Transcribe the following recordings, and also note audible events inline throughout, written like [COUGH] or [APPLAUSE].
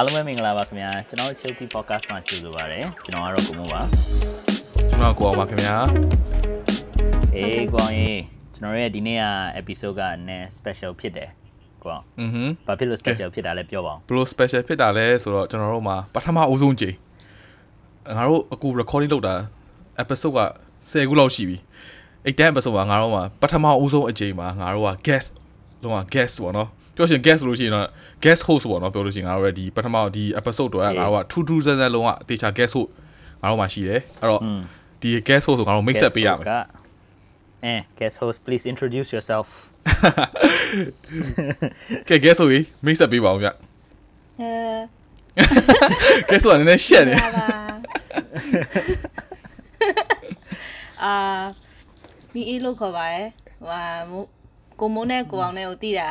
အားလုံးပဲမင်္ဂလာပါခင်ဗျာကျွန်တော် Chilty Podcast မှာကြိုဆိုပါရစေကျွန်တော်ကတော့ကိုမိုးပါကျွန်တော်ကိုအောင်ပါခင်ဗျာအေးကိုအောင်ရေးကျွန်တော်ရဲ့ဒီနေ့က episode ကနည်း special ဖြစ်တယ်ကိုအောင်อือဟึဘာဖြစ်လို့ special ဖြစ်တာလဲပြောပါဦးဘလို့ special ဖြစ်တာလဲဆိုတော့ကျွန်တော်တို့မှာပထမအဦးဆုံးကြိမ်ငါတို့အခု recording လုပ်တာ episode က10ခုလောက်ရှိပြီအဲ့တဲ့ episode မှာငါတို့မှာပထမအဦးဆုံးအကြိမ်မှာငါတို့က guest လုံးဝ guest ပေါ့နော် ပြောရှင် guest လို့ရှိရင်တော့ guest host ပေါ့နော်ပြောလို့ရှိရင်ငါတို့ရဲ့ဒီပထမဒီ episode တော့ငါတို့ကထူးထူးဆန်းဆန်းလုံးဝအသေးချာ guest host ငါတို့မှာရှိတယ်အဲ့တော့ဒီ guest host ဆိုငါတို့ mix up ပေးရမယ်ကအဲ guest host please introduce yourself ကဲ guest ဆိုပြီး mix up ပေးပါဦးဗျအဲ guest ဆိုတာနည်းနည်းရှက်နေလာပါအာမီအေးလို့ခေါ်ပါရဲ့ဟိုဟာမို့ကိုမိုးနဲ့ကိုအောင်နဲ့ကိုတည်တာ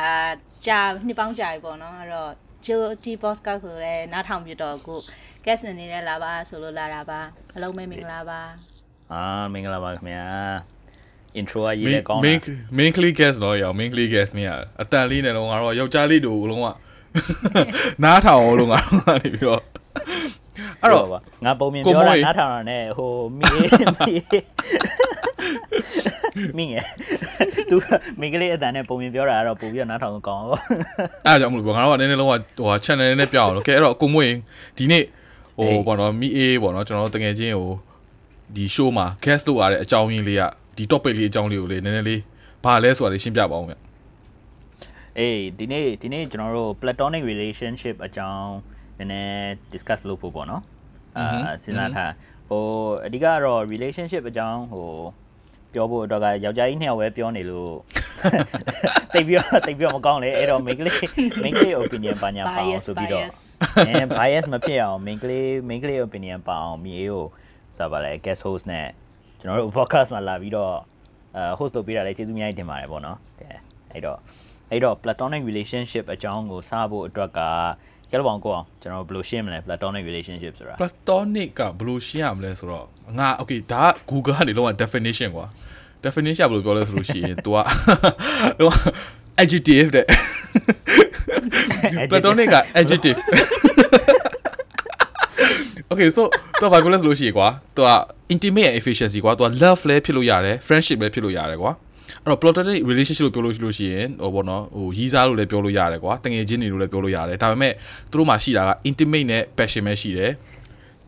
ကြာနှစ်ပေါင်းကြာပြီပေါ့နော်အဲ့တော့ Jill T podcast ကိုလည်းနားထောင်ပြတော့ကို guest အနေနဲ့လာပါဆိုလို့လာတာပါအလုံးမဲမင်္ဂလာပါအာမင်္ဂလာပါခင်ဗျာ intro ကရေး main တဲ့ကောင်းတာ main main click guest တော့ရအောင် main click guest မရအတန်လေးနဲ့တော့ငါတို့ကယောက်ျားလေးတို့လုံးဝနားထောင်အောင်လို့ငါတို့ကနေပြီးတော့အဲ့တော့ငါပုံမြင်ကိုပြောမိုးတာရေနားထောင်တာနဲ့ဟိုမီမီ မင်းငယ်သူမင်္ဂလေးအတန်နဲ့ပုံမြင်ပြောတာကတော့ပို့ပြီးတော့နားထောင်ကောင်းတော့အဲ့ဒါကြောင့်မလို့ပေါ့ငါတို့ကနည်းနည်းလုံးဝဟို channel နည်းနည်းပြအောင်လို့ကဲအဲ့တော့ကိုမွေးဒီနေ့ဟိုပေါ့နော်မိအေးပေါ့နော်ကျွန်တော်တို့တကယ်ချင်းဟိုဒီ show မှာ guest လုပ်ရတဲ့အကြောင်းရင်းလေးကဒီ topic လေးအကြောင်းလေးကိုလေနည်းနည်းလေးဘာလဲဆိုတာလေးရှင်းပြပါအောင်ဗျအေးဒီနေ့ဒီနေ့ကျွန်တော်တို့ platonic relationship အကြောင်းနည်းနည်း discuss လုပ်ဖို့ပေါ့နော်အာစဉ်းစားထားဟိုအဓိကတော့ relationship အကြောင်းဟို ပြောဖို့အတွက်ကယောက်ျားကြီးနှစ်ယောက်ပဲပြောနေလို့တိတ်ပြီးတော့တိတ်ပြီးတော့မကောင်းလေအဲ့တော့ main ကလေး main ကလေး opinion ပါညာပါအောင် bias ဆိုပြီးတော့ bias အဲ bias မဖြစ်အောင် main ကလေး main ကလေး opinion ပါအောင်မြေအေးကိုဆိုပါလဲ guest host နဲ့ကျွန်တော်တို့ podcast မှာလာပြီးတော့အဲ host လုပ်ပေးတာလည်းကျေးဇူးအများကြီးတင်ပါတယ်ပေါ့နော်တဲ့အဲ့တော့အဲ့တော့ platonic relationship အကြောင်းကိုစဖို့အတွက်က ကြည့်လို့ပေါင်းကိုအောင်ကျွန်တော်ဘယ်လိုရှင်းမလဲ platonic relationship ဆိုတာ platonic ကဘယ်လိုရှင်းရမလဲဆိုတော့ငါ okay ဒါက Google ကနေလုံးဝ definition ကွာ definition ကဘယ်လိုပြောလဲဆိုလို့ရှိရင် तू ကလုံးဝ adjective တဲ့ platonic က adjective okay so တော့ဘာပြောလဲဆိုလို့ရှိရင်ကွာ तू က intimate and efficiency ကွာ तू က love လည်းဖြစ်လို့ရတယ် friendship လည်းဖြစ်လို့ရတယ်ကွာအဲ့ တော့ platonic relationship လို့ပြောလို့ရှိလို့ရှိရင်ဟိုဘောနော်ဟိုရီးစားလို့လည်းပြောလို့ရတယ်ကွာတငယ်ချင်းတွေလို့လည်းပြောလို့ရတယ်ဒါပေမဲ့သူတို့မှာရှိတာက intimate နဲ့ passion ပဲရှိတယ်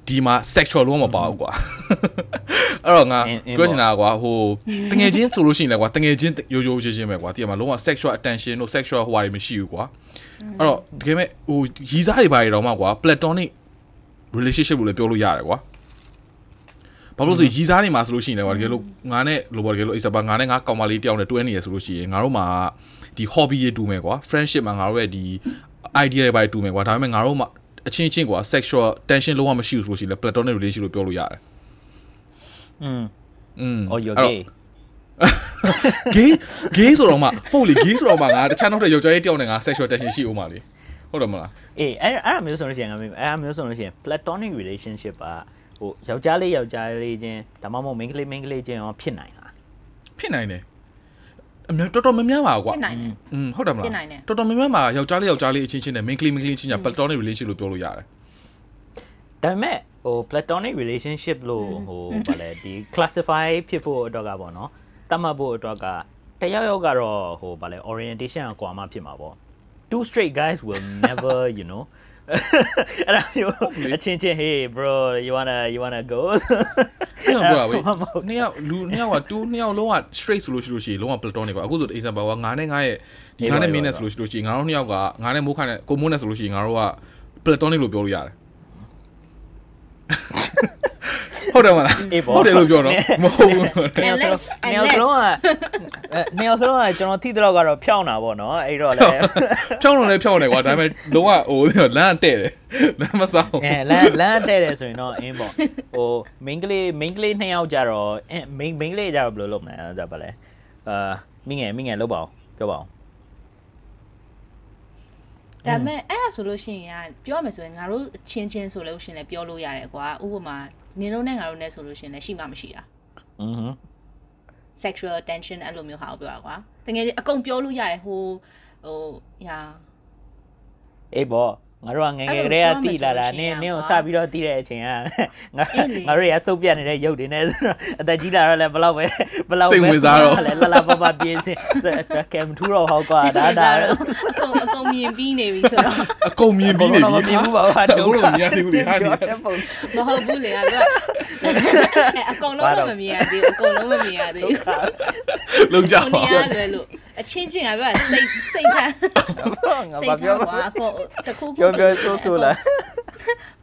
ဒီမှာ sexual လုံးဝမပါဘူးကွာအဲ့တော့ငါ In- in ပြောချင်တာကွာဟိုတငယ်ချင်းဆိုလို့ရှိရင်လည်းကွာတငယ်ချင်းရိုးရိုးချင်းချင်းပဲကွာဒီမှာလုံးဝ sexual attention တို့ sexual ဟိုဟာတွေမရှိဘူးကွာအဲ့တော့တကယ်မဲ့ဟိုရီးစားတွေပါတွေတော့မှကွာ platonic relationship လို့လည်းပြောလို့ရတယ်ကွာ ဘာလို့လဲဆိုရီးစားနေမှာဆိုလို့ရှိရင်လည်းကွာတကယ်လို့ငါနဲ့လိုပါတကယ်လို့အိစပါငါနဲ့ငါကောင်မလေးတယောက်နဲ့တွဲနေရဆိုလို့ရှိရင်ငါတို့မှာဒီ hobby တွေတူမယ်ကွာ friendship မှာငါတို့ရဲ့ဒီ idea တွေပါတူမယ်ကွာဒါပေမဲ့ငါတို့မှာအချင်းချင်းကွာ sexual tension လုံးဝမရှိဘူးဆိုလို့ရှိရင်လည်း platonic relationship လို့ပြောလို့ရတယ် อืม อืม oh you အဲ့တော့ gay gay gay ဆိုတော့မှဟုတ်လေ gay ဆိုတော့မှငါတခြားနောက်တဲ့ယောက်ျားလေးတယောက်နဲ့ငါ sexual tension ရှိဦးမှာလေဟုတ်တယ်မလား အေးအဲ့အဲ့ဒါမျိုးဆိုလို့ရှိရင်ငါမေးအဲ့ဒါမျိုးဆိုလို့ရှိရင် platonic relationship က ဟိုယောက်ျားလေးယောက်ျားလေးချင်းဒါမှမဟုတ် main ကလေး main ကလေးချင်းရောဖြစ်နိုင်လားဖြစ်နိုင်တယ်အများတော်တော်များများပါကွာဖြစ်နိုင်တယ်อืมဟုတ်တယ်မလားဖြစ်နိုင်တယ်တော်တော်များများမှာယောက်ျားလေးယောက်ျားလေးအချင်းချင်းနဲ့ main ကလေး main ကလေးချင်းညာ platonic relationship လို့ပြောလို့ရတယ်ဒါပေမဲ့ဟို platonic relationship လို့ဟိုဗာလဲဒီ classify ဖြစ်ဖို့အတွက်ကပေါ့နော်တတ်မှတ်ဖို့အတွက်ကတယောက်ယောက်ကတော့ဟိုဗာလဲ orientation ကကွာမှဖြစ်မှာပေါ့ two straight guys will never you know အဲ့ဒါမျိုးအချင်းချင်း hey bro you wanna you wanna go အဲ့တော့ပြောတာဝေးအဲ့ဒါမှမဟုတ်နှစ်ယောက်လူနှစ်ယောက်ကတူနှစ်ယောက်လုံးက straight ဆိုလို့ရှိလို့ရှိရင်လုံးဝ platonic ပါအခုဆို example ကငါနဲ့ငါရဲ့ဒီငါနဲ့ main နဲ့ဆိုလို့ရှိလို့ရှိရင်ငါတို့နှစ်ယောက်ကငါနဲ့မိုးခါနဲ့ကိုမိုးနဲ့ဆိုလို့ရှိရင်ငါတို့က platonic လို့ပြောလို့ရတယ် ဟုတ်တယ်မလားအေးပေါ့ဟုတ်တယ်လို့ပြောတော့မဟုတ်ဘူးနေအောင်စလုံး Unless- နေအောင်စလုံးကအဲနေအောင်စလုံးကကျွန်တော်ထိတော့ကတော့ဖြောင်းတာပေါ့နော်အဲ့တော့လေဖြောင်းလို့လည်းဖြောင်းတယ်ကွာဒါပေမဲ့လုံးဝဟိုလမ်းတဲ့တယ်လမ်းမဆောင်အဲလမ်းလမ်းတဲ့တယ်ဆိုရင်တော့အင်းပေါ့ဟို main ကလေး main ကလေးနှစ်ယောက်ကြတော့အဲ main main ကလေးကြတော့ဘယ်လိုလုပ်မလဲအဲ့ဒါပါလဲအာမိငယ်မိငယ်လုပ်ပါအောင်ပြောပါအောင်ဒါပေမဲ့အဲ့ဒါဆိုလို့ရှိရင်ကပြောရမယ်ဆိုရင်ငါတို့အချင်းချင်းဆိုလို့ရှိရင်လည်းပြောလို့ရတယ်ကွာဥပမာ နင်တို့နဲ့ငါတို့နဲ့ဆိုလို့ရှိရင်လည်းရှိမှမရှိတာอือဟึ sexual tension အဲ့လိုမျိုးဟာကိုပြောတာကွာတကယ်အကုန်ပြောလို့ရတယ်ဟိုဟိုညာအေးပေါ့ ငါတို့ကငယ်ငယ်ကလေးကတိလာတာနင်းနင်းကိုစပြီးတော့တိတဲ့အချိန်ကငါငါတို့ရဆုပ်ပြနေတဲ့ရုပ်တွေနဲ့ဆိုတော့အသက်ကြီးလာတော့လည်းဘလောက်ပဲဘလောက်ပဲလဲလာလာပပပြေးစင်ကဲမထူတော့ဟောကွာဒါဒါအကုန်အကုန်မြင်ပြီးနေပြီဆိုတော့အကုန်မြင်ပြီးနေပြီမမြင်ဘူးပါဟာအခုတော့မြင်သေးဘူးလေဟာနေမဟုတ်ဘူးလေအဲ့အကုန်လုံးတော့မမြင်ရသေးဘူးအကုန်လုံးမမြင်ရသေးဘူးလုံးကြကိုပါနေရလွယ်လို့ အချင်းချင်းကပြောစိတ်စိတ်ထမ်းငါစိဘာတ်ထပြောမ်းကွာအကုန်တခုခုပြောပြောဆိုးဆိုးလား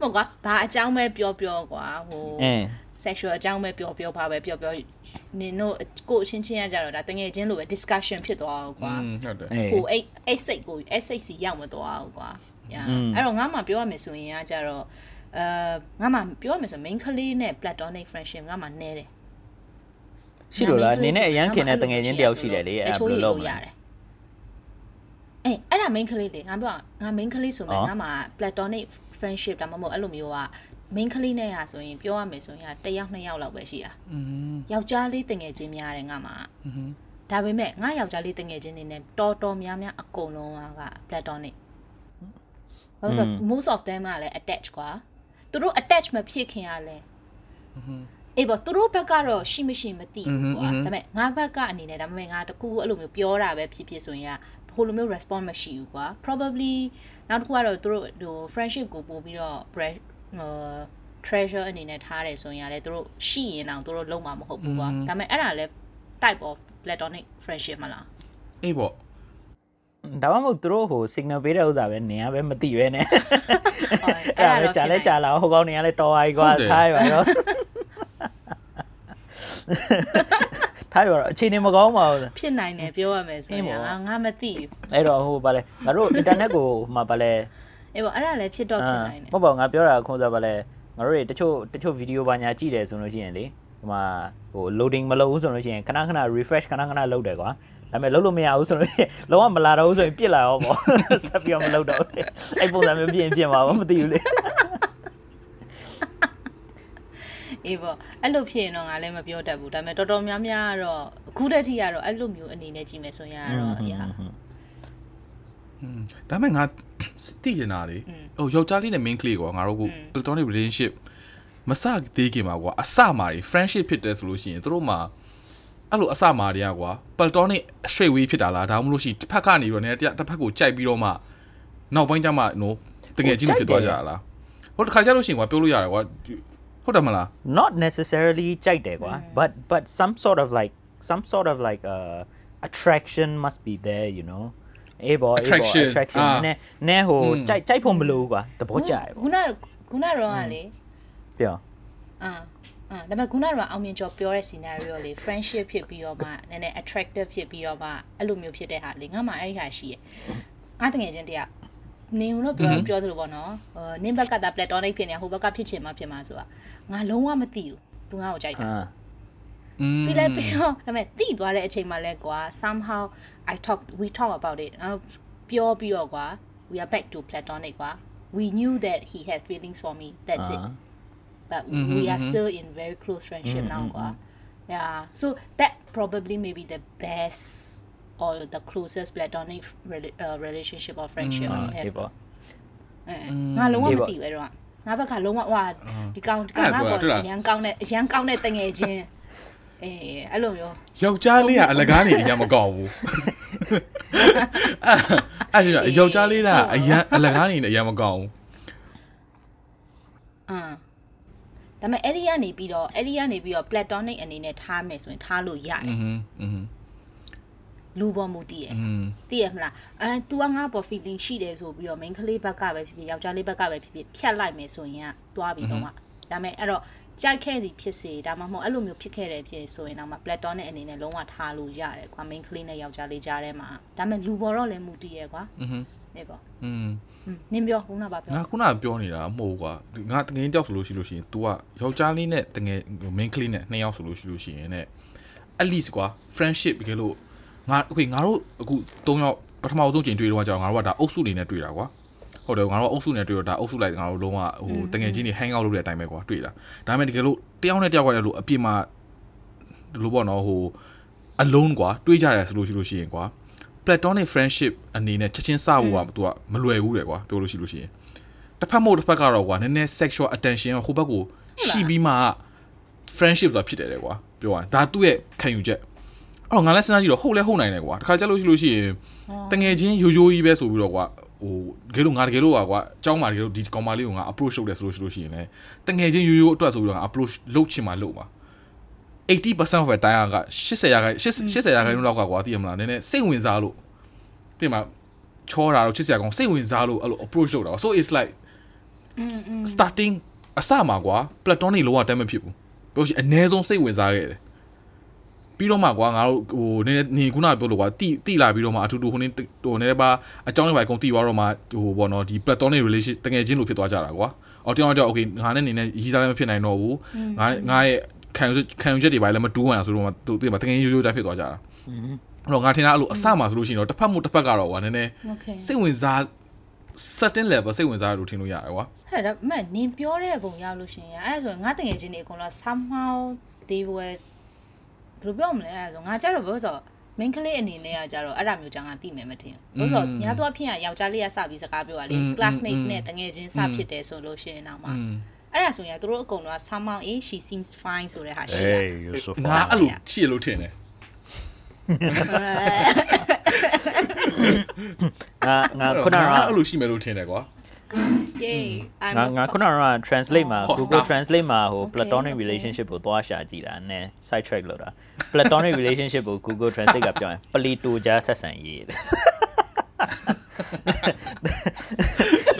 မဟုတ်ကွာဘာအကြောင်းပဲပြောပြောကွာဟိုအင်း sexual အကြောင်းပဲပြောပြောပါပဲပြောပြောနင်တို့ကိုအချင်းချင်းရကြတော့ဒါတငယ်ချင်းလိုပဲ discussion ဖြစ်သွားအောင်ကွာဟုတ်တယ်အေးဟိုအဲ့အဲ့စိတ်ကိုအဲ့စိတ်စီရောက်မသွားအောင်ကွာညာအဲ့တော့ငါမှပြောရမယ်ဆိုရင်ကကြတော့အဲငါမှပြောရမယ်ဆို main ကလေးနဲ့ platonic friendship ငါမှနဲတယ် ရှိလို့လားနင်းနဲ့အရန်ခင်တဲ့တငယ်ချင်းတယောက်ရှိတယ်လေအဲ့ဘယ်လိုလုပ်မလဲ အေးအဲ့ဒါ main ကလေးလေငါပြောငါ main ကလေးဆိုမှ အော် ငါမှ platonic friendship ဒါမှမဟုတ်အဲ့လိုမျိုးက main ကလေးနဲ့ဟာဆိုရင်ပြောရမယ်ဆိုရင်တစ်ယောက်နှစ်ယောက်လောက်ပဲရှိတာ อืม ယောက်ျားလေးတငယ်ချင်းများတယ်ငါမှ อืม ဒါပေမဲ့ငါယောက်ျားလေးတငယ်ချင်းတွေနဲ့တော်တော်များများအကုန်လုံးက platonic ဘာလို့လဲဆိုတော့ most of them ကလည်း attach ကွာသူတို့ attach မဖြစ်ခင်ကလည်း အေးပေါ့သူတို့ဘက်ကတော့ရှိမရှိမသိဘူးကွာဒါပေမဲ့ငါဘက်ကအနေနဲ့ဒါပေမဲ့ငါတကူအဲ့လိုမျိုးပြောတာပဲဖြစ်ဖြစ်ဆိုရင်ကဟိုလိုမျိုး response မရှိဘူးကွာ probably နောက်တစ်ခုကတော့သူတို့ဟို friendship ကိုပို့ပြီးတော့ bre- ဟို treasure အနေနဲ့ထားတယ်ဆိုရင်ကလည်းသူတို့ရှိရင်တော့သူတို့လုံးမှာမဟုတ်ဘူးကွာဒါပေမဲ့အဲ့ဒါလည်း type of platonic friendship မလားအေးပေါ့ဒါမှမဟုတ်သူတို့ဟို signal ပေးတဲ့ဥစ္စာပဲနင်ကပဲမသိပဲနဲ့ဟုတ်အဲ့ဒါလည်းကြာလဲကြာလာဟိုကောင်နေရလဲတော်ပါ E ကွာထားရပါတော့ ထားရပါတော့အချိန်နေမကောင်းပါဘူးဖြစ်နိုင်တယ်ပြောရမယ်ဆိုအင်းရင်ပေါ့ငါငါမသိဘူးအဲ့တော့ဟိုဗာလဲငါတို့ internet ကိုမှဗာလဲအေးပေါ့အဲ့ဒါလည်းဖြစ်တော့ဖြစ်နိုင်တယ်မဟုတ်ပါဘူးငါပြောတာခုံးစားဗာလဲငါတို့တွေတချို့တချို့ဗီဒီယိုပါညာကြည့်တယ်ဆိုလို့ရှိရင်လေဒီမှာဟို loading မလုပ်ဘူးဆိုလို့ရှိရင်ခဏခဏ refresh ခဏခဏလုပ်တယ်ကွာဒါပေမဲ့လုပ်လို့မရဘူးဆိုလို့ရှိရင်လုံးဝမလာတော့ဘူးဆိုရင်ပြစ်လာရောပေါ့ဆက်ပြီးတော့မလုပ်တော့ဘူးအဲ့ပုံစံမျိုးပြင်ပြင်ပါဘူးမသိဘူးလေ အေးပေါ့အဲ့လိုဖြစ်ရင်တော့ငါလည်းမပြောတတ်ဘူးဒါပေမဲ့တော်တော်များများကတော့အခုတည်းထိကတော့အဲ့လိုမျိုးအနေနဲ့ကြည့်မယ်ဆိုရင်ကတော့အရာ อืมဒါပေမဲ့ငါသိကျင်တာလေဟိုယောက်ျားလေးနဲ့ main ကလေးကွာငါတို့က platonic relationship မစသေးခင်ပါကွာအစမှာတွေ friendship ဖြစ်တယ်ဆိုလို့ရှိရင်တို့မှာအဲ့လိုအစမှာတွေကကွာ platonic straight way ဖြစ်တာလားဒါမှမဟုတ်လို့ရှိရင်တစ်ဖက်ကနေပြီးတော့ねတစ်ဖက်ကိုကြိုက်ပြီးတော့မှနောက်ပိုင်းကျမှနော်တကယ်ချင်းဖြစ်သွားကြတာလားဟုတ်တစ်ခါကျလို့ရှိရင်ကွာပြောလို့ရတယ်ကွာ ဟုတ်တယ်မလား not necessarily ကြိုက်တယ်ကွာ but but some sort of like some sort of like uh attraction must be there you know အေးဘောအေးဘော Attraction attraction အာနဲ့နဲ့ဟိုอืมကြိုက်ကြိုက်ဖို့မလိုဘူးကွာသဘောကျတယ်ခုပေါ့နခုနတော့ကလေပြောအာအာဒါပေမဲ့ခုနကတော့အောင်မြင်ကျော်ပြောတဲ့ scenario လေ friendship ဖြစ်ပြီးတော့မှနည်းနည်း attractive ဖြစ်ပြီးတော့မှအဲ့လိုမျိုးဖြစ်တဲ့ဟာလေငါမှအဲ့ဒီဟာရှိရယ်ငါတငယ်ချင်းတယောက် နင်တို့ပြောပြောသလိုပေါ့နော်ဟိုနင်ဘက်ကတာ platonic ဖြစ်နေဟိုဘက်ကဖြစ်ချင်မှဖြစ်မှာဆိုတာငါလုံးဝမသိဘူးသူငါ့ကိုကြိုက်တာ အာ อืม ပြီးလိုက်ပြီးတော့ဒါပေမဲ့တိသွားတဲ့အချိန်မှာလဲကွာ somehow I talk we talk about it အဲ့ပြောပြီးတော့ကွာ we are back to platonic ကွာ we knew that he had feelings for me that's it but we are still in very close friendship now ကွာ yeah so that probably may be the best or the closest platonic rela- uh, relationship or friendship I အေး have ပေါ့ အဲငါလုံးဝမသိဘူးအဲ့တော့ငါဘက်ကလုံးဝဟွာဒီကောင်ဒီကောင်ငါပေါ်အရန်ကောင်းတဲ့အရန်ကောင်းတဲ့တငယ်ချင်းအေးအဲ့လိုမျိုး ယောက်ျားလေးကအလကားနေအရင်မကောင်းဘူးအဲ့အဲ့ဒါယောက်ျားလေးကအရင်အလကားနေအရင်မကောင်းဘူး အမ်ဒါပေမဲ့အဲ့ဒီကနေပြီးတော့အဲ့ဒီကနေပြီးတော့ platonic အနေနဲ့ထားမယ်ဆိုရင်ထားလို့ရတယ် อืมอืม လူပေါ်မူတည်ရယ်တည်ရမလားအဲ तू ကငါပေါ် feeling ရှိတယ်ဆိုပြီးတော့ main ကလေးဘက်ကပဲဖြစ်ဖြစ်ယောက်ျားလေးဘက်ကပဲဖြစ်ဖြစ်ဖြတ်လိုက်မယ်ဆိုရင်ကသွားပြီးတော့မှဒါမဲ့အဲ့တော့ကြိုက်ခဲ့သည်ဖြစ်စေဒါမှမဟုတ်အဲ့လိုမျိုးဖြစ်ခဲ့တယ်ဖြစ်ဆိုရင်တော့မှ platonic အနေနဲ့လုံးဝထားလို့ရတယ်ကွာ main ကလေးနဲ့ယောက်ျားလေးကြားထဲမှာဒါမဲ့လူပေါ်တော့လည်းမူတည်ရယ်ကွာနေပေါ့อืมနင်းပြောခုနကပြောငါခုနကပြောနေတာမဟုတ်ကွာငါတငယ်တောက်ဆိုလို့ရှိလို့ရှိရင် तू ကယောက်ျားလေးနဲ့တငယ် main ကလေးနဲ့နှစ်ယောက်ဆိုလို့ရှိလို့ရှိရင်ね at least ကွာ friendship တကယ်လို့ ငါ okay ငါတို့အခု၃ယောက်ပထမဆုံးချိန်တွေ့တော့ကြာငါတို့ကဒါအုပ်စုနေနဲ့တွေ့တာကွာဟုတ်တယ်ငါတို့အုပ်စုနဲ့တွေ့တော့ဒါအုပ်စုလိုက်ငါတို့လုံးဝဟိုတငယ်ချင်းတွေ hang out လုပ်တဲ့အတိုင်းပဲကွာတွေ့တာဒါပေမဲ့တကယ်လို့တယောက်နဲ့တယောက်ကလည်းလို့အပြစ်မှာဒီလိုပေါ့နော်ဟို alone ကွာတွေးကြရတယ်ဆိုလို့ရှိလို့ရှိရင်ကွာ platonic friendship အနေနဲ့ချက်ချင်းစဖို့က तू ကမလွယ်ဘူးတယ်ကွာပြောလို့ရှိလို့ရှိရင်တစ်ဖက်မို့တစ်ဖက်ကတော့ကွာနည်းနည်း sexual attention ဟိုဘက်ကိုရှိပြီးမှ friendship ဆိုတာဖြစ်တယ်လေကွာပြောရရင်ဒါသူ့ရဲ့ခံယူချက်အဲ့ တော့ငါလည်းစဉ်းစားကြည့်တော့ဟုတ်လဲဟုတ်နိုင်တယ်ကွာတခါကြလို့ရှိလို့ရှိရင်တငယ်ချင်းရိုးရိုးကြီးပဲဆိုပြီးတော့ကွာဟိုတကယ်လို့ငါတကယ်လို့ကွာအเจ้าမှာတကယ်လို့ဒီကောင်မလေးကိုငါ approach လုပ်တယ်ဆိုလို့ရှိလို့ရှိရင်လည်းတငယ်ချင်းရိုးရိုးအတွက်ဆိုပြီးတော့ငါ approach လုပ်ချင်မှလုပ်ပါ80% of the time က80ရာခိုင်80ရာခိုင်နှုန်းလောက်ကကွာသိရမလားနည်းနည်းစိတ်ဝင်စားလို့တင်မှာချောတာတော့ချစ်စရာကောင်းစိတ်ဝင်စားလို့အဲ့လို approach လုပ်တာ so it's like starting အစမှာကွာ platonic လောကတမ်းမဖြစ်ဘူးပြောရှိအ ਨੇ ဆုံးစိတ်ဝင်စားခဲ့တယ် ပြီးတော့မှကွာငါတို့ဟိုနည်းနည်းနေခုနပြောလို့ကွာတိတိလာပြီးတော့မှအထူးထူးဟိုနေဟိုနည်းနည်းပါအကြောင်းတွေပါအကုန်တိသွားတော့မှဟိုဘောနော်ဒီ platonic relation တကယ်ချင်းလို့ဖြစ်သွားကြတာကွာအော်တောင်းတော့ okay ငါနဲ့နေနဲ့ရီးစားလည်းမဖြစ်နိုင်တော့ဘူးငါငါရဲ့ခံယူခံယူချက်တွေပါလည်းမတူးအောင်ဆိုတော့မှသူသူတကယ်ရိုးရိုးတိုင်းဖြစ်သွားကြတာအဲ့တော့ငါထင်တာအဲ့လိုအစမှာဆိုလို့ရှိရင်တော့တစ်ဖက်မှုတစ်ဖက်ကတော့ကွာနည်းနည်း okay စိတ်ဝင်စား certain level စိတ်ဝင်စားလို့ထင်လို့ရတယ်ကွာဟဲ့ဒါပေမဲ့နင်ပြောတဲ့ပုံရောက်လို့ရှရင်အဲ့ဒါဆိုရင်ငါတငယ်ချင်းတွေအကုန်လုံး somehow they were ဘယ်လိုပြောမလဲအဲ့ဒါဆိုငါကြတော့ဘာလို့ဆိုတော့ main ကလေးအနေနဲ့ကကြတော့အဲ့ဒါမျိုးကြောင့်ငါသိမယ်မထင်ဘူးဘာလို့ဆိုတော့ညာတော့ဖြစ်ရယောက်ျားလေးကစပြီးစကားပြောတာလေ classmate နဲ့တငယ်ချင်းစဖြစ်တယ်ဆိုလို့ရှရင်တော့မှอืมအဲ့ဒါဆိုရင်သူတို့အကုန်လုံးက somehow eh she seems fine ဆိုတဲ့ဟာရှိတာ Hey you're so ငါ fine အဲ့လိုချစ်လို့ထင်တယ်ငါငါခုနကငါအဲ့လိုရှိမယ်လို့ထင်တယ်ကွာ yay I'm ငါငါခုနက translate မှာ Hot Google stuff. translate မှာဟို Okay, platonic okay. relationship ကိုသွားရှာကြည့်တာနည်း side track လောက်တာ platonic relationship ကို Google translate ကပြောရင်ပလီတိုကြားဆက်ဆံရေးတဲ့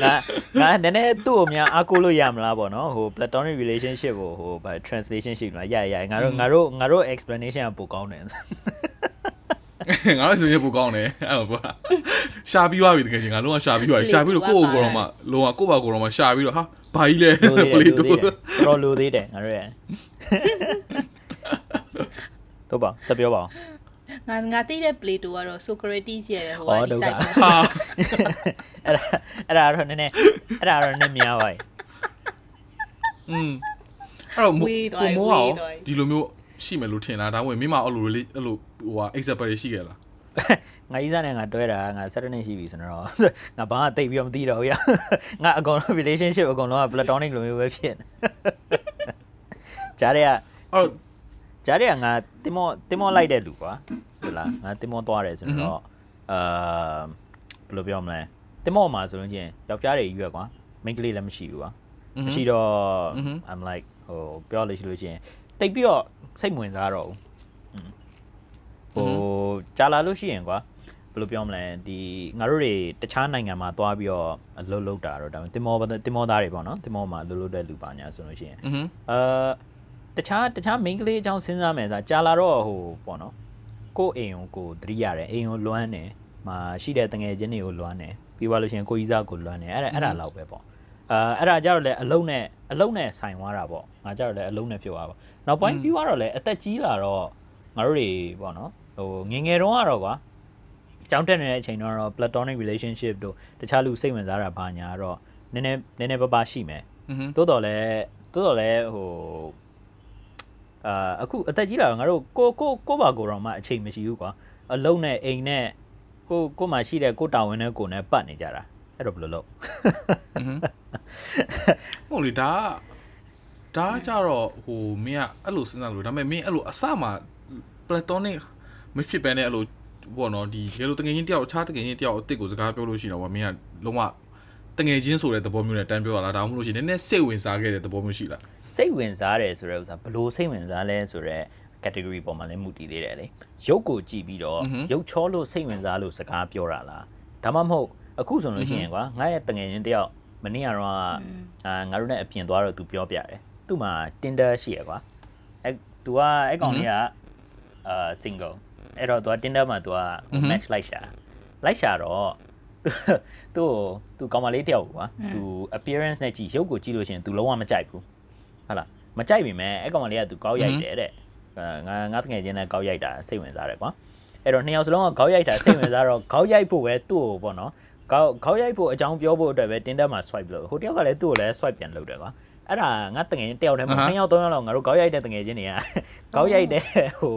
ငါငါနည်းနည်းသူ့ကိုများအားကိုးလို့ရမလားပေါ့နော်ဟို platonic relationship ကိုဟိုဗာ translation ရှိမလားရရငါတို့ငါတို့ငါတို့ explanation ကပိုကောင်းတယ် ငါတို့ဆိုရင်ပိုကောင်းတယ်အဲ့လိုကွာရှာပြီးသွားပြီတကယ်ချင်းငါလုံးဝရှာပြီးသွားပြီရှာပြီးတော့ကိုယ့်ကိုယ်ကိုယ်တော့မှလုံးဝကိုယ့်ဘာကိုယ်တော့မှရှာပြီးတော့ဟာဘာကြီးလဲလိုပသေးလီတယ်တိုလိုသေးတယ်တော်လိုသေးတယ်ငါတို့ရတော့ပါဆက်ပြောပါဦးငါငါသိတဲ့ play တူကတော့ Socrates ရဲ့ဟိုအော်ကဒီဒုက္ခ site ဟာအဲ့ဒါအဲ့ဒါတော့နည်းနည်းအဲ့ဒါတော့နည်းများပါပြီอืมအဲ့တော့ဝေးသွားကိုပြီမိုးအောင်ဝေးသွားပြီဒီလိုမျိုးရှိမယ်လို့ထင်တာဒါမှမဟုတ်မင်းမအဲ့လို really အဲ့လို ဟိုဟာ example တွေရှိခဲ့လားငါကြီးစားနဲ့ငါတွဲတာငါ7နှစ်ရှိပြီဆိုတော့ငါဘာမှတိတ်ပြီးတော့မသိတော့ဘူးရငါအကောင်လုံး relationship အကောင်လုံးက platonic လိုမျိုးပဲဖြစ်နေကြားရရအော်ကြားရရငါတင်မောတင်မောလိုက်တဲ့လူကွာဟုတ်လားငါတင်မောသွားတယ်ဆိုတော့အာဘယ်လိုပြောမလဲတင်မောမှာဆိုလို့ချင်းယောက်ျားတွေကြီးရကွာမိန်းကလေးလည်းမရှိဘူးကွာမရှိတော့ I'm like ဟိုပြောလို့ရှိလို့ချင်းတိတ်ပြီးတော့စိတ်ဝင်စားတော့ဘူး ဟိုကြာလာလို့ရှိရင်ကွာဘယ်လိုပြောမလဲဒီငါတို့တွေတခြားနိုင်ငံမှာသွားပြီးတော့အလုပ်လုပ်တာတော့ဒါပေမဲ့တင်မောတင်မောသားတွေပေါ့နော်တင်မောမှာအလုပ်လုပ်တဲ့လူပါညာဆိုလို့ရှိရင်အာတခြားတခြား main ကလေးအကြောင်းစဉ်းစားမယ်ဆိုကြာလာတော့ဟိုပေါ့နော်ကိုအိမ်ကိုကိုသတိရတယ်အိမ်ကိုလွမ်းတယ်မှာရှိတဲ့တငယ်ချင်းတွေကိုလွမ်းတယ်ပြီးသွားလို့ရှိရင်ကိုကြီးစားကိုလွမ်းတယ်အဲ့ဒါအဲ့ဒါလောက်ပဲပေါ့အာအဲ့ဒါကြတော့လေအလုံးနဲ့အလုံးနဲ့ဆိုင်သွားတာပေါ့ငါကြတော့လေအလုံးနဲ့ဖြစ်သွားပါနောက်ပိုင်းပြီးသွားတော့လေအသက်ကြီးလာတော့ငါတို့တွေပေါ့နော် ဟိုငငယ်တုန်းကတော့ကွာကျောင်းတက်နေတဲ့အချိန်တော့ platonic relationship တို့တခြားလူစိတ်ဝင်စားတာဘာညာတော့နည်းနည်းနည်းနည်းပါးပါးရှိမယ်တိုးတော်လဲတိုးတော်လဲဟိုအာအခုအသက်ကြီးလာတော့ငါတို့ကိုကိုကိုပါကိုတော့မှအချိန်မရှိဘူးကွာအလုံးနဲ့အိမ်နဲ့ကိုကိုမှရှိတဲ့ကိုတာဝန်နဲ့ကိုနဲ့ပတ်နေကြတာအဲ့တော့ဘယ်လိုလုပ်ဟုတ်လေဒါဒါကြတော့ဟိုမင်းကအဲ့လိုစဉ်းစားလို့ဒါပေမဲ့မင်းအဲ့လိုအစမှာ platonic မဖြစ်ပဲနဲ့အဲ့လိုပေါ့နော်ဒီတကယ်လို့တငယ်ချင်းတယောက်အခြားတငယ်ချင်းတယောက်အစ်စ်ကိုစကားပြောလို့ရှိရင်တော့မင်းကလုံးဝတငယ်ချင်းဆိုတဲ့သဘောမျိုးနဲ့တန်းပြောတာလားဒါမှမဟုတ်ရှင်နည်းနည်းစိတ်ဝင်စားခဲ့တဲ့သဘောမျိုးရှိလားစိတ်ဝင်စားတယ်ဆိုတဲ့ဥစ္စာဘလို့စိတ်ဝင်စားလဲဆိုတော့ category ပေါ်မှာလည်းမူတည်သေးတယ်လေရုပ်ကိုကြည့်ပြီးတော့ရုပ်ချောလို့စိတ်ဝင်စားလို့စကားပြောတာလားဒါမှမဟုတ်အခုဆိုလို့ရှိရင်ကွာငါရဲ့တငယ်ချင်းတယောက်မနေ့ကတော့အာငါတို့နဲ့အပြင်သွားတော့ तू ပြောပြတယ်သူ့မှာ Tinder ရှိရကွာအဲ तू ကအဲ့ကောင်လေးကအာ single အဲ့တော့သူက Tinder မှာသူက match လိုက်ရှာလိုက်ရှာတော့သူ့သူကောင်မလေးတယောက်ကွာသူ appearance နဲ့ကြည့်ရုပ်ကိုကြည့်လို့ရှိရင်သူလုံးဝမကြိုက်ဘူးဟုတ်လားမကြိုက်ပြီမဲ့အဲ့ကောင်မလေးကသူကောက်ရိုက်တယ်တဲ့ငါငါတငယ်ချင်းနဲ့ကောက်ရိုက်တာစိတ်ဝင်စားတယ်ကွာအဲ့တော့နှစ်ယောက်စလုံးကကောက်ရိုက်တာစိတ်ဝင်စားတော့ကောက်ရိုက်ဖို့ပဲသူ့ကိုပေါ့နော်ကောက်ကောက်ရိုက်ဖို့အကြောင်းပြောဖို့အတွက်ပဲ Tinder မှာ swipe လုပ်ဟိုတယောက်ကလည်းသူ့ကိုလည်း swipe ပြန်လုပ်တယ်ကွာအဲ့ဒါငါတငယ်ချင်းတယောက်တည်းမှာနှစ်ယောက်သုံးယောက်လောက်ငါတို့ကောက်ရိုက်တဲ့တငယ်ချင်းတွေကကောက်ရိုက်တဲ့ဟို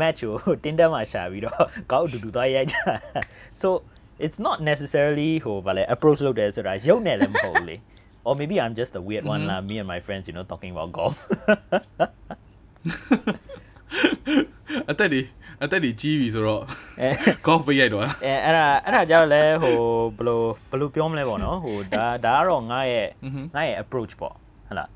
match ကို Tinder မှာရှာပြီးတော့ကောက်အတူတူသွားရိုက်ကြ so it's not necessarily ဟိုဗာလဲ approach လုပ်တယ်ဆိုတာရုပ်နဲ့လည်းမဟုတ်ဘူးလေ or maybe I'm just the weird one lah me and my friends you know talking about golf အသက်တွေအသက်တွေကြီးပြီဆိုတော့အဲ golf ပေးရိုက်တော့လားအဲအဲ့ဒါအဲ့ဒါကြောင့်လဲဟိုဘယ်လိုဘယ်လိုပြောမလဲပေါ့နော်ဟိုဒါဒါကတော့ငါရဲ့ငါရဲ့ approach ပေါ့ဟုတ်လား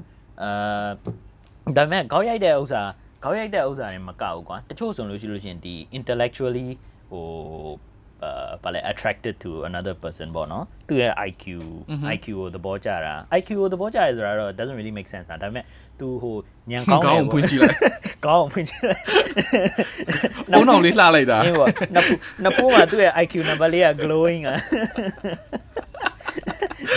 အဲဒါပေမဲ့ခေါက်ရိုက်တဲ့ဥစ္စာ ခေါက်ရိုက်တဲ့ဥစ္စာတွေမကဘူးကွာတချို့ဆိုလို့ရှိလို့ရှိရင်ဒီ intellectually ဟိုအာဘာလဲ attracted to another person ပေါ့နော်သူရဲ့ IQ IQ ကိုသဘောကျတာ IQ ကိုသဘောကျရဲဆိုတာတော့ doesn't really make sense တာဒါပေမဲ့သူဟိုညံကောင်းတယ်ကောင်းအောင်ဖွင့်ကြည့်လိုက်ကောင်းအောင်ဖွင့်ကြည့်လိုက်အုံအောင်လေးလှလိုက်တာအေးပေါ့နှစ်ဖူးနှစ်ဖူးမှာသူ့ရဲ့ IQ number လေးက glowing อ่ะ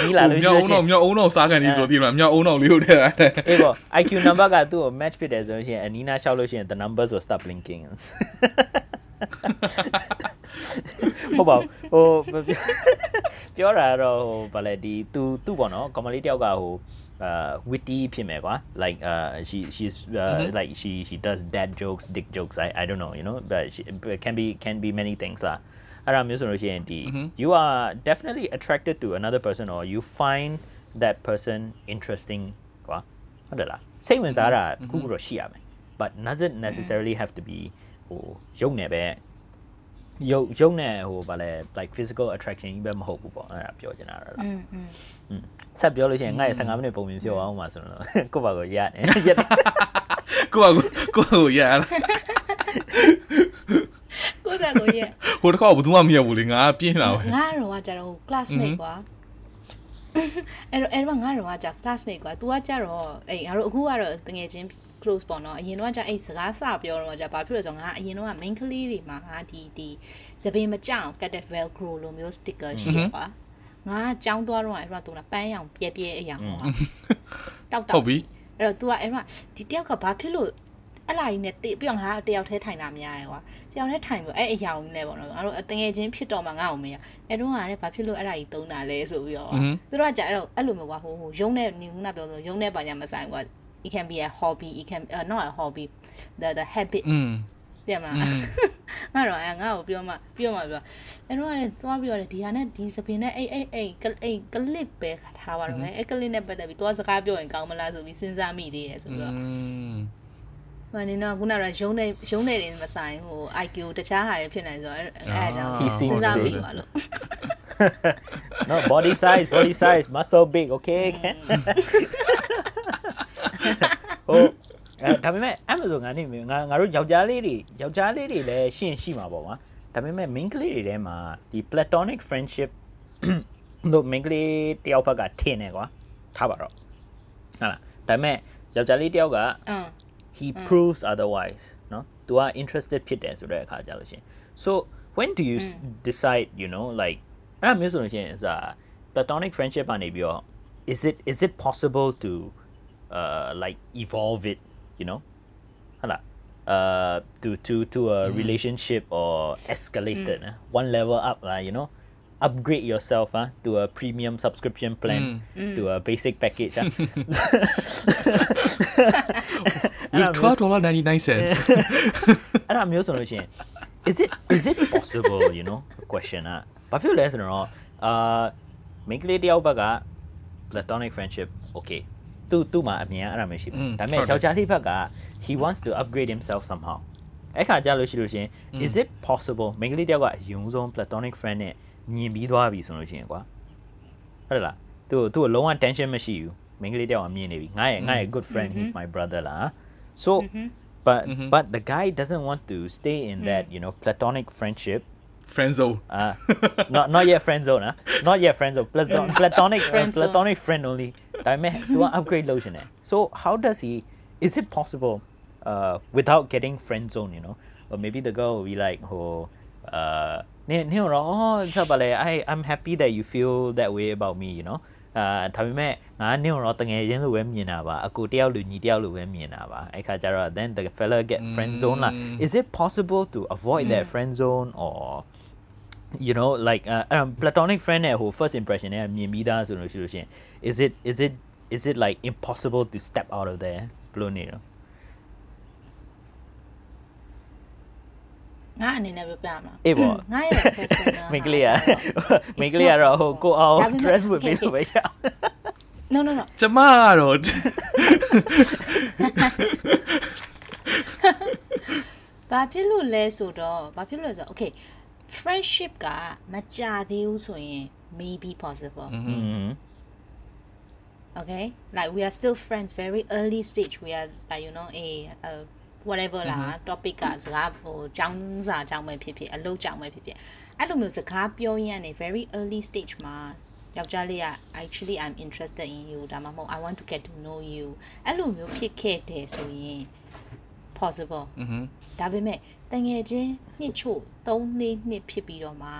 နီးလာလို့ရှိ မြောက် လို့ အုံ ရှိရင် အောင်မြောက်အုံအောင်စားကန်ကြီးဆိုတည်မှာမြောက်အုံအောင်လေးကိုထည့်လိုက် အေးပေါ့ IQ [LAUGHS] number ကသူ့ကို match ဖြစ်တယ်ဆိုလို့ရှိရင်အနီးနားလျှောက်လို့ရှိရင် the numbers will start blinking ဟုတ်ပါဘူးဟိုပြောတာကတော့ဟိုဗာလဲဒီသူသူ့ပေါ့နော်ကောင်မလေးတယောက်ကဟိုအာ witty ဖြစ်မယ်ကွာ like uh she she's uh, like she she does dad jokes dick jokes i i don't know you know but she but it can be can be many things လား အဲ့ဒါမျိုးဆိုလို့ရှိရင်ဒီ you are definitely attracted to another person or you find that person interesting ကွာဟုတ်တယ်လားစိတ်ဝင်စားတာတစ်ခုခုတော့ရှိရမယ် but does it necessarily have to be ဟိုရုပ်နယ်ပဲရုပ်ရုပ်နဲ့ဟိုဗာလဲ like physical attraction ကြီးပဲမဟုတ်ဘူးပေါ့အဲ့ဒါပြောချင်တာတော့လား อืมอืม ဆက်ပြောလို့ရှိရင်ငါ့ရဲ့15မိနစ်ပုံပြင်ပြောအောင်ပါဆိုတော့ကိုယ့်ဘာကိုရတယ်ရက်တယ် ကိုကကိုကကိုရ[LAUGHS] လာ [LAUGHS] [LAUGHS] ကိုယ့်တက်ကိုရဲ့ ဟိုတစ်ခါဘယ်သူမှမရဘူးလေငါပြင်းလာပဲ ငါတော့ကကြတော့ classmate ကွာအဲ့တော့အဲ့တော့ငါတော့ကကြ classmate ကွာ तू ကကြတော့အဲ့ငါတို့အခုကတော့တငယ်ချင်း close ပေါ့နော်အရင်တော့ကကြအဲ့စကားစပြောတော့ကြဘာဖြစ်လဲဆိုတော့ငါအရင်တော့က main ကလေးတွေမှာငါဒီဒီစပင်းမကြောက်ကတ်တဲ့ velcro လိုမျိုး sticker ရှိရကွာငါကြောင်းသွားတော့အဲ့တော့ तू ကပန်းရောင်ပြဲပြဲအရာဟောတောက်တောက် ဟုတ်ပြီ အဲ့တော့ तू ကအဲ့တော့ဒီတယောက်ကဘာဖြစ်လို့ အဲ့လာကြီးနဲ့တိပြီးတော့ငါတယောက်တည်းထိုင်တာများတယ်ကွာတယောက်တည်းထိုင်ပြီးအဲ့အရာကြီးနဲ့ပေါ့နော်ငါတို့တငယ်ချင်းဖြစ်တော့မှငါ့အောင်မရအဲ့တော့ကလည်းဘာဖြစ်လို့အဲ့ဒါကြီးတုံးတာလဲဆိုပြီးတော့သူတို့ကကြာအဲ့တော့အဲ့လိုမျိုးကွာဟိုဟိုရုံးနဲ့နေခုနပြောဆိုရုံးနဲ့ပါညာမဆိုင်ကွာ it can be a hobby it can uh, not a hobby the the habits อืมတဲ့မလားငါတော့အဲ့ငါ့ကိုပြောမှပြောမှပြောအဲ့တော့လည်းသွားပြီးတော့ဒီဟာနဲ့ဒီစပင်နဲ့အဲ့အဲ့အဲ့အဲ့ကလစ်ပဲထားပါတော့မယ်အဲ့ကလစ်နဲ့ပတ်သက်ပြီးသွားစကားပြောရင်ကောင်းမလားဆိုပြီးစဉ်းစားမိသေးရဲ့ဆိုပြီးတော့ မနေတော့ခုနကရုံးနေရုံးနေတယ်မဆိုင်ဟို IQ တခြားဟာတွေဖြစ်နေဆိုတော့အဲ့အဲ့ကြောင့် He seems စဉ်းစား big. မိပါလို့ no body size body size muscle big okay ဟိုအဲဒါပေမဲ့အဲ့လိုဆိုငါနေငါငါတို့ယောက်ျားလေးတွေယောက်ျားလေးတွေလည်းရှင်းရှိမှာပေါ့ကွာဒါပေမဲ့ main ကလေးတွေထဲမှာဒီ platonic friendship တို့ main ကလေးတယောက်ဘက်ကထင်တယ်ကွာထားပါတော့ဟုတ်လားဒါပေမဲ့ယောက်ျားလေးတယောက်က he mm. proves otherwise no? Do I interested ဖြစ်တယ်ဆိုတဲ့အခါကြလို့ရှင် so when do you hmm. decide you know like အဲ့မျိုးဆိုလို့ရှင် is a platonic friendship ကနေပြီးတော့ is it is it possible to uh like evolve it you know ဟုတ်လား uh to to to a mm. relationship or hmm. escalated mm. uh, one level up uh, you know upgrade yourself uh, to a premium subscription plan mm. to a basic package uh. [LAUGHS] [LAUGHS] [LAUGHS] with [LAUGHS] $12.99. အဲ့ဒါမျိုးဆိုလို့ရှိရင် is it is it possible you know question อ่ะဘာဖြစ်လဲဆိုတော့အာမိန်းကလေးတယောက်ဘက်က platonic friendship okay. သူသူ့မှာအမြင်အဲ့ဒါမျိုးရှိတယ်ဒါပေမဲ့ယောက်ျားလေးဘက်က he wants to upgrade himself somehow. အဲ့ခါကြလို့ရှိလို့ရှင် is it possible မိန်းကလေးတယောက်ကအယုံဆုံး platonic friend နဲ့မြင်ပြီးသွားပြီဆိုလို့ရှင်ကွာဟုတ်လားသူသူ့လုံးဝ tension ngai good friend he's my brother lah. So, mm-hmm. but mm-hmm. but the guy doesn't want to stay in mm. that you know platonic friendship. Friend zone. Uh, not not yet friend zone. Huh? Not yet friend zone. Platonic platonic friend, platonic friend only. I may have to upgrade lotion. Eh? So how does he? Is it possible, uh, without getting friend zone? You know, or maybe the girl will be like, oh, uh, Oh, I, I'm happy that you feel that way about me. You know. အာဒါပေမဲ့ငါနင့်တော့တငယ်ချင်းလိုပဲမြင်တာပါအကိုတယောက်လူညီတယောက်လိုပဲမြင်တာပါအဲ့ခါကျတော့ then the fella get friend zone လား is it possible to avoid that friend zone or you know like uh, um, platonic friend နဲ့ဟို first impression နဲ့မြင်ပြီးသားဆိုလို့ရှိလို့ရှရင် is it is it is it like impossible to step out of there ဘယ်လိုနေတော့ ငါအနေနဲ့ပြောပြမှာ အေးပေါ့ ငါရဲ့ personal မိန်းကလေးက ဟာကျတော့ မိန်းကလေးကတော့ဟိုကိုအောင် ဒါပေမဲ့ dress ဝတ် okay, ပြီးလို့ပဲရအောင် no no no ကျမကတော့ ဘာဖြစ်လို့လဲဆိုတော့ဘာဖြစ်လို့လဲဆိုတော့ [LAUGHS] okay [LAUGHS] friendship ကမကြသေးဘူးဆိုရင် maybe possible อืม okay like we are still friends very early stage we are like you know a uh, whatever လား topic ကစကားဟိုចောင်းစာចောင်းပဲဖြစ်ဖြစ်အလုပ်ចောင်းပဲဖြစ်ဖြစ်အဲ့လိုမျိုးစကားပြောရင်းနေ very early stage မှာယောက်ျားလေးက actually i'm interested in you ဒါမှမဟုတ် i want to get to know you အဲ့လိုမျိုးဖြစ်ခဲ့တယ်ဆိုရင် possible ဒါပေမဲ့တငယ်ချင်းနှစ်ချို့3နှစ်နှစ်ဖြစ်ပြီးတော့မှ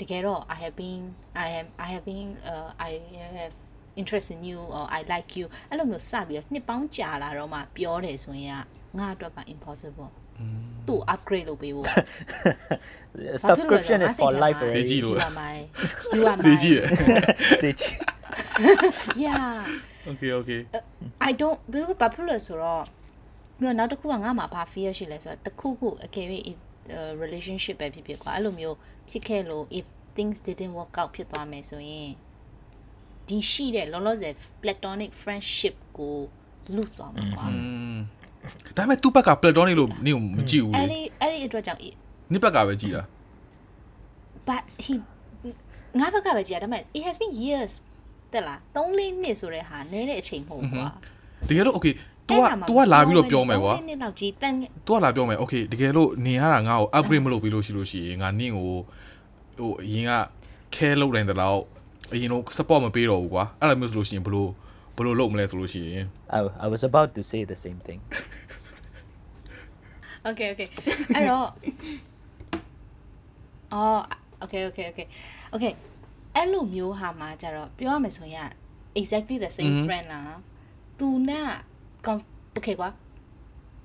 တကယ်တော့ i have been i am i have been uh, i have interest in you or i like you အဲ့လိုမျိုးစပြီးတော့နှစ်ပေါင်းကြာလာတော့မှပြောတယ်ဆိုရင်က ငါအတွက်က impossible သူ့ upgrade လုပ်ပေးဖို့ subscription is for life ဈေးကြီးလို့ you are my you are my စေးကြည့်တယ်စေးကြီး yeah okay okay I don't ဘယ်လိုဘာဖြစ်လို့လဲဆိုတော့ပြီးတော့နောက်တစ်ခုကငါမှာဘာ fear ရှိလဲဆိုတော့တစ်ခုခုအကယ်၍ if uh, relationship ပဲဖြစ်ဖြစ်ကွာအဲ့လိုမျိုးဖြစ်ခဲ့လို့ if things didn't work out ဖြစ်သွားမယ်ဆိုရင်ဒီရှိတဲ့လောလောဆယ် platonic friendship ကို lose သွားမှာကွာอืม ဒါပေမဲ့သူ့ဘက်က platonic လို့နင့်ကိုမကြည့်ဘူးလေအဲ့ဒီအဲ့ဒီအတွက်ကြောင့်နင့်ဘက်ကပဲကြည်တာ but he ငါဘက်ကပဲကြည်တာဒါပေမဲ့ it has been years တက်လား3လေးနှစ်ဆိုတဲ့ဟာနည်းတဲ့အချိန်မဟုတ်ဘူးကွာတကယ်လို့ okay ตัวตัวลาပြီးတော့ပြောမယ်ကွာနင်းလောက်ကြီးတန်ตัวลาပြောမယ်โอเคတကယ်လို့နင်ရတာငါ့ကို upgrade မလုပ်ပြီးလို့ရှိလို့ရှိရင်ငါနင့်ကိုဟိုအရင်က care လုပ်နိုင်တဲ့လောက်အရင်တော့ support မပေးတော့ဘူးကွာအဲ့လိုမျိုးဆိုလို့ရှိရင်ဘလို့ ဘလို့လုပ်မလဲဆိုလို့ရှိရင် I I was about to say the same thing [LAUGHS] Okay okay အဲ့တော့[LAUGHS] အော် okay okay okay okay အဲ့လိုမျိုးဟာမှာကြတော့ပြောရမယ်ဆိုရင် exactly the same friend လားသူနာ con- okay ကွာ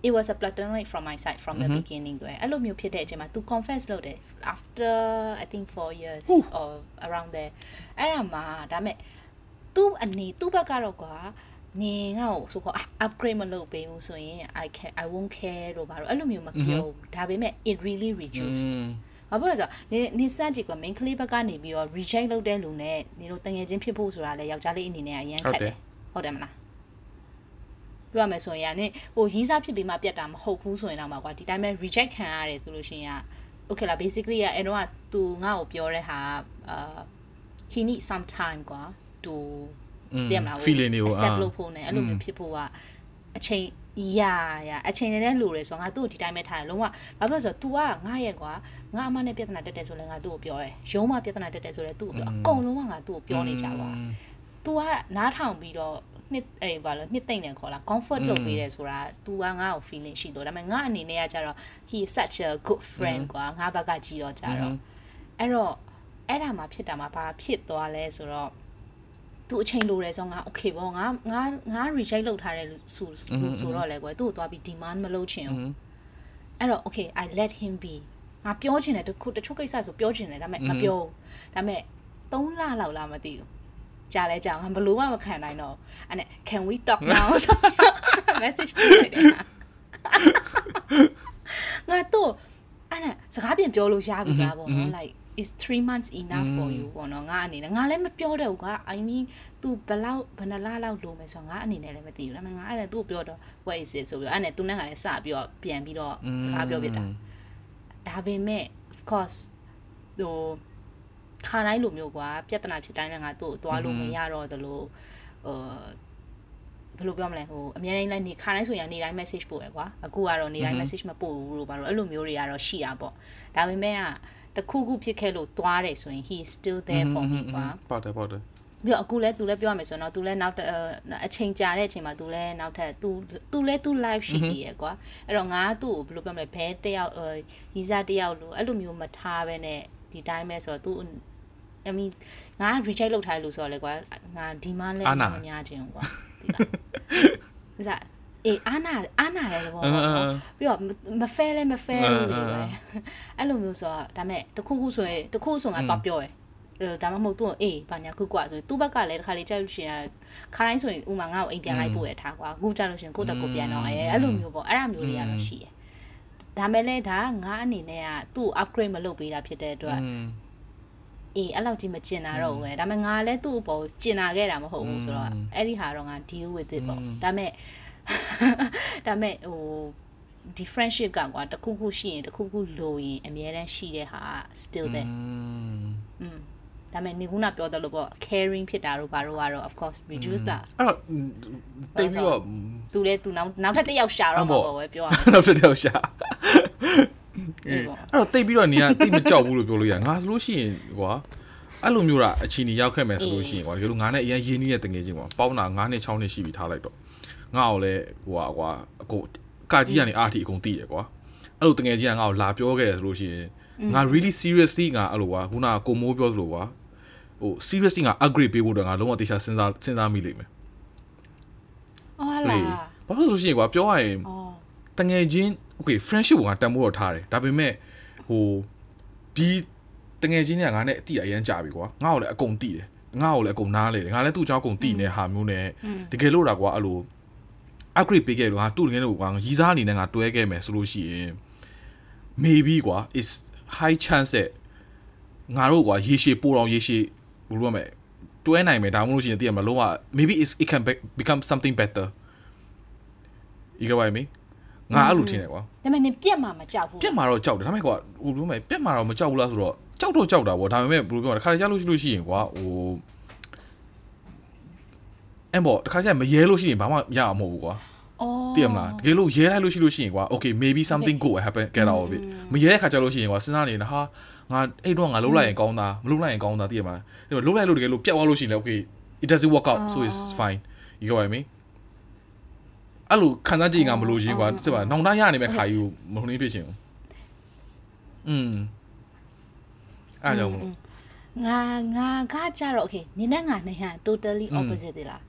it was a platonic from my side from the beginning ကွယ်အဲ့လိုမျိုးဖြစ်တဲ့အချိန်မှာ तू confess လုပ်တယ် after i think 4 years or around there အဲ့ဒါမှာဒါပေမဲ့ သူ့အနေသူ့ဘက်ကတော့ကွာနေငါ့ကိုဆိုခေါ် upgrade မလုပ်ပေးဘူးဆိုရင် I can I won't care လို့ဘာလို့အဲ့လိုမျိုးမပြောဘူးဒါပေမဲ့ it really reduced ဘာဖြစ်လဲဆိုတော့နေနေစန့်ကြည့်ကွာ main ကလေးဘက်ကနေပြီးတော့ reject လုပ်တဲ့လူနဲ့နေတို့တငယ်ချင်းဖြစ်ဖို့ဆိုတာလေယောက်ျားလေးအနေနဲ့အရင်ခက်တယ်ဟုတ်တယ်မလားပြောရမယ်ဆိုရင်ကနေဟိုရီးစားဖြစ်ပြီးမှပြတ်တာမဟုတ်ဘူးဆိုရင်တော့မှာကွာဒီတိုင်းပဲ reject ခံရတယ်ဆိုလို့ရှိရင်က okay လား basically ကအဲ့တော့ကသူငါ့ကိုပြောတဲ့ဟာအာ he need some time ကွာ to တည်မလား feeling တွေကို accept အာ လုပ်ဖို့ ਨੇ အဲ့လိုမျိုးဖြစ်ဖို့ကအချိန်ရာရာအချိန်နဲ့လိုတယ်ဆိုတော့ငါသူ့ကိုဒီတိုင်းပဲထားတယ်လုံးဝဘာဖြစ်လို့လဲဆိုတော့ तू ကငါရဲ့ကွာငါအမနဲ့ပြဿနာတက်တယ်ဆိုလဲငါသူ့ကိုပြောတယ်ရုံးမပြဿနာတက်တယ်ဆိုလဲသူ့ကိုပြောအကုန်လုံးကငါသူ့ကိုပြောနေကြပါ तू ကနားထောင်ပြီးတော့နှစ်အေးဘာလို့နှစ်သိမ့်တယ်ခေါ်လား comfort လုပ်ပေးတယ်ဆိုတာ तू ကငါ့ကို feeling ရှိလို့ဒါပေမဲ့ငါအနေနဲ့ကကြတော့ he is such a good friend ကွာငါဘက်ကကြည်တော့ကြတော့အဲ့တော့အဲ့ဒါမှဖြစ်တာမှဘာဖြစ်သွားလဲဆိုတော့ သူအချိန်လိုတယ်ဆိုတော့ငါ okay ပေါ့ငါငါငါ reject လုပ်ထားတယ်ဆိုဆိုတော့လေကွယ်သူ့ကိုသွားပြီး demand မလုပ်ချင်ဘူးအဲ့တော့ okay i let him be ငါပြောချင်တယ်တခုတချို့ကိစ္စဆိုပြောချင်တယ်ဒါပေမဲ့မပြောဘူးဒါပေမဲ့3လလောက်လားမသိဘူးကြာလဲကြာငါဘလို့မှမခံနိုင်တော့အဲ့နဲ့ can we talk now message ပို့လိုက်တယ်ငါတော့အဲ့နဲ့စကားပြန်ပြောလို့ရပြီလားပေါ့နော် like is 3 months enough for you ပေါ့နော်ငါအနေနဲ့ငါလည်းမပြောတော့ဘူးက I mean သူဘလောက်ဘယ်နှလလောက်လိုမယ်ဆိုတော့ငါအနေနဲ့လည်းမသိဘူးဒါပေမဲ့ငါအဲ့ဒါသူ့ကိုပြောတော့ what is it ဆိုပြီးတော့အဲ့နဲ့သူနဲ့ငါလည်းစပြီးတော့ပြန်ပြီးတော့စကားပြောပြတာဒါပေမဲ့ of course ဟိုခါတိုင်းလိုမျိုးကွာပြဿနာဖြစ်တိုင်းလည်းငါသူ့ကိုသွားလို့မရတော့တလို့ဟိုဘယ်လိုပြောမလဲဟိုအများတိုင်းလိုက်နေခါတိုင်းဆိုရင်နေတိုင်း message ပို့ရယ်ကွာအခုကတော့နေတိုင်း message မပို့ဘူးလို့ပါတော့အဲ့လိုမျိုးတွေကတော့ရှိတာပေါ့ဒါပေမဲ့က တခုခုဖြစ်ခဲ့လို့သွားတယ်ဆိုရင် he is still there for me ကွာ ပါတယ်ပါတယ် ပြီးတော့အခုလဲ तू လဲပြောရမယ်ဆိုတော့ तू လဲနောက်ထပ်အချိန်ကြာတဲ့အချိန်မှာ तू လဲနောက်ထပ် तू तू လဲ तू live ရှိသေးရယ်ကွာအဲ့တော့ငါသူ့ကိုဘယ်လိုပြောမလဲဘဲတယောက်ရီစားတယောက်လို့အဲ့လိုမျိုးမထားဘဲနဲ့ဒီတိုင်းပဲဆိုတော့ तू I mean ငါ reject လုပ်ထားတယ်လို့ဆိုတော့လေကွာငါဒီမှလဲမများခြင်းကွာဒီလား အေးအာနာအာနာရဲဘောပြီးတော့မဖဲလဲမဖဲလို့လေပဲအဲ့လိုမျိုးဆိုတော့ဒါမဲ့တခုခုဆိုရင်တခုဆိုငါတော့ပြောရယ်ဒါမှမဟုတ်သူ့အေးဘာညာခုကွာဆိုသူ့ဘက်ကလည်းတစ်ခါလေးကြိုက်လို့ရှိရင်ခါတိုင်းဆိုရင်ဥမာငါ့ကိုအိမ်ပြန်လိုက်ပို့ရထားကွာအခုကြလို့ရှိရင်ကိုယ့်တက်ကိုပြန်တော့အဲအဲ့လိုမျိုးပေါ့အဲ့ဒါမျိုးတွေကတော့ရှိရယ်ဒါမဲ့လည်းဒါငါအနေနဲ့ကသူ့ upgrade မလုပ်ပေးတာဖြစ်တဲ့အတွက်အေးအဲ့လောက်ကြီးမကျင်တာတော့ဘူးပဲဒါပေမဲ့ငါလည်းသူ့အပေါ်ကျင်နာခဲ့တာမဟုတ်ဘူးဆိုတော့အဲ့ဒီဟာတော့ငါ deal with it ပေါ့ဒါပေမဲ့ ဒါပေမဲ့ဟိုဒီ friendship ကကွာတခုခုရှိရင်တခုခုလိုရင်အများတန်းရှိတဲ့ဟာ still there อืมဒါပေမဲ့နေခုနပြောတယ်လို့ပေါ့ caring ဖြစ်တာတို့ဘာတို့ကတော့ of course reduce တာအဲ့တော့တိတ်ပြီးတော့သူလည်းသူနောက်နောက်ထပ်တစ်ယောက်ရှာတော့မှာပေါ့ပဲပြောရမယ်နောက်တစ်ယောက်ရှာအေးပေါ့အဲ့တော့တိတ်ပြီးတော့နေကတိတ်မကြောက်ဘူးလို့ပြောလို့ရငါဆိုလို့ရှိရင်ကွာအဲ့လိုမျိုးတာအချင်းကြီးရောက်ခဲ့မယ်ဆိုလို့ရှိရင်ကွာဒီလိုငါနဲ့အရင်ရင်းနှီးတဲ့တငယ်ချင်းကွာပေါင်းတာ9နှစ်6နှစ်ရှိပြီထားလိုက်တော့ ငါ့ကိုလည်းဟိုကွာကွာအကိုကာကြီးကနေအားထီအကုန်တည်ရကွာအဲ့လိုတငယ်ချင်းကငါ့ကိုလာပြောခဲ့တယ်ဆိုလို့ရှိရင်ငါ really seriously ငါအဲ့လိုကွာခုနကကိုမိုးပြောသလိုကွာဟို seriously ငါ upgrade ပေးဖို့တော့ငါလုံးဝတေချာစဉ်းစားစဉ်းစားမိလိမ့်မယ်အော်ဟာလေလားဘာလို့လဲဆိုရှင်ကွာပြောရရင်အော်တငယ်ချင်း okay friendship ကိုငါတန်ဖိုးတော့ထားတယ်ဒါပေမဲ့ဟိုဒီတငယ်ချင်းတွေကငါနဲ့အတိအရန်ကြပြီကွာငါ့ကိုလည်းအကုန်တိတယ်ငါ့ကိုလည်းအကုန်နားလေတယ်ငါလည်းသူ့အကြောင်းအကုန်တိနေတဲ့ဟာမျိုးနဲ့တကယ်လို့တာကွာအဲ့လို upgrade ပေးခဲ့လို့ငါသူ့တကယ်လို့ကွာရီးစားအနေနဲ့ငါတွဲခဲ့မယ်ဆိုလို့ရှိရင် maybe ကွာ is high chance that ငါတို့ကွာရေရှည်ပိုတော့ရေရှည်ဘယ်လိုရမလဲတွဲနိုင်မယ်ဒါမှမဟုတ်လို့ရှိရင်တည်ရမလားလုံးဝ maybe is it can be- become something better you get what i mean ငါအဲ့လိုထင်တယ်ကွာဒါပေမဲ့နင်ပြက်မှာမကြောက်ဘူးပြက်မှာတော့ကြောက်တယ်ဒါပေမဲ့ကွာဟိုလိုမဲ့ပြက်မှာတော့မကြောက်ဘူးလားဆိုတော့ကြောက်တော့ကြောက်တာပေါ့ဒါပေမဲ့ဘယ်လိုပြောမလဲတစ်ခါတည်းကြားလို့ရှိလို့ရှိရင်ကွာဟို အဲ့ပေါ့တခါကျရင်မရဲလို့ရှိရင်ဘာမှရအောင်မဟုတ်ဘူးကွာတည်ရမလားတကယ်လို့ရဲလိုက်လို့ရှိလို့ရှိရင်ကွာ okay maybe something good will happen get out of it မရဲတဲ့ခါကျလို့ရှိရင်ကွာစဉ်းစားနေတာဟာငါအဲ့တော့ငါလှုပ်လိုက်ရင်ကောင်းတာမလှုပ်လိုက်ရင်ကောင်းတာတည်ရမလားဒါပေမဲ့လှုပ်လိုက်လို့တကယ်လို့ပြတ်သွားလို့ရှိရင်လည်း okay it doesn't work out so it's fine you know what i mean အဲ့လိုခံစားကြည့်ငါမလို့ရှင်ကွာတည်ပါနောင်တရရနေမဲ့ခါကြီးကိုမုံနေဖြစ်ရှင်ဘူးอืมအဲ့ကြောင့်မလို့ငါငါကကြတော့ okay နင်းနဲ့ငါနဲ့ဟာ totally opposite တယ်လား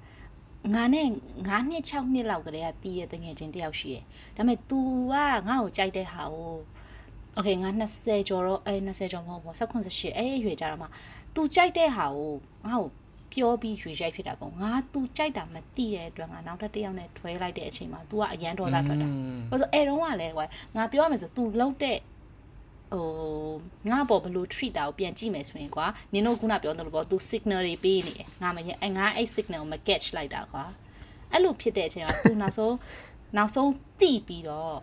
ငါနဲ့ငါနှစ်6နှစ်လောက်ကလေးကတီးတဲ့တငယ်ချင်းတယောက်ရှိတယ်ဒါပေမဲ့ तू ကငါ့ကိုကြိုက်တဲ့ဟာကို okay ငါ20ကျော်တော့အဲ20ကျော်မဟုတ်ဘူး18 18အဲအရွယ်ကြတော့မှ तू ကြိုက်တဲ့ဟာကိုငါ့ကိုပြောပြီးရွေရိုက်ဖြစ်တာပေါ့ငါ तू ကြိုက်တာမသိတဲ့အတွက်ငါနောက်ထပ်တစ်ယောက်နဲ့ထွဲလိုက်တဲ့အချိန်မှာ तू ကအရန်ဒေါသထွက်တာ ဘာလို့အဲတုန်းကလည်းကွာငါပြောရမယ်ဆို तू လောက်တဲ့ ဟိုငါပေါ်ဘယ်လို treat တာကိုပြန်ကြည့်မယ်ဆိုရင်ကွာနင်တို့ခုနပြောသလိုပေါ့ तू signal တွေပေးနေတယ်ငါမညအဲငါအဲ့ signal ကိုမ catch လိုက်တာကွာအဲ့လိုဖြစ်တဲ့အချိန်မှာ तू နောက်ဆုံးနောက်ဆုံးတိပြီးတော့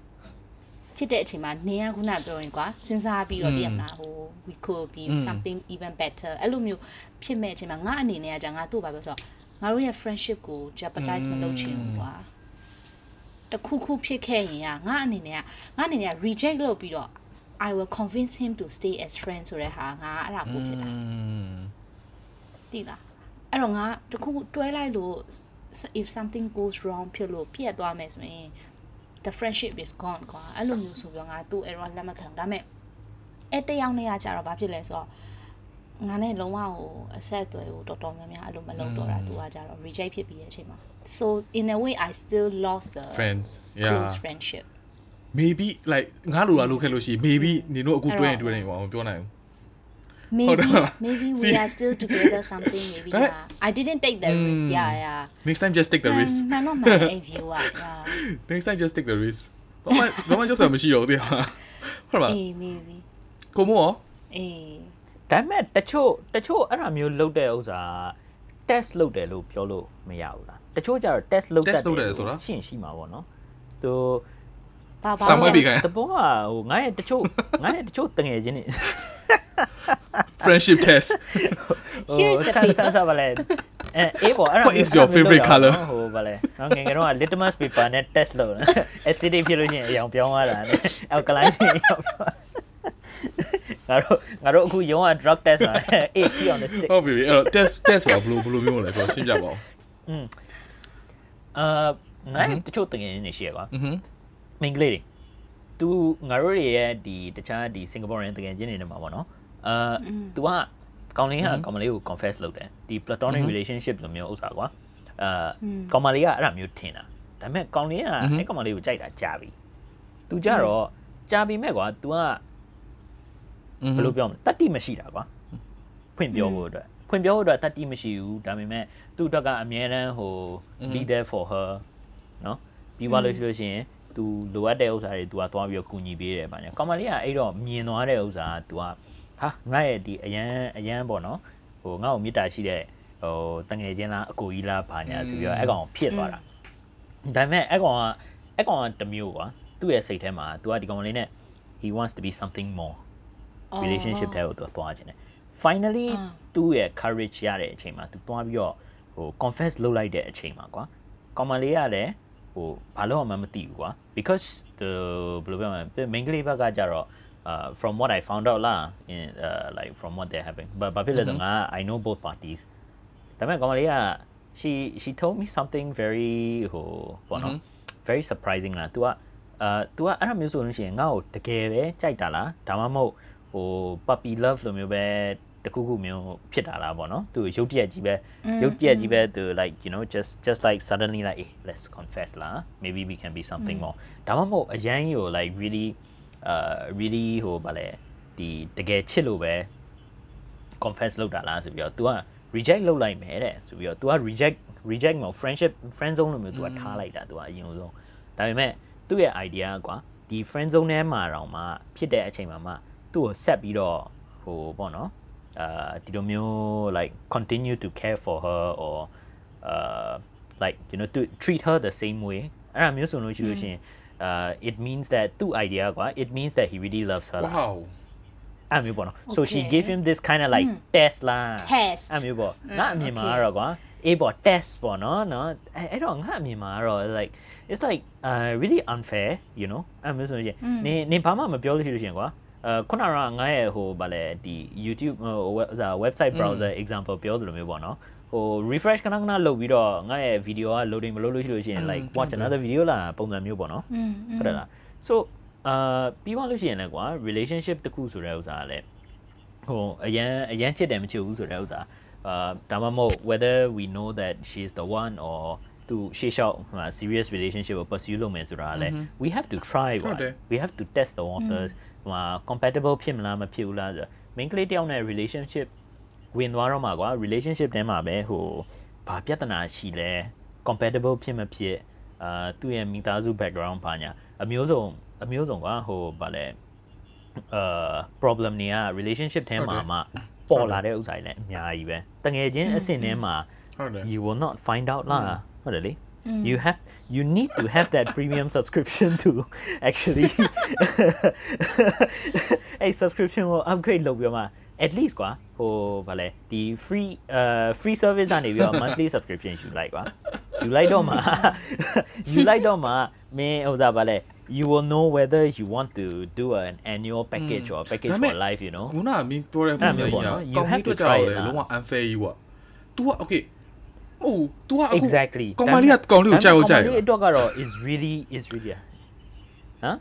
ဖြစ်တဲ့အချိန်မှာနင်ကခုနပြောရင်ကွာစဉ်းစားပြီးတော့တည်ရမလားဟို we could be something even better အဲ့လိုမျိုးဖြစ်မဲ့အချိန်မှာငါအနေနဲ့ကじゃငါတို့ဘာပြောဆိုတော့ငါတို့ရဲ့ friendship ကို jeopardize မလုပ်ချင်ဘူးကွာ တခုခုဖြစ်ခဲ့ရင်ကငါအနေနဲ့ကငါအနေနဲ့က reject လုပ်ပြီးတော့ I will convince him to stay as friend ဆိုတဲ့ဟာငါအဲ့ဒါပို့ဖြစ်တာတိလားအဲ့တော့ငါတခုခုတွဲလိုက်လို့ if something goes wrong ဖြစ်လို့ပြတ်သွားမယ်ဆိုရင် the friendship is gone ကွာအဲ့လိုမျိုးဆိုပြီးတော့ငါသူ့အဲ့တော့လက်မခံဘူးဒါပေမဲ့အဲ့တယောက်နဲ့ကကြတော့ဘာဖြစ်လဲဆိုတော့ငါနဲ့လုံးဝဟိုအဆက်အသွယ်ကိုတော်တော်များများအဲ့လိုမလုပ်တော့တာသူကကြတော့ reject ဖြစ်ပြီးတဲ့အချိန်မှာ so in a way I still lost the friends close yeah friendship maybe like ငါလိုလာလုပ်ခဲ့လို့ရှိရင် maybe နေတို့အခုတွဲရင်တွဲနေပါအောင်ပြောနိုင်ဘူး maybe Hold on. maybe we See- are still together something maybe Right? yeah I didn't take the risk Mm. yeah yeah next time just take the risk မှန်တော့မှန်တယ် view อ่ะ yeah next time just take the risk ဘာမှဘာမှကြောက်စရာမရှိတော့ဘူးတရားဟုတ်လားအေး maybe ကိုမို့ရောအေးဒါပေမဲ့တချို့တချို့အဲ့ဒါမျိုးလုပ်တဲ့ဥစ္စာ test လုပ်တယ်လို့ပြောလို့မရဘူးလားတချို့ကျတော့ test လုပ်တတ် test လုပ်တယ်ဆိုတာရှင်းရှိမှာပေါ့နော်သူ ဘာဘာဆံမွေးပြီးခိုင်းတဘောကဟိုငါရဲ့တချို့ငါရဲ့တချို့တငယ်ချင်းတွေ friendship test Here's the ဟိုဆန်း paper ဆန်းပါလေအဲအေးပေါ့အဲ့ဒါ What is your favorite colour? ဟိုဗာလေနော်ငယ်ငယ်တော့ litmus paper နဲ့ test လုပ်တယ် acidic ဖြစ်လို့ရှိရင်အရောင်ပြောင်းသွားတာနဲ့ alkaline ဖြစ်ရောက်သွားငါတို့ငါတို့အခုရုံးက drug test မှာအေးဖြစ်အောင် stick ဟုတ်ပြီအဲ့တော့ test test ဆိုတာဘယ်လိုဘယ်လိုမျိုးလဲဆိုတော့ရှင်းပြပါဦးအာငါရဲ့တချို့တငယ်ချင်းတွေရှိရကွာอือဟึ မိန်းကလေးတွေသူငါတို့တွေရဲ့ဒီတခြားဒီစင်ကာပူရန်တကယ်ချင်းတွေနဲ့မှာပေါ့နော်အာ तू ကကောင်လေးကကောင်မလေးကို confess လုပ်တယ်ဒီ platonic relationship လိုမျိုးဥစ္စာကွာအာကောင်မလေးကအဲ့ဒါမျိုးထင်တာဒါပေမဲ့ကောင်လေးကအဲ့ကောင်မလေးကိုကြိုက်တာကြာပြီ तू ကြတော့ကြာပြီမဲ့ကွာ तू ကဘယ်လိုပြောမလဲတတိမရှိတာကွာဖွင့်ပြောဖို့အတွက်ဖွင့်ပြောဖို့အတွက်တတိမရှိဘူးဒါပေမဲ့သူ့အတွက်ကအမြဲတမ်းဟို be there for her နော်ပြီးသွားလို့ရှိလို့ရှိရင် तू လိုအပ်တဲ့ဥစ္စာတွေ तू ကသွားပြီးတော့ကူညီပေးတယ်ဗျာ။ကောင်မလေးကအဲ့တော့မြင်သွားတဲ့ဥစ္စာက तू က ဟာငါရဲ့ဒီအရန်အရန်ပေါ့နော်ဟိုငါ့ကိုမေတ္တာရှိတဲ့ဟိုတငယ်ချင်းလားအကိုကြီးလားဘာညာဆိုပြီးတော့အဲ့ကောင်ဖြစ်သွားတာဒါပေမဲ့အဲ့ကောင်ကအဲ့ကောင်ကတစ်မျိုးကွာသူ့ရဲ့စိတ်ထဲမှာ तू ကဒီကောင်လေးနဲ့ he wants to be something more relationship ထဲကိုသူသွားခြင်းတယ် finally သူ့ရဲ့ courage ရတဲ့အချိန်မှာသူသွားပြီးတော့ဟို confess လုပ်လိုက်တဲ့အချိန်မှာကွာကောင်မလေးကလည်း ဟိုဘာလို့မှမသိဘူးကွာ because the ဘယ်လိုပြောမလဲ main ကလေးဘက်ကကြတော့ uh from what i found out လာ in uh like from what they're having but ဘာဖြစ်လဲဆိုငါ i know both parties ဒါပေမဲ့ကောင်မလေးက she she told me something very ဟိုပေါ့နော် very surprising လား तू ကအာ तू ကအဲ့လိုမျိုးဆိုလို့ရှိရင်ငါ့ကိုတကယ်ပဲကြိုက်တာလားဒါမှမဟုတ်ဟို puppy love လိုမျိုးပဲ တခုခုမျိုးဖြစ်တာလားပေါ့နော်သူရုပ်တရက်ကြီးပဲရုပ်တရက်ကြီးပဲသူ like you know just just like suddenly like hey, let's confess လား maybe we can be something more ဒါမှမဟုတ်အရန်ကို like really uh really ဟိုဗာလဲဒီတကယ်ချစ်လို့ပဲ confess လုပ်တာလားဆိုပြီးတော့ तू က reject လုပ်လိုက်မယ်တဲ့ဆိုပြီးတော့ तू က reject reject မဟုတ် friendship friend zone လိုမျိုး तू ကထားလိုက်တာ तू ကအရင်ဆုံးဒါပေမဲ့သူ့ရဲ့ idea ကွာဒီ friend zone ထဲမှာတော့မှဖြစ်တဲ့အချိန်မှာမှသူ့ကိုဆက်ပြီးတော့ဟိုပေါ့နော် အာဒီလိုမျိုး like continue to care for her or uh like you know to treat her the same way အဲ့ဒါမျိုးဆိုလို့ရှိလို့ရှိရင် uh it means that သူ့ idea ကွာ it means that he really loves her လား wow အဲ့မျိုးပေါ့နော် so she Okay. gave him this kind of like test လား Test အဲ့မျိုးပေါ့ငါအမြင်မှာကတော့ကွာအေးပေါ့ test ပေါ့နော်နော်အဲ့အဲ့တော့ငါအမြင်မှာကတော့ like it's like uh really unfair you know အဲ့မျိုးဆိုရင်နေနေဘာမှမပြောလို့ရှိလို့ရှိရင်ကွာအဲ ခုနကငါရဲ့ဟိုဗာလဲဒီ YouTube ဟို web- ဟို website browser example ပြောသလိုမျိုးပေါ့နော်ဟို refresh ခဏခဏလုပ်ပြီးတော့ငါရဲ့ video က loading မလုပ်လို့ရှိလို့ရှိရင် like watch another video လားပုံစံမျိုးပေါ့နော် อืม ဟုတ်တယ်လား so အာပြီးသွားလို့ရှိရင်လည်းကွာ relationship တစ်ခုဆိုတဲ့ဥစ္စာကလည်းဟိုအရန်အရန်ချစ်တယ်မချစ်ဘူးဆိုတဲ့ဥစ္စာအာဒါမှမဟုတ် whether we know that she is the one or သူရှေ့လျှောက်ဟို serious relationship ကို pursue လုပ်မယ်ဆိုတာကလည်း we have to try ဟုတ် ပေါ့ တယ် we have to test the waters ဟို compatible ဖြစ်မလားမဖြစ်ဘူးလားဆိုတော့ main ကလေးတယောက်နဲ့ relationship ဝင်သွားတော့မှာကွာ relationship ထဲမှာပဲဟိုဘာပြဿနာရှိလဲ compatible ဖြစ်မဖြစ်အာသူ့ရဲ့မိသားစု background ဘာညာအမျိုးစုံအမျိုးစုံကွာဟိုဗာလဲအာ problem တွေက relationship ထဲမှာမှပေါ်လာတဲ့ဥစ္စာတွေလည်းအများကြီးပဲတငယ်ချင်းအဆင့်ထဲမှာဟုတ်တယ် you will not find out လားဟုတ်တယ်လေ you have you need to have that premium subscription to actually [LAUGHS] အဲ့ subscription ကို upgrade လုပ်ပြီးတော့မှ at least ကွာဟိုဗာလဲဒီ free အာ free service ကနေပြီးတော့ monthly subscription ယူလိုက်ကွာယူလိုက်တော့မှ ယူလိုက်တော့မှမင်းဟိုစားဗာလဲ you will know whether you want to do an annual package or package ဒါပေမဲ့ for life you know ခုနကမင်းပြောတဲ့ပုံစံကြီးက အဲ့လိုမျိုးပေါ့နော် You ကောင်း have ကြီး to တွေ့ကြတော့ try လေ it လုံးဝ unfair ကြီးပေါ့ तू က okay ဟို तू ကအခု exactly ကောင်မလေးကကောင်လေးကိုကြိုက်အောင်ကြိုက် ကောင်မလေးအတွက်ကတော့ is really is really ဟမ်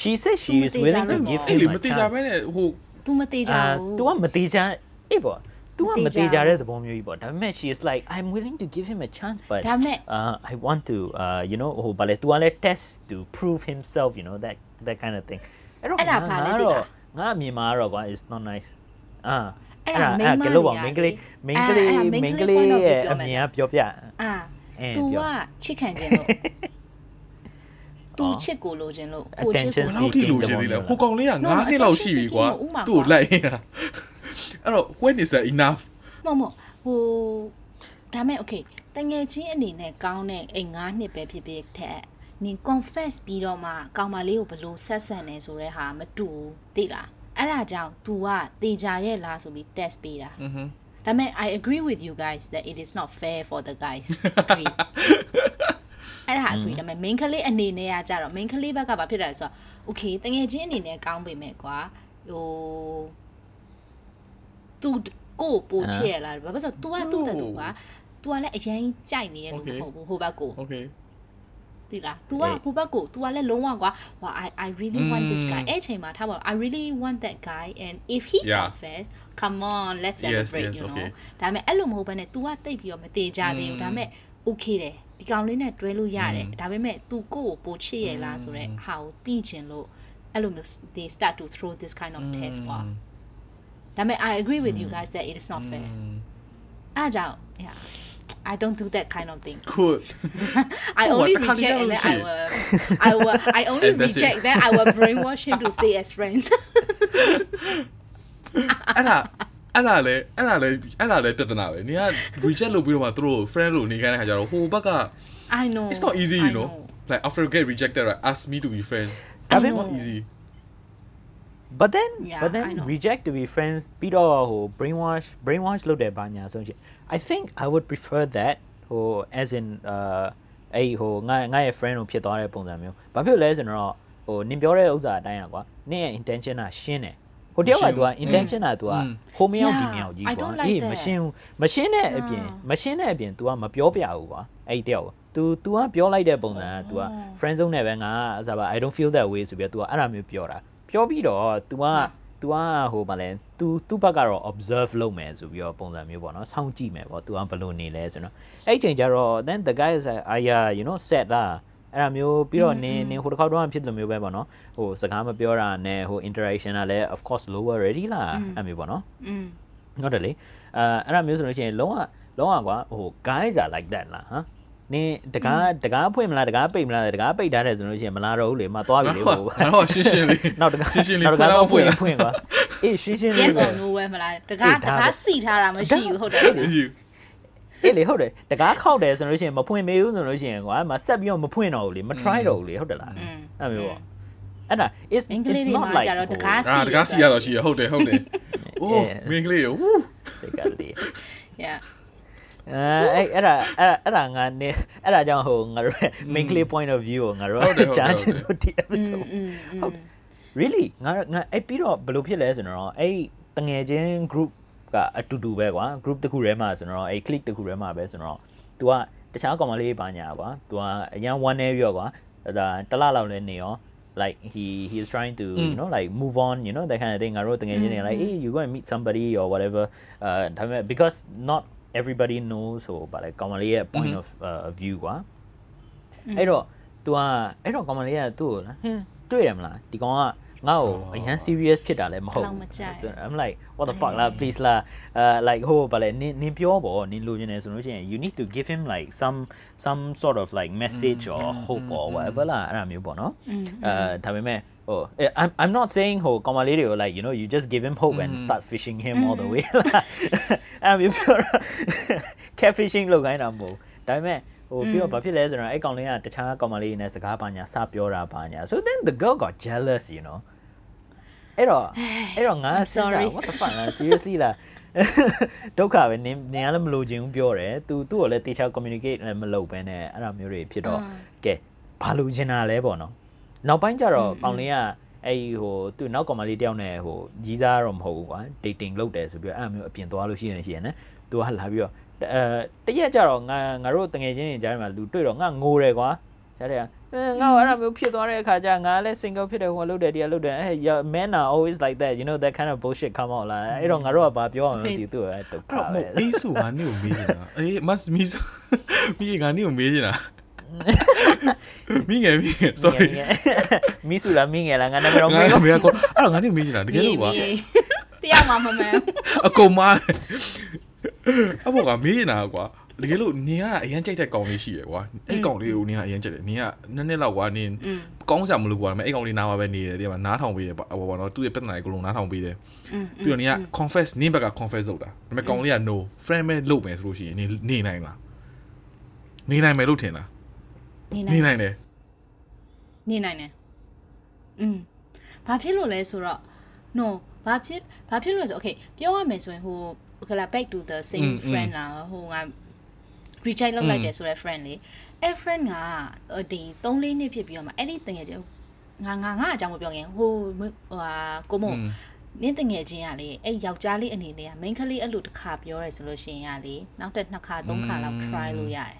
she says she is willing to give အဲ့ him လေ a မတိကြပဲ chance နဲ့ဟို तू မသေးကြ အာ ဘူး तू ကမတေချာအေးပေါ့ तू က မ မ တေ တေ ချာ ချာတဲ့သဘောမျိုးကြီးပေါ့ဒါပေမဲ့ she is like i'm willing to give him a chance but ဒါပေမဲ့ uh i want to uh you know ဟိုဗာလေ तू ကလည်း test to prove himself you know that that kind of thing အဲ့တော့ အဲ့ဒါဘာလဲသိလား ငါအမြင်မှာကတော့ကွာ is not nice အာ အဲ့ဒါအဲ့မိန်းမကလို့ပေါ့တွေကမိန်းကလေးလေမိန်းကလေးအဲ့ဒါမိမိန်းန်းကကလေးလေး point of view ရဲ့ပြောအမယ်မြင်ကပြောပြအာအဲ तू ပြောကချစ်ခံခြင်းလို့ तू ချစ်ကိုလိုခြင်းလို့ကိုချစ် Attention ကိုဘယ်လောက်ထိလိုချင်သေးလဲဟိုကောင်လေးက9နှစ်လောက်ရှိပြီကွာဥမာသူ့ကိုလိုက်နေတာအဲ့တော့ when is that enough မမဟိုဒါမဲ့ okay တငယ်ချင်းအနေနဲ့ကောင်းတဲ့အိမ်9နှစ်ပဲဖြစ်ဖြစ်တဲ့နင် confess ပြီးတော့မှကောင်မလေးကိုဘယ်လိုဆက်ဆံနေဆိုတဲ့ဟာမတူဘူးသိလား အဲ့ဒါကြောင့် तू ကတေချာရဲ့လားဆိုပြီး test ပေးတာ อือฮึ ဒါမဲ့ I agree with you guys that it is not fair for the guys agree အဲ့ဒါ agree ဒါပေမဲ့ main ကလေးအနေနဲ့ကကြတော့ main ကလေးဘက်ကဘာဖြစ်တာလဲဆိုတော့ okay တငယ်ချင်းအနေနဲ့ကောင်းပေမဲ့ကွာဟို तू ကိုယ်ပိုချစ်ရလားဘာဖြစ်လို့ तू ကသူ့တဲ့သူက तू ကလည်းအရင်ကြိုက်နေရလို့မဟုတ်ဘူးဟိုဘက်ကို okay 对啦，拄啊，古巴古，拄啊咧拢啊我，哇，I I I really want this guy，哎，起码他话 I really want that guy, and if he confess, come on, let's celebrate ကတိတ်ပြီးတော့မတေချသေးဘူးဒါပေမဲ့ okay တယ်ဒီကောင်လေးနဲ့တွဲလို့ရတယ်ဒါပေမဲ့ they start to throw this kind of test ကွာဒါပေမဲ့ I agree with you guys that it is not fair အားကြောင့် yeah I don't do that kind of thing good [LAUGHS] I Oh, only what the reject and then I shit. will I will I [LAUGHS] only And that's it. reject then I will brainwash him to stay as friends [LAUGHS] အဲ့ဒါအဲ့ဒါလေအဲ့ဒါလေအဲ့ဒါလေပြဿနာပဲနေက reject လုပ်ပြီးတော့မှသူတို့ friend လို့နေခိုင်းတဲ့ခါကျတော့ဟိုဘက်က I know it's not easy you I know like after you get rejected right ask me to be friend I it's know. not easy but then Yeah, but I then know. reject to be friends ပြီးတော့ဟို brainwash brainwash လုပ်တယ်ဘာညာဆိုရင် I think I would prefer that ဟို as in uh အဲ့ဟိုငါငါရဲ့ friend ကိုဖြစ်သွားတဲ့ပုံစံမျိုးဘာဖြစ်လဲဆိုတော့ဟိုနင်ပြောတဲ့ဥစ္စာအတိုင်းอ่ะကွာနင်ရဲ့ intention ကရှင်းတယ်ဟိုတယောက်က तू က intention က तू ကဟိုမရောက်ဒီမရောက်ကြီး Yeah, I ကွာ don't like အေး that. မရှင်းဘူးမရှင်းတဲ့အပြင် Yeah. မရှင်းတဲ့အပြင် तू ကမပြောပြဘူးကွာအဲ့ဒီတယောက်ကို तू तू ကပြောလိုက်တဲ့ပုံစံက तू က friend zone နဲ့ပဲငါအစားပါ I don't feel that way ဆိုပြီးတော့ तू ကအဲ့ဒါမျိုးပြောတာပြောပြီးတော့ तू က သူကဟိုဗာလဲသူသူ့ဘက်ကတော့ observe လုပ်မယ်ဆိုပြီးတော့ပုံစံမျိုးပေါ့နော်စောင့်ကြည့်မယ်ပေါ့သူကဘယ်လိုနေလဲဆိုတော့အဲ့ချိန်ကျတော့ then the guy is aya you know set လာအဲ့ဒါမျိုးပြီးတော့နင်းနင်းဟိုတစ်ခါတော့ဖြစ်တယ်မျိုးပဲပေါ့နော်ဟိုစကားမပြောတာနဲ့ဟို interaction ကလည်း of course lower ready လာအဲ့မျိုးပေါ့နော်อืมဟုတ်တယ်လေအဲအဲ့ဒါမျိုးဆိုလို့ရှိရင်လုံးဝလုံးဝကွာဟို guys are like that လားဟမ် နင်းတကားတကားဖွင့်မလားတကားပိတ်မလားတကားပိတ်ထားတယ်ဆိုလို့ရှိရင်မလာတော့ဘူးလေမသွားပြီလေဟိုငါတော့ရှင်းရှင်းလေးနောက်တကားရှင်းရှင်းလေးနောက်တကားဖွဖွင့်င့်အောင်ဖွဖွင့်င့်ကွာအေးရှင်းရှင်းလေး yes ပဲ or no ပဲမလားတကားအေးတဒါပဲကားစီထားတာမရှိဘူးဟုတ်တယ်ဖွင့်နော်ယူအေးလေဟုတ်တယ်တကားခောက်တယ်ဆိုလို့ရှိရင်မဖွင့်မေးဘူးဆိုလို့ရှိရင်ကွာမဆက်ပြီးတော့မဖွင့်တော့ဘူးလေမ try တော့ဘူးလေဟုတ်တယ်လားอืมအဲ့မျိုးပေါ့အဲ့ဒါ is အင်္ဂလိပ် it's တွေ not မှာ like ကြတော့တကားအာတကားစီရတော့ရှိရဟုတ်တယ်ဟုတ်တယ်အိုး Yeah. မင်းကလေးဝူးစိတ်ကလေး yeah အဲအဲ့အဲ့ဒါအဲ့အဲ့ဒါငါနေအဲ့ဒါကြောင့်ဟိုငါတို့ main clear point of view ကိုငါတို့ကြားချင်လို့ဒီ episode ဟုတ် really ငါငါအဲ့ပြီးတော့ဘယ်လိုဖြစ်လဲဆိုတော့အဲ့တငယ်ချင်း group ကအတူတူပဲကွာ group တစ်ခုထဲမှာဆိုတော့အဲ့ click တစ်ခုထဲမှာပဲဆိုတော့ तू ကတခြားကောင်မလေးပါညာကွာ तू ကအရန် one နေရောကွာဒါတလလောက်လည်းနေရော like he he is trying to you know like move on you know that kind of thing ငါတို့တငယ်ချင်းတွေ like hey you go and meet somebody or whatever uh because not everybody knows ဟိုဗါလဲကောင်မလေးရဲ့ point of uh, view ကွာ အဲ့တော့ तू อ่ะအဲ့တော့ကောင်မလေးကသူ့ကိုဟင်းတွေ့ရမလားဒီကောင်ကငါ့ကိုအရန် serious ဖြစ်တာလည်းမဟုတ် လောက်မကြိုက် So I'm like what the fuck လား please လားအဲ like ဟိုဗါလဲနင်နင်ပြောပေါ့နင်လိုချင်တယ်ဆိုလို့ရှိရင် you need to give him like some some sort of like message or hope or whatever လားအဲ့ဒါမျိုးပေါ့နော်အဲဒါပေမဲ့ ဟို I'm I'm not saying ဟိုကောင်မလေးတွေကို like you know you just give him hope and start fishing him all the way လား[LAUGHS] [LAUGHS] [LAUGHS] အဲ့ဒါမျိုးပြောတော့ cat fishing လုပ်ခိုင်းတာမဟုတ်ဘူးဒါပေမဲ့ဟိုပြီးတော့ဘာဖြစ်လဲဆိုတော့အဲ့ကောင်လေးကတခြားကောင်မလေးနဲ့စကားပါညာစပြောတာပါညာ so then the girl got jealous you know အဲ့တော့အဲ့တော့ငါစဉ်းစား sorry [SIGHS] what the fuck လား seriously လားဒုက္ခပဲနင်နင်ကလည်းမလို့ခြင်းဘူးပြောတယ် तू သူ့ကိုလည်းတေချာ communicate လည်းမလုပ်ဘဲနဲ့အဲ့ဒါမျိုးတွေဖြစ်တော့ကဲဘာလို့ချင်တာလဲပေါ့နော် နောက်ပိုင်းကျတော့ကောင်လေးကအဲ့ဟိုသူ့နောက်ကောင်မလေးတယောက်နဲ့ဟိုကြီးစားတော့မဟုတ်ဘူးကွာ dating လုပ်တယ်ဆိုပြီးတော့အဲ့လိုမျိုးအပြင်သွားလို့ရှိရင်ရှိရင်နော် तू ကလာပြီးတော့အဲတရက်ကျတော့ငါငါတို့တငယ်ချင်းတွေကြားထဲမှာလူတွေ့တော့ငါငိုတယ်ကွာကြားတယ်ကအဲငါ့ကိုအဲ့လိုမျိုးဖြစ်သွားတဲ့အခါကျငါလည်း single ဖြစ်တယ်ဟိုလုပ်တယ်ဒီကလုပ်တယ်အဲ men are always like that you know that kind of bullshit come out လာအဲ့တော့ငါတို့ကဘာပြောအောင်လဲဒီသူ့ရဲ့ဒုက္ခအဲ့တော့ပဲမို့အေးစုငါနေကိုမေးနေတာအေးမတ်မီစုမိငါနေကိုမေးနေတာ မိငယ်မိငယ် sorry မီဆူလာမင်းငယ်လားငါနာမည်တော့ငါမေးကတော့မေးကောအဲ့တော့ငါနေကိုမေးနေတာတကယ်လို့ကွာတရားမှမမှန်အကုန်မားတယ်အဘောကမေးနေတာကွာတကယ်လို့နင်ကအရန်ကြိုက်တဲ့ကောင်လေးရှိရယ်ကွာအဲ့ကောင်လေးကိုနင်ကအရန်ကြိုက်တယ်နင်ကနှစ်နှစ်လောက်ကွာနင်ကောင်းကြမလို့ကွာဒါပေမဲ့အဲ့ကောင်လေးနားမှာပဲနေတယ်ဒီမှာနားထောင်ပေးတယ်ပေါ့ဘောနော်သူ့ရဲ့ပြဿနာကိုလုံးနားထောင်ပေးတယ်ပြီးတော့နင်က confess နင်ဘက်က confess လုပ်တာဒါပေမဲ့ကောင်လေးက no friend ပဲလုပ်မယ်ဆိုလို့ရှိရင်နင်နေနိုင်လားနေနိုင်မယ်လို့ထင်လား နေနေနိုင်နိုင်တယ်နေနိုင်တယ်อืมဘာဖြစ်လို့လဲဆိုတော့ no ဘာဖြစ်ဘာဖြစ်လို့လဲဆို okay ပြောရမယ်ဆိုရင်ဟို okay လာ back to the same friend လာဟိုငါ reject လုပ်လိုက်တယ်ဆိုတဲ့ friend လေအဲ့ friend ကဒီ3လေးနှစ်ဖြစ်ပြီးတော့မှအဲ့ဒီတကယ်ကျငါငါငါအကြောင်းမပြောခင်ဟိုဟိုဟာကိုမနင်းတငယ်ချင်းကလေအဲ့ယောက်ျားလေးအနေနဲ့က main ကလေးအဲ့လိုတစ်ခါပြောရဲဆိုလို့ရှိရင်ကလေနောက်တစ်နှစ်ခါသုံးခါလောက် try လို့ရတယ်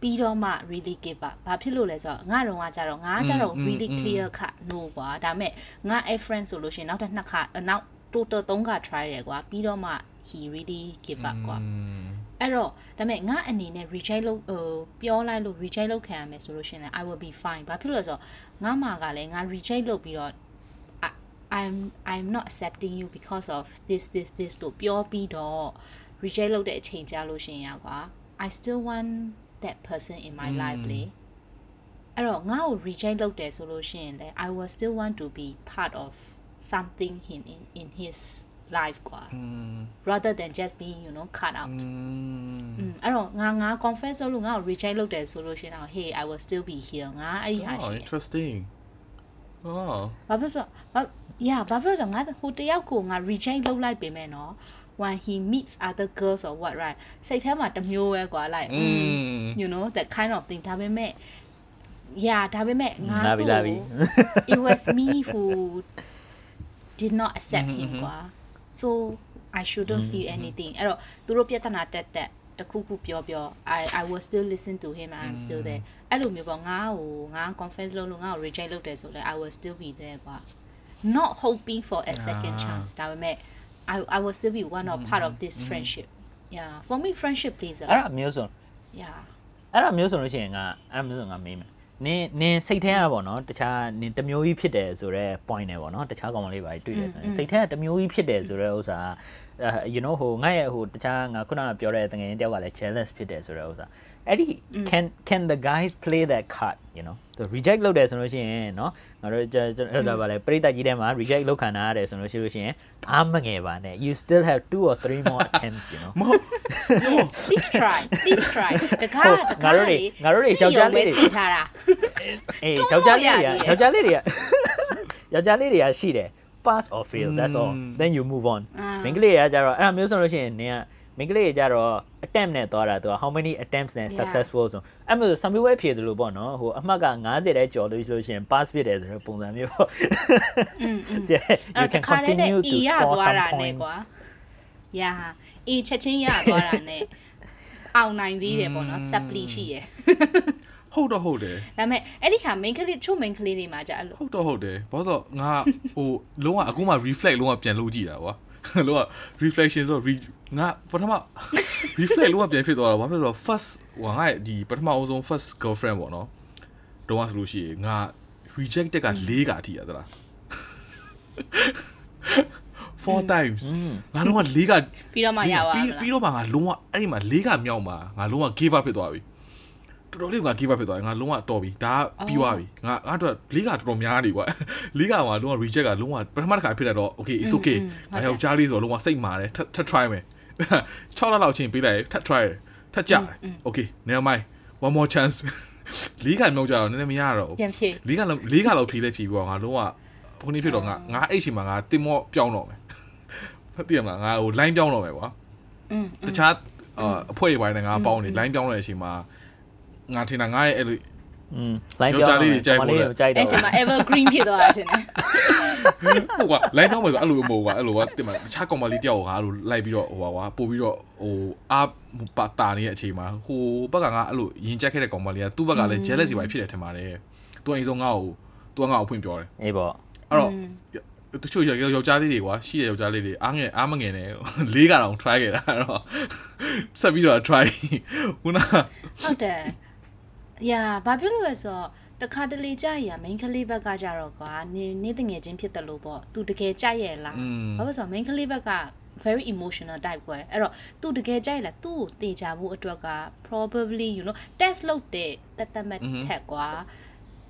ပြီးတော့မှ really give up ဘာဖြစ်လို့လဲဆိုတော့ငါတော့ကကြတော့ငါကြတော့ really clear cut no ကွာဒါပေမဲ့ငါအဲ့ friend ဆိုလို့ရှိရင်နောက်တစ်နှစ်ခါနောက် total 3ခါ try တယ်ကွာပြီးတော့မှ he really give up ကွာအဲ့တော့ဒါပေမဲ့ငါအနေနဲ့ reject လုပ်ဟိုပြောလိုက်လို့ reject လုပ်ခံရမယ်ဆိုလို့ရှရင်လည်း I will be fine ဘာဖြစ်လို့လဲဆိုတော့ငါမှာကလည်းငါ reject လုပ်ပြီးတော့ I- I'm I'm not accepting you because of this this this လို့ပြောပြီးတော့ reject လုပ်တဲ့အချိန်ကြာလို့ရှရင်ရကွာ I still want that person in my life လေအဲ့တော့ငါ့ကို reject လုပ်တယ်ဆိုလို့ရှရင်လည်း I will still want to be part of something in in in his life กว่า อืม rather than just being you know cut out อืม อืมအဲ့တော့ငါငါ confess လုပ်လို့ငါ့ကို reject လုပ်တယ်ဆိုလို့ရှိရင်တော့ hey i will still be here ငါအဲ့ဒီဟာရှိ Oh, တယ် interesting. Oh. ဘာဖြစ်ဆိုဘာ yeah ဘာဖြစ်ဆိုငါဟိုတယောက်ကိုငါ reject လုပ်လိုက်ပေမဲ့နော် when he meets other girls or what right စိတ်ထဲမှာတစ်မျိုးပဲကွာ like mm, Mm. you know that kind of thing ဒါပေမဲ့ yeah ဒါပေမဲ့ငါ လာပြီ တို့ လာပြီ [LAUGHS] it was me who did not accept him ကွာ so i shouldn't feel anything အဲ့တော့သူတို့ပြဿနာတက်တက်တခုခုပြောပြော i i will still listen to him and i'm still there အဲ့လိုမျိုးပေါ့ငါ့ကိုငါ confess လုပ်လို့ငါ့ကို reject လုပ်တယ်ဆိုလဲ i will still be there ကွာ not hoping for a second Ah. chance ဒါပေမဲ့ i i will still be one of part of this friendship yeah for me friendship plays a အဲ့ lot ဒါမျိုးဆို yeah အဲ့ဒါမျိုးဆိုလို့ရှိရင်ငါအဲ့ဒါမျိုးဆိုငါမေးမယ်နင်းနင်းစိတ်ထဲကပေါ့နော်တခြားနင်းတစ်မျိုးကြီးဖြစ်တယ်ဆိုတော့ point နဲ့ပေါ့နော်တခြားကောင်မလေးပါတွေ့ရဆိုရင်စိတ်ထဲကတစ်မျိုးကြီးဖြစ်တယ်ဆိုတော့ဥစ္စာအဲ you know ဟိုငါရဲ့ဟိုတခြားငါခုနကပြောတဲ့တကယ်တယောက်ကလည်း jealous ဖြစ်တယ်ဆိုတော့ဥစ္စာ အဲ့ဒီ can can the guys play that card you know the reject လုပ်တယ်ဆိုလို့ရှိရင်เนาะငါတို့ကျွန်တော်ဒါပါလေပရိသတ်ကြီးထဲမှာ reject လုပ်ခံရတယ်ဆိုလို့ရှိလို့ရှိရင်အားမငယ်ပါနဲ့ you still have two or three more [LAUGHS] attempts you know မဟုတ် yes [LAUGHS] please try please try တကား ဟုတ် တ ငါတို့တွေငါတို့တွေယောက်ျားလေးတွေ စီထားတာ အေး တွန်း ယောက်ျားလေး လို့ တွေက ရတယ် ယောက်ျားလေးတွေက ယောက်ျားလေးတွေကရှိတယ် [LAUGHS] pass or fail that's all then you move on အာ မိန်းကလေးတွေကကြတော့အဲ့ဒါမျိုးဆိုလို့ရှိရင်နင်က မိန်းကလေးကြတော့ attempt နဲ့သွားတာသူက how many attempts နဲ့ successful ဆိုအဲ့မျိုးစာမေးပွဲဖြေတယ်လို့ပေါ့နော်ဟိုအမှတ်က90တဲကျော်လို့ဆိုလို့ရှိရင် pass ဖြစ်တယ်ဆိုတဲ့ပုံစံမျိုးပေါ့อืม you can continue to score some points yeah အီချက်ချင်းရသွားတာ ਨੇ အောင်နိုင်သေးတယ်ပေါ့နော် supply ရှိရယ်ဟုတ်တော့ဟုတ်တယ်ဒါပေမဲ့အဲ့ဒီခါ main ကလေးချို့ main ကလေးတွေမှာကြာအဲ့လိုဟုတ်တော့ဟုတ်တယ်ဘာလို့ငါဟိုလုံးဝအခုမှ reflect လုံးဝပြန်လို့ကြည့်တာကွာ လုံးဝ reflection ဆိုတော့ re- ငါပထမ reflect လုံးဝပြန်ဖြစ်သွားတာဘာဖြစ်လို့လဲဆိုတော့ first ဟိုငါရဲ့ဒီပထမအဆုံး first girlfriend ပေါ့နော်တော့ဆိုလို့ရှိရင်ငါ rejected က၄ကအထိရသလား four times ငါလုံးဝ၄ကပြီးတော့မှရပါမပြီးလားပြီးတော့မှငါလုံးဝအဲ့ဒီမှာ၄ကမြောက်မှာငါလုံးဝ give up ဖြစ်သွားပြီ တော်တော်လေးငါ give up ဖြစ်သွားပြီငါလုံးဝတော်ပြီဒါကပြီးသွားပြီငါငါတို့၄ကတော်တော်များနေကွာ၄ကမှာလုံးဝ reject ကလုံးဝပထမတစ်ခါဖြစ်လိုက်တော့ okay it's okay ငါယောက်ျားလေးဆိုတော့လုံးဝစိတ်မာတယ်ထပ်ထပ် try မယ်6လလောက်ချင်းပေးလိုက်ထပ် try တယ်ထပ်ကြတယ် okay never mind one more chance ၄ကမြောက်ကြတော့နည်းနည်းမရတော့ဘူးပြန်ဖြေလေးကလောက်လေးကလောက်ဖြေးလဲဖြေးပြီးတော့ငါလုံးဝခုနေ့ဖြစ်တော့ငါငါအဲ့ချိန်မှာငါတင်မော့ပြောင်းတော့မယ်ဟုတ်တယ်မလားငါဟို line ပြောင်းတော့မယ်ကွာอืมတခြားအာအဖွဲ့တွေပိုင်းနဲ့ငါပေါင်းနေ line ပြောင်းတဲ့အချိန်မှာ ငါထင်တာငါရဲ့အဲ့လိုอืม line ယောက်ျားလေးတွေကြိုက်မဖို့လေးလဲကိုကြိုက်အဲ့တော့ချိန်မှာ evergreen ဖြစ်သွားတာချင်းတယ်ဟုတ်ကွာ line ပြောင်းမယ်ဆိုအဲ့လိုမဟုတ်ကွာအဲ့လိုကတင်မတခြားကောင်မလေးတယောက်ကိုငါအဲ့လိုလိုက်ပြီးတော့ဟိုပါကွာပို့ပြီးတော့ဟိုအာပါတာနေတဲ့အချိန်မှာဟိုဘက်ကငါအဲ့လိုရင်ကြက်ခဲ့တဲ့ကောင်မလေးကသူ့ဘက်ကလည်း jealous ပဲဖြစ်တယ်ထင်ပါတယ်သူအိမ်ဆုံးငါ့ကိုသူကငါ့ကိုဖွင့်ပြောတယ်အေးပေါ့အဲ့တော့တချို့ယောယောက်ျားလေးတွေကွာရှိတဲ့ယောက်ျားလေးတွေအားငယ်အားမငယ်နဲ့လေးကတော့ try ခဲ့တာအဲ့တော့ဆက်ပြီးတော့ try ခုနဟုတ်တယ်။ ရာဘာဖြစ်လို့လဲဆိုတော့တခါတလေကြာရ main ကလေးဘက်ကကြတော့ကွာနေနေတငယ်ချင်းဖြစ်တယ်လို့ပေါ့။ तू တကယ်ကြိုက်ရဲ့လား อืม ။ဘာလို့လဲဆိုတော့ main ကလေးဘက်က very emotional type ကွယ်။အဲ့တော့ तू တကယ်ကြိုက်လား။ तू ကိုတေချာဖို့အတွက်က probably you know test လုပ်တဲ့တက်တက်မဲ့ထက်ကွာ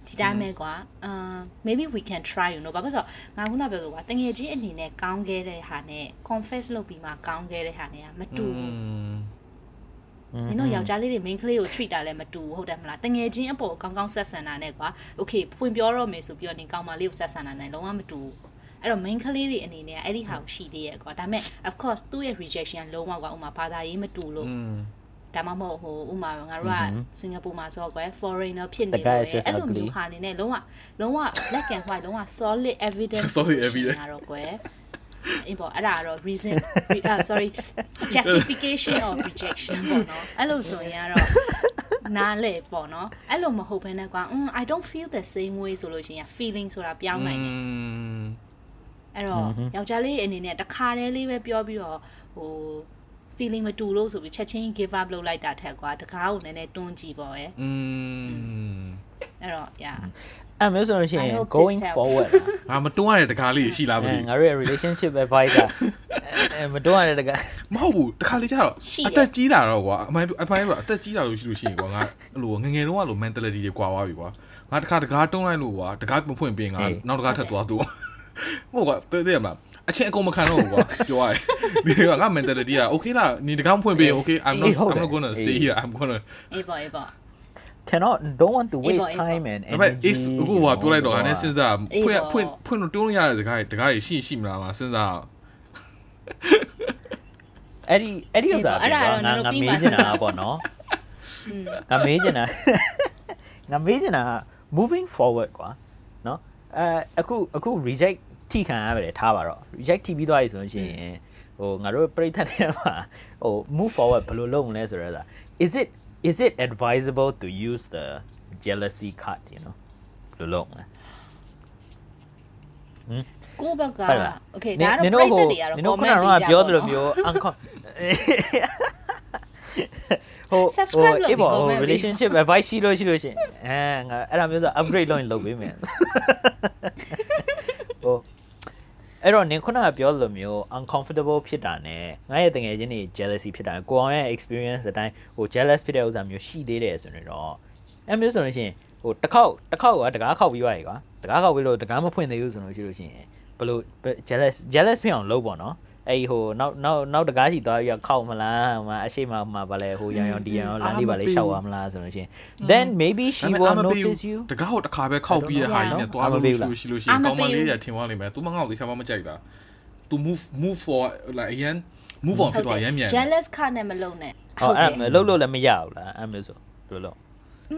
ဒီတိုင်းပဲကွာအာ maybe we can try you know ဘာဖြစ်လို့ဆိုတော့ငါခုနပြောလို့ကွာတငယ်ချင်းအနေနဲ့ကောင်းခဲ့တဲ့ဟာနဲ့ confess လုပ်ပြီးမှကောင်းခဲ့တဲ့ဟာနဲ့ကမတူဘူး နင်တို့ယောက်ျားလေးတွေ main ကလေးကို treat တာလည်းမတူဘူးဟုတ်တယ်မလားတငယ်ချင်းအပေါ်ကောင်းကောင်းဆက်ဆံတာနဲ့ကွာ okay ဖွင့်ပြောတော့မယ်ဆိုပြီးတော့နင်ကောင်းမလေးကိုဆက်ဆံတာနဲ့လုံးဝမတူဘူးအဲ့တော့ main ကလေးတွေအနေနဲ့အဲ့ဒီဟာကိုရှိသေးရဲ့ကွာဒါပေမဲ့ of course သူ့ရဲ့ rejection လုံးဝကွာဥမာဘာသာရေးမတူလို့อืมဒါမှမဟုတ်ဟိုဥမာငါတို့ကစင်ကာပူမှာဆိုတော့ကွယ် foreigner ဖြစ်နေ The guy လို့ is just အဲ့လို ugly. မျိုးဟာနေနဲ့လုံးဝလုံးဝ black and white လုံးဝ solid evidence Solid evidence. ကတော့ကွယ် အေးပေါ့အဲ့ဒါကတော့ reason re- uh, sorry justification of rejection ပေါ့နော်အဲ့လိုဆိုရင်ကတော့နားလေပေါ့နော်အဲ့လိုမဟုတ်ဘဲနဲ့ကွာ mm, I don't feel the same way ဆိုလို့ရှိရင် feeling ဆိုတာပြောင်းနိုင်တယ်အဲ့တော့ယောက်ျားလေးအနေနဲ့တခါတည်းလေးပဲပြောပြီးတော့ဟို feeling မတူလို့ဆိုပြီးချက်ချင်း give up လုပ်လိုက်တာထက်ကွာတကားကိုနည်းနည်းတွန်းကြည့်ပေါ့ရဲ့อืมအဲ့တော့ yeah အဲ့မျိုးဆိုလို့ရှိရင် I hope this going helps. forward ငါမတွန်းရတဲ့တကားလေးရှိလားမအဲသိငါတို့ရဲ့ relationship advice ကအဲမတော်ရတဲ့တကမဟုတ်ဘူးတခါလေးကျတော့ရှိတယ်အသက်ကြီးလာတော့ကွာအမှန်အမှန်ပဲအသက်ကြီးလာလို့ရှိလို့ရှိရင်ကွာငါအဲ့လိုငယ်ငယ်တုန်းကလို mentality တွေကွာသွားပြီကွာငါတခါတကားတွန်းလိုက်လို့ကွာတကားမဖွင့်ပြင်ငါနောက်တကားထပ်သွားသူဟုတ်ကွာတဲ့တဲ့မလားအချင်းအကုန်မခံတော့ဘူးကွာပြောရတယ်ဒီကငါ mentality က okay လားနေတကောင်းဖွင့်ပေး okay I'm not I'm not going to stay here I'm going to အေးပေါ့အေးပေါ့ cannot don't want to waste Able, able. time and ဒါပေမဲ့ energy is အခုဟိုပြောလိုက်တော့ငါနဲ့စဉ်းစားအေးဖွင့်ပေါ့ဖွင့်ဖွင့်လို့တွန်းလို့ရတဲ့စကားတွေတကားတွေရှိရှိမလားမစဉ်းစားအဲ့ဒီအဲ့ဒီဥစ္စာအဲ့ဒါပြောတော့ငါကျွန်ငါတော်ပြီးမေးမှချင်တာပေါ့နော်ငါမေးချင်တာငါမေးချင်တာ moving forward ကွာနော်အဲအခုအခု reject ထိခံရပါတယ်ထားပါတော့ reject ထိပြီးသွားပြီဆိုလို့ရှိရင်ဟိုငါတို့ပြိတ္တတွေမှာဟို move forward ဘယ်လိုလုပ်မလဲဆိုတော့ is it is it advisable to use the jealousy card you know ဘယ်လိုလုပ်မလဲ ကိုယ့်ဘက်က ဟုတ်လား okay နင် ဒါ နင် တော့ တို့ ပြိတ္တတွေကတော့ နင်တို့ခုန comment က ပေးကြ ပြော ပါ သလို တော့ မျိုး uncon ဟို Subscribe လုပ်ပြီး အေးပေါ့ဟို comment ပေး relationship [LAUGHS] advice ရှိလို့ရှိလို့ရှရင်အဲငါအဲ့ဒါမျိုးဆို upgrade လုပ်ရင်လုပ်ပေးမယ်ဟို [LAUGHS] [LAUGHS] အဲ့တော့နင်ခုနကပြောသလိုမျိုး uncomfortable ဖြစ်တာ ਨੇ ငါရဲ့တငယ်ချင်းတွေ jealousy ဖြစ်တာကိုအောင်ရဲ့ experience အတိုင်းဟို jealous ဖြစ်တဲ့ဥစ္စာမျိုးရှိသေးတယ်ဆိုရင်တော့အဲ့မျိုးဆိုလို့ရှိရင်ဟိုတစ်ခေါက်တစ်ခေါက်ကတကားခောက်ပြီးသွားရေကွာတကားခောက်ပြီးလို့တကားမဖွင့်သေးဘူးဆိုလို့ရှိလို့ရှိရင်ဘယ်လို jealous jealous ဖြစ်အောင်လုပ်ပေါ့နော် အဲ့ဟိုနောက်နောက်နောက်တကားစီသွားပြီးတော့ခောက်မလားဟိုမှာအရှိမမှာဗာလဲဟိုရံရောင်ဒီရံရောလမ်းလေးဗာလဲရှောက်ရမလားဆိုလို့ရှိရင် then maybe she ဒါပေမဲ့ will အာမပေးဘူး notice you တကားဟိုတစ်ခါပဲခောက်ပြီးတဲ့ဟာကြီးနဲ့တွားလို့ အာမပေးဘူးလား ရှိလို့ရှိရင် အာမ ကောင်းမ ပေးဘူး လေးတွေထင်သွားလိမ့်မယ် तू မငေါ့သေးချာမမကြိုက်တာ तू move move for like အရင် move on ဖြစ်သွားရမ်းမြန်တယ် jealous ခနဲ့မလုံနဲ့ ဟောအဲ့ဒါလုံးလို့လည်းမရဘူးလားအဲ့မျိုးဆိုဘယ်လိုလုပ်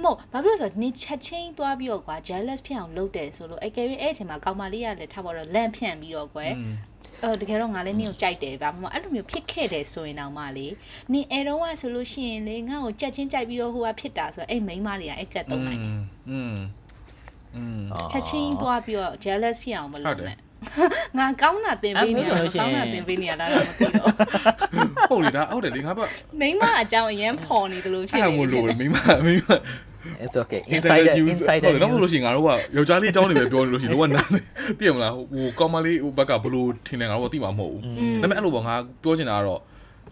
မဟုတ်ဘာဖြစ်လို့လဲဆိုတော့နေချက်ချင်းသွားပြီးတော့ကွာ jealous ဖြစ်အောင်လုပ်တယ်ဆိုလို့အကယ်၍အဲ့အချိန်မှာကောင်မလေးကလည်းထားပါတော့လန့်ဖြန့်ပြီးတော့ကွယ် อืม အော်တကယ်တော့ငါလည်းနင့်ကိုကြိုက်တယ်ဗျာမမအဲ့လိုမျိုးဖြစ်ခဲ့တယ်ဆိုရင်တော့မှလေနင်အဲတော့ကဆိုလို့ရှိရင်လေငါ့ကိုကြက်ချင်းကြိုက်ပြီးတော့ဟိုကဖြစ်တာဆိုတော့အဲ့မိန်းမတွေကအဲ့ကတ်သုံးနိုင်တယ် อืมอืม ချက်ချင်းသွားပြီးတော့ jealous ဖြစ်အောင်မ ဟုတ် လုပ် တယ် နဲ့ငါကောင်းတာတင်ပေးနေရ အဲ့ဒါဆိုလို့ရှိရင် ကောင်းတာတင်ပေးနေရလားတော့မသိတော့ ဟုတ်လေဒါဟုတ်တယ်လေငါဘက် မိန်းမအကြောင်းအရင်ဖော်နေတယ်လို့ဖြစ် အဲ့ နေ မို့လို့မိမမိမ it's okay insider insider news insider ဟုတ်တယ်တော့ news လို့ရှိရင်ငါတို့ကယောက်ျားလေးအကြောင်းတွေပဲပြောနေလို့ရှိရင်တော့နားသိရမလားဟိုကောင်းမလေးဟိုဘက်ကဘလို့ထင်တယ်ငါတို့ကသိမှာမဟုတ်ဘူးဒါပေမဲ့အဲ့လိုပေါ့ငါပြောချင်တာကတော့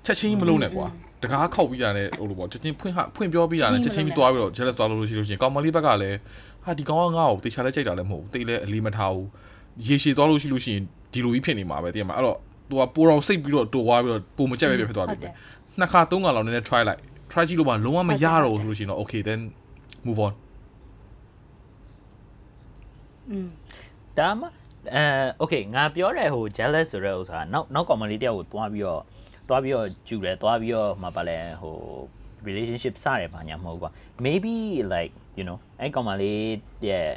ချက်ချင်းမလုံးနဲ့ကွာတကားခောက်ပြီးရတယ်ဟိုလိုပေါ့ချက်ချင်းဖွင့်ဟဖွင့်ပြောပြီးရတယ်ချက်ချင်းပြီးသွားပြီးတော့ jealous သွားလို့ရှိလို့ရှိရင်ကောင်းမလေးဘက်ကလည်းဟာဒီကောင်ကငါ့ကိုတေချာလဲကြိုက်တာလည်းမဟုတ်ဘူးတေးလည်းအလေးမထားဘူးရေရှည်သွားလို့ရှိလို့ရှိရင်ဒီလိုကြီးဖြစ်နေမှာပဲသိရမှာအဲ့တော့သူကပိုတော်စိတ်ပြီးတော့တိုးသွားပြီးတော့ပုံမကြက်ပဲဖြစ်သွားပြီပဲနှစ်ခါသုံးခါလောက်နည်းနည်း try လိုက် try ကြည့်လို့မှလုံးဝမရတော့ဘူးဆိုလို့ရှိရင်တော့ okay then move on อืมဒါမှအဲ okay ငါပြောတဲ့ဟို jealous ဆိုတဲ့ဥစ္စာနောက်နောက်ကောင်မလေးတယောက်ကိုတွားပြီးတော့တွားပြီးတော့ကျူတယ်တွားပြီးတော့မပါလဲဟို relationship စတယ်ဘာညာမဟုတ်ကွာ maybe like you know အဲ့ကောင်မလေးရဲ့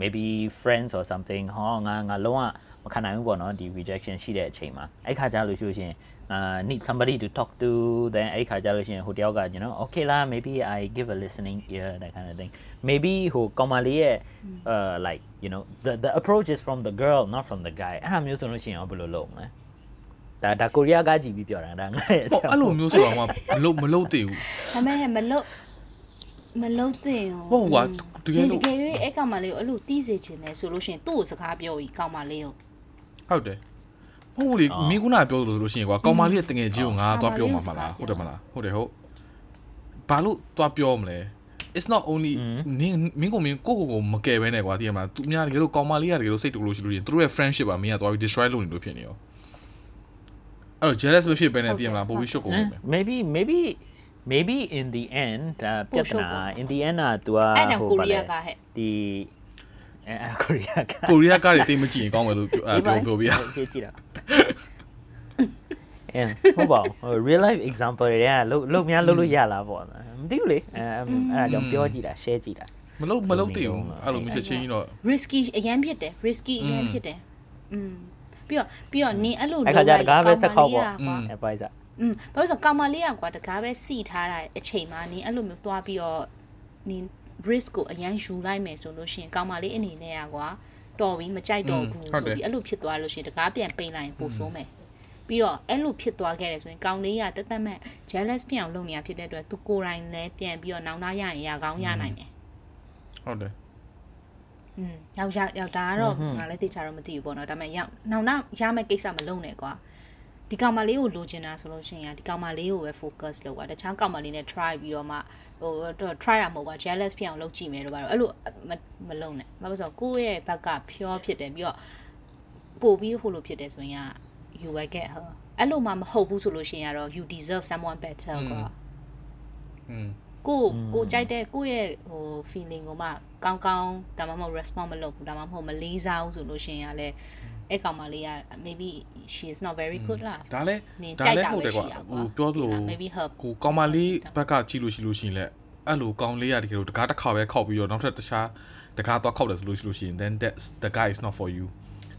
maybe friends or something ဟောငါငါလုံးဝမခံနိုင်ဘူးပေါ့နော်ဒီ rejection ရှိတဲ့အချိန်မှာအဲ့ခါကျလို့ရှိလို့ရှရင် uh need somebody to talk to then အဲ့ခါကျလို့ရှရင်ဟိုတယောက်က you know okay လား maybe i give a listening ear that kind of thing maybe ဟိုကောင်မလေးရဲ့ uh like you know the the approach is from the girl not from the guy အဲ့ဒါမျိုးဆိုလို့ရှိရင်ဘယ်လိုလုပ်မလဲဒါဒါကိုရီးယားကကြည့်ပြီးပြောတာဒါငါရဲ့အ ဟော ကြောင်း အဲ့လိုမျိုးဆိုတော့မလုံးမလုံးသေးဘူး ဒါပေမဲ့မလုတ်မလုတ်တင် ဟုတ်ကွာတကယ် တ လို့ ကယ်၍အဲ့ကောင်မလေးကိုအဲ့လိုတီးစေချင်တယ်ဆိုလို့ရှိရင်သူ့ကိုစကားပြောပြီးကောင်မလေးကို ဟုတ်တယ် [LAUGHS] [LAUGHS] ဟုတ်လေမင်းကနာပြောလို့ဆိုလို့ရှိရင်ကွာကောင်မလေးရဲ့တငယ်ချင်းကိုငါသွားပြောမှာမလားဟုတ်တယ်မလားဟုတ်တယ်ဟုတ်ဘာလို့သွားပြောမလဲ it's not only နင်းမင်းကိုမင်းကိုကိုကိုမကယ်ပဲနဲ့ကွာတည်ရမလားသူများတကယ်လို့ကောင်မလေးကတကယ်လို့စိတ်တူလို့ရှိလို့ရင်သူတို့ရဲ့ friendship ပါမင်းကသွားပြီး destroy လုပ်နေလို့ဖြစ်နေရောအဲ့တော့ jealous မဖြစ်ပဲနဲ့တည်ရမလားပို့ပြီးရှုပ်ကုန်နေမယ် maybe maybe maybe in the end ဒါပြဿနာ in the end อ่ะ तू อ่ะ အဲ့ကြောင့်ကိုရီးယားကဟဲ့ ဒီ အဲကိုရီးယားက ကိုရီးယားကားတွေတိတ်မကြည့်ရင်ကောင်းမယ်လို့ပြောပြောပြောပြရ ကြည့်ကြည့်တာအဲဟုတ်ပါဘူး real life example တွေကလုံးလုံးများလုံးလို့ရလားပေါ့မသိဘူးလေအဲအဲဒါကြောင့်ပြောကြည့်တာ share ကြည့်တာ မလုံးမလုံးတည်ဘူးအဲ့လိုမျိုးချက်ချင်းတော့ risky အရင်ဖြစ်တယ် risky အရင်ဖြစ်တယ်อืมပြီးတော့ပြီးတော့နင်အဲ့လို အဲ့ခါကျတကားပဲဆက်ခေါက်ပေါ့ ကောင်မလေးကကွာ advisor อืมဘာလို့လဲဆိုတော့ကောင်မလေးကကွာတကားပဲစီထားတာအချိန်မှာနင်အဲ့လိုမျိုးသွားပြီးတော့နင် risk ကိုအရင်ယူလိုက်မယ်ဆိုလို့ရှိရင်ကောင်မလေးအနေနဲ့ကကွာတော်ပြီးမကြိုက်တော့ဘူးဆိုပြီးအဲ့လိုဖြစ်သွားလို့ရှိရင်တကားပြန်ပိန်လိုက်ရင်ပိုဆိုးမယ်ပြီးတော့အဲ့လိုဖြစ်သွားခဲ့တယ်ဆိုရင်ကောင်လေးကတက်တက်မဲ့ jealous ဖြစ်အောင်လုပ်နေရဖြစ်တဲ့အတွက်သူကိုယ်တိုင်လည်းပြန်ပြီးတော့နောင်နာရရင်ရကောင်းရနိုင်တယ်ဟုတ်တယ်อืมယောက်ျားယောက်ဒါကတော့ငါလည်းသိချာတော့မသိဘူးပေါ့နော်ဒါပေမဲ့ရောက်နောင်နာရမယ့်ကိစ္စမလုံးနဲ့ကွာ ဒီကောင်မလေးကိုလိုချင်တာဆိုလို့ရှိရင်ဒီကောင်မလေးကိုပဲ focus လုပ်ပါတခြားကောင်မလေးနဲ့ try ပြီးတော့မှဟိုတော့ try တာမဟုတ်ပါ jealous ဖြစ်အောင်လုပ်ကြည့်မယ်လို့ပါတော့အဲ့လိုမမလုံးနဲ့ဘာလို့လဲဆိုတော့ကိုယ့်ရဲ့ဘက်ကဖြောဖြစ်တယ်ပြီးတော့ပို့ပြီးဟိုလိုဖြစ်တယ်ဆိုရင်က you will get her အဲ့လိုမှမဟုတ်ဘူးဆိုလို့ရှိရင်ကတော့ you deserve someone better ကွာอืมကိုကိုကြိုက်တဲ့ကိုရဲ့ဟို feeling ကိုမှကောင်းကောင်းဒါမှမဟုတ် respond မလုပ်ဘူးဒါမှမဟုတ်မလေးစားဘူးဆိုလို့ရှိရင်ကလည်း အဲ့ကောင်မလေးက maybe she is not very good လားဒါလည်းနင်ဒါကြိုက်လည်းတာဟုတ်တယ်ကွာပဲရှိရဟိုကွာပြောသလို maybe her ကိုကောင်မလေးဘက်ကကြည့်လို့ရှိလို့ရှိရင်လည်းအဲ့လိုကောင်လေးရတကယ်လို့တကားတစ်ခါပဲခောက်ပြီးတော့နောက်ထပ်တခြားတကားတော့ခောက်တယ်ဆိုလို့ရှိလို့ရှိရင် then that the guy is not for you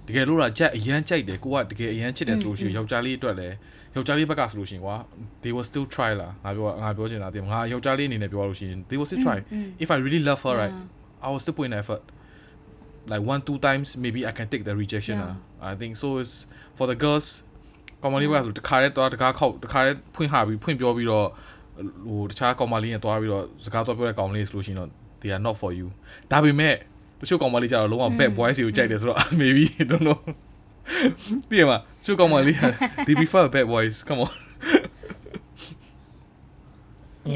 တကယ်လို့လားကြက်အရန်ကြိုက်တယ်ကိုကတကယ်အရန်ချစ်တယ်ဆိုလို့ရှိရင်ယောက်ျားလေးအတွက်လည်းယောက်ျားလေးဘက်ကဆိုလို့ရှိရင်ကွာ they will still try လားငါပြောငါပြောချင်တာတင်ငါယောက်ျားလေးအနေနဲ့ပြောလို့ရှိရင် they will still try if i really love her right i will still put in effort like one two times maybe i can take the rejection Yeah. ah i think so is for the girls ကောင်မလေးဘက်ကဆိုတခါတည်းတော့တကားခောက်တခါတည်းဖွင့်ဟပြီးဖွင့်ပြောပြီးတော့ဟိုတခြားကောင်မလေးနဲ့တွားပြီးတော့စကားတော့ပြောတဲ့ကောင်လေးဆိုလို့ရှိရင်တော့ they are not for you ဒါပေမဲ့တချို့ကောင်မလေးကြတော့လုံးဝ bad boys ကိုကြိုက်တယ်ဆိုတော့ [LAUGHS] maybe I don't know [LAUGHS] ပြည့်မှာတချို့ကောင်မလေး [LAUGHS] they prefer bad boys come on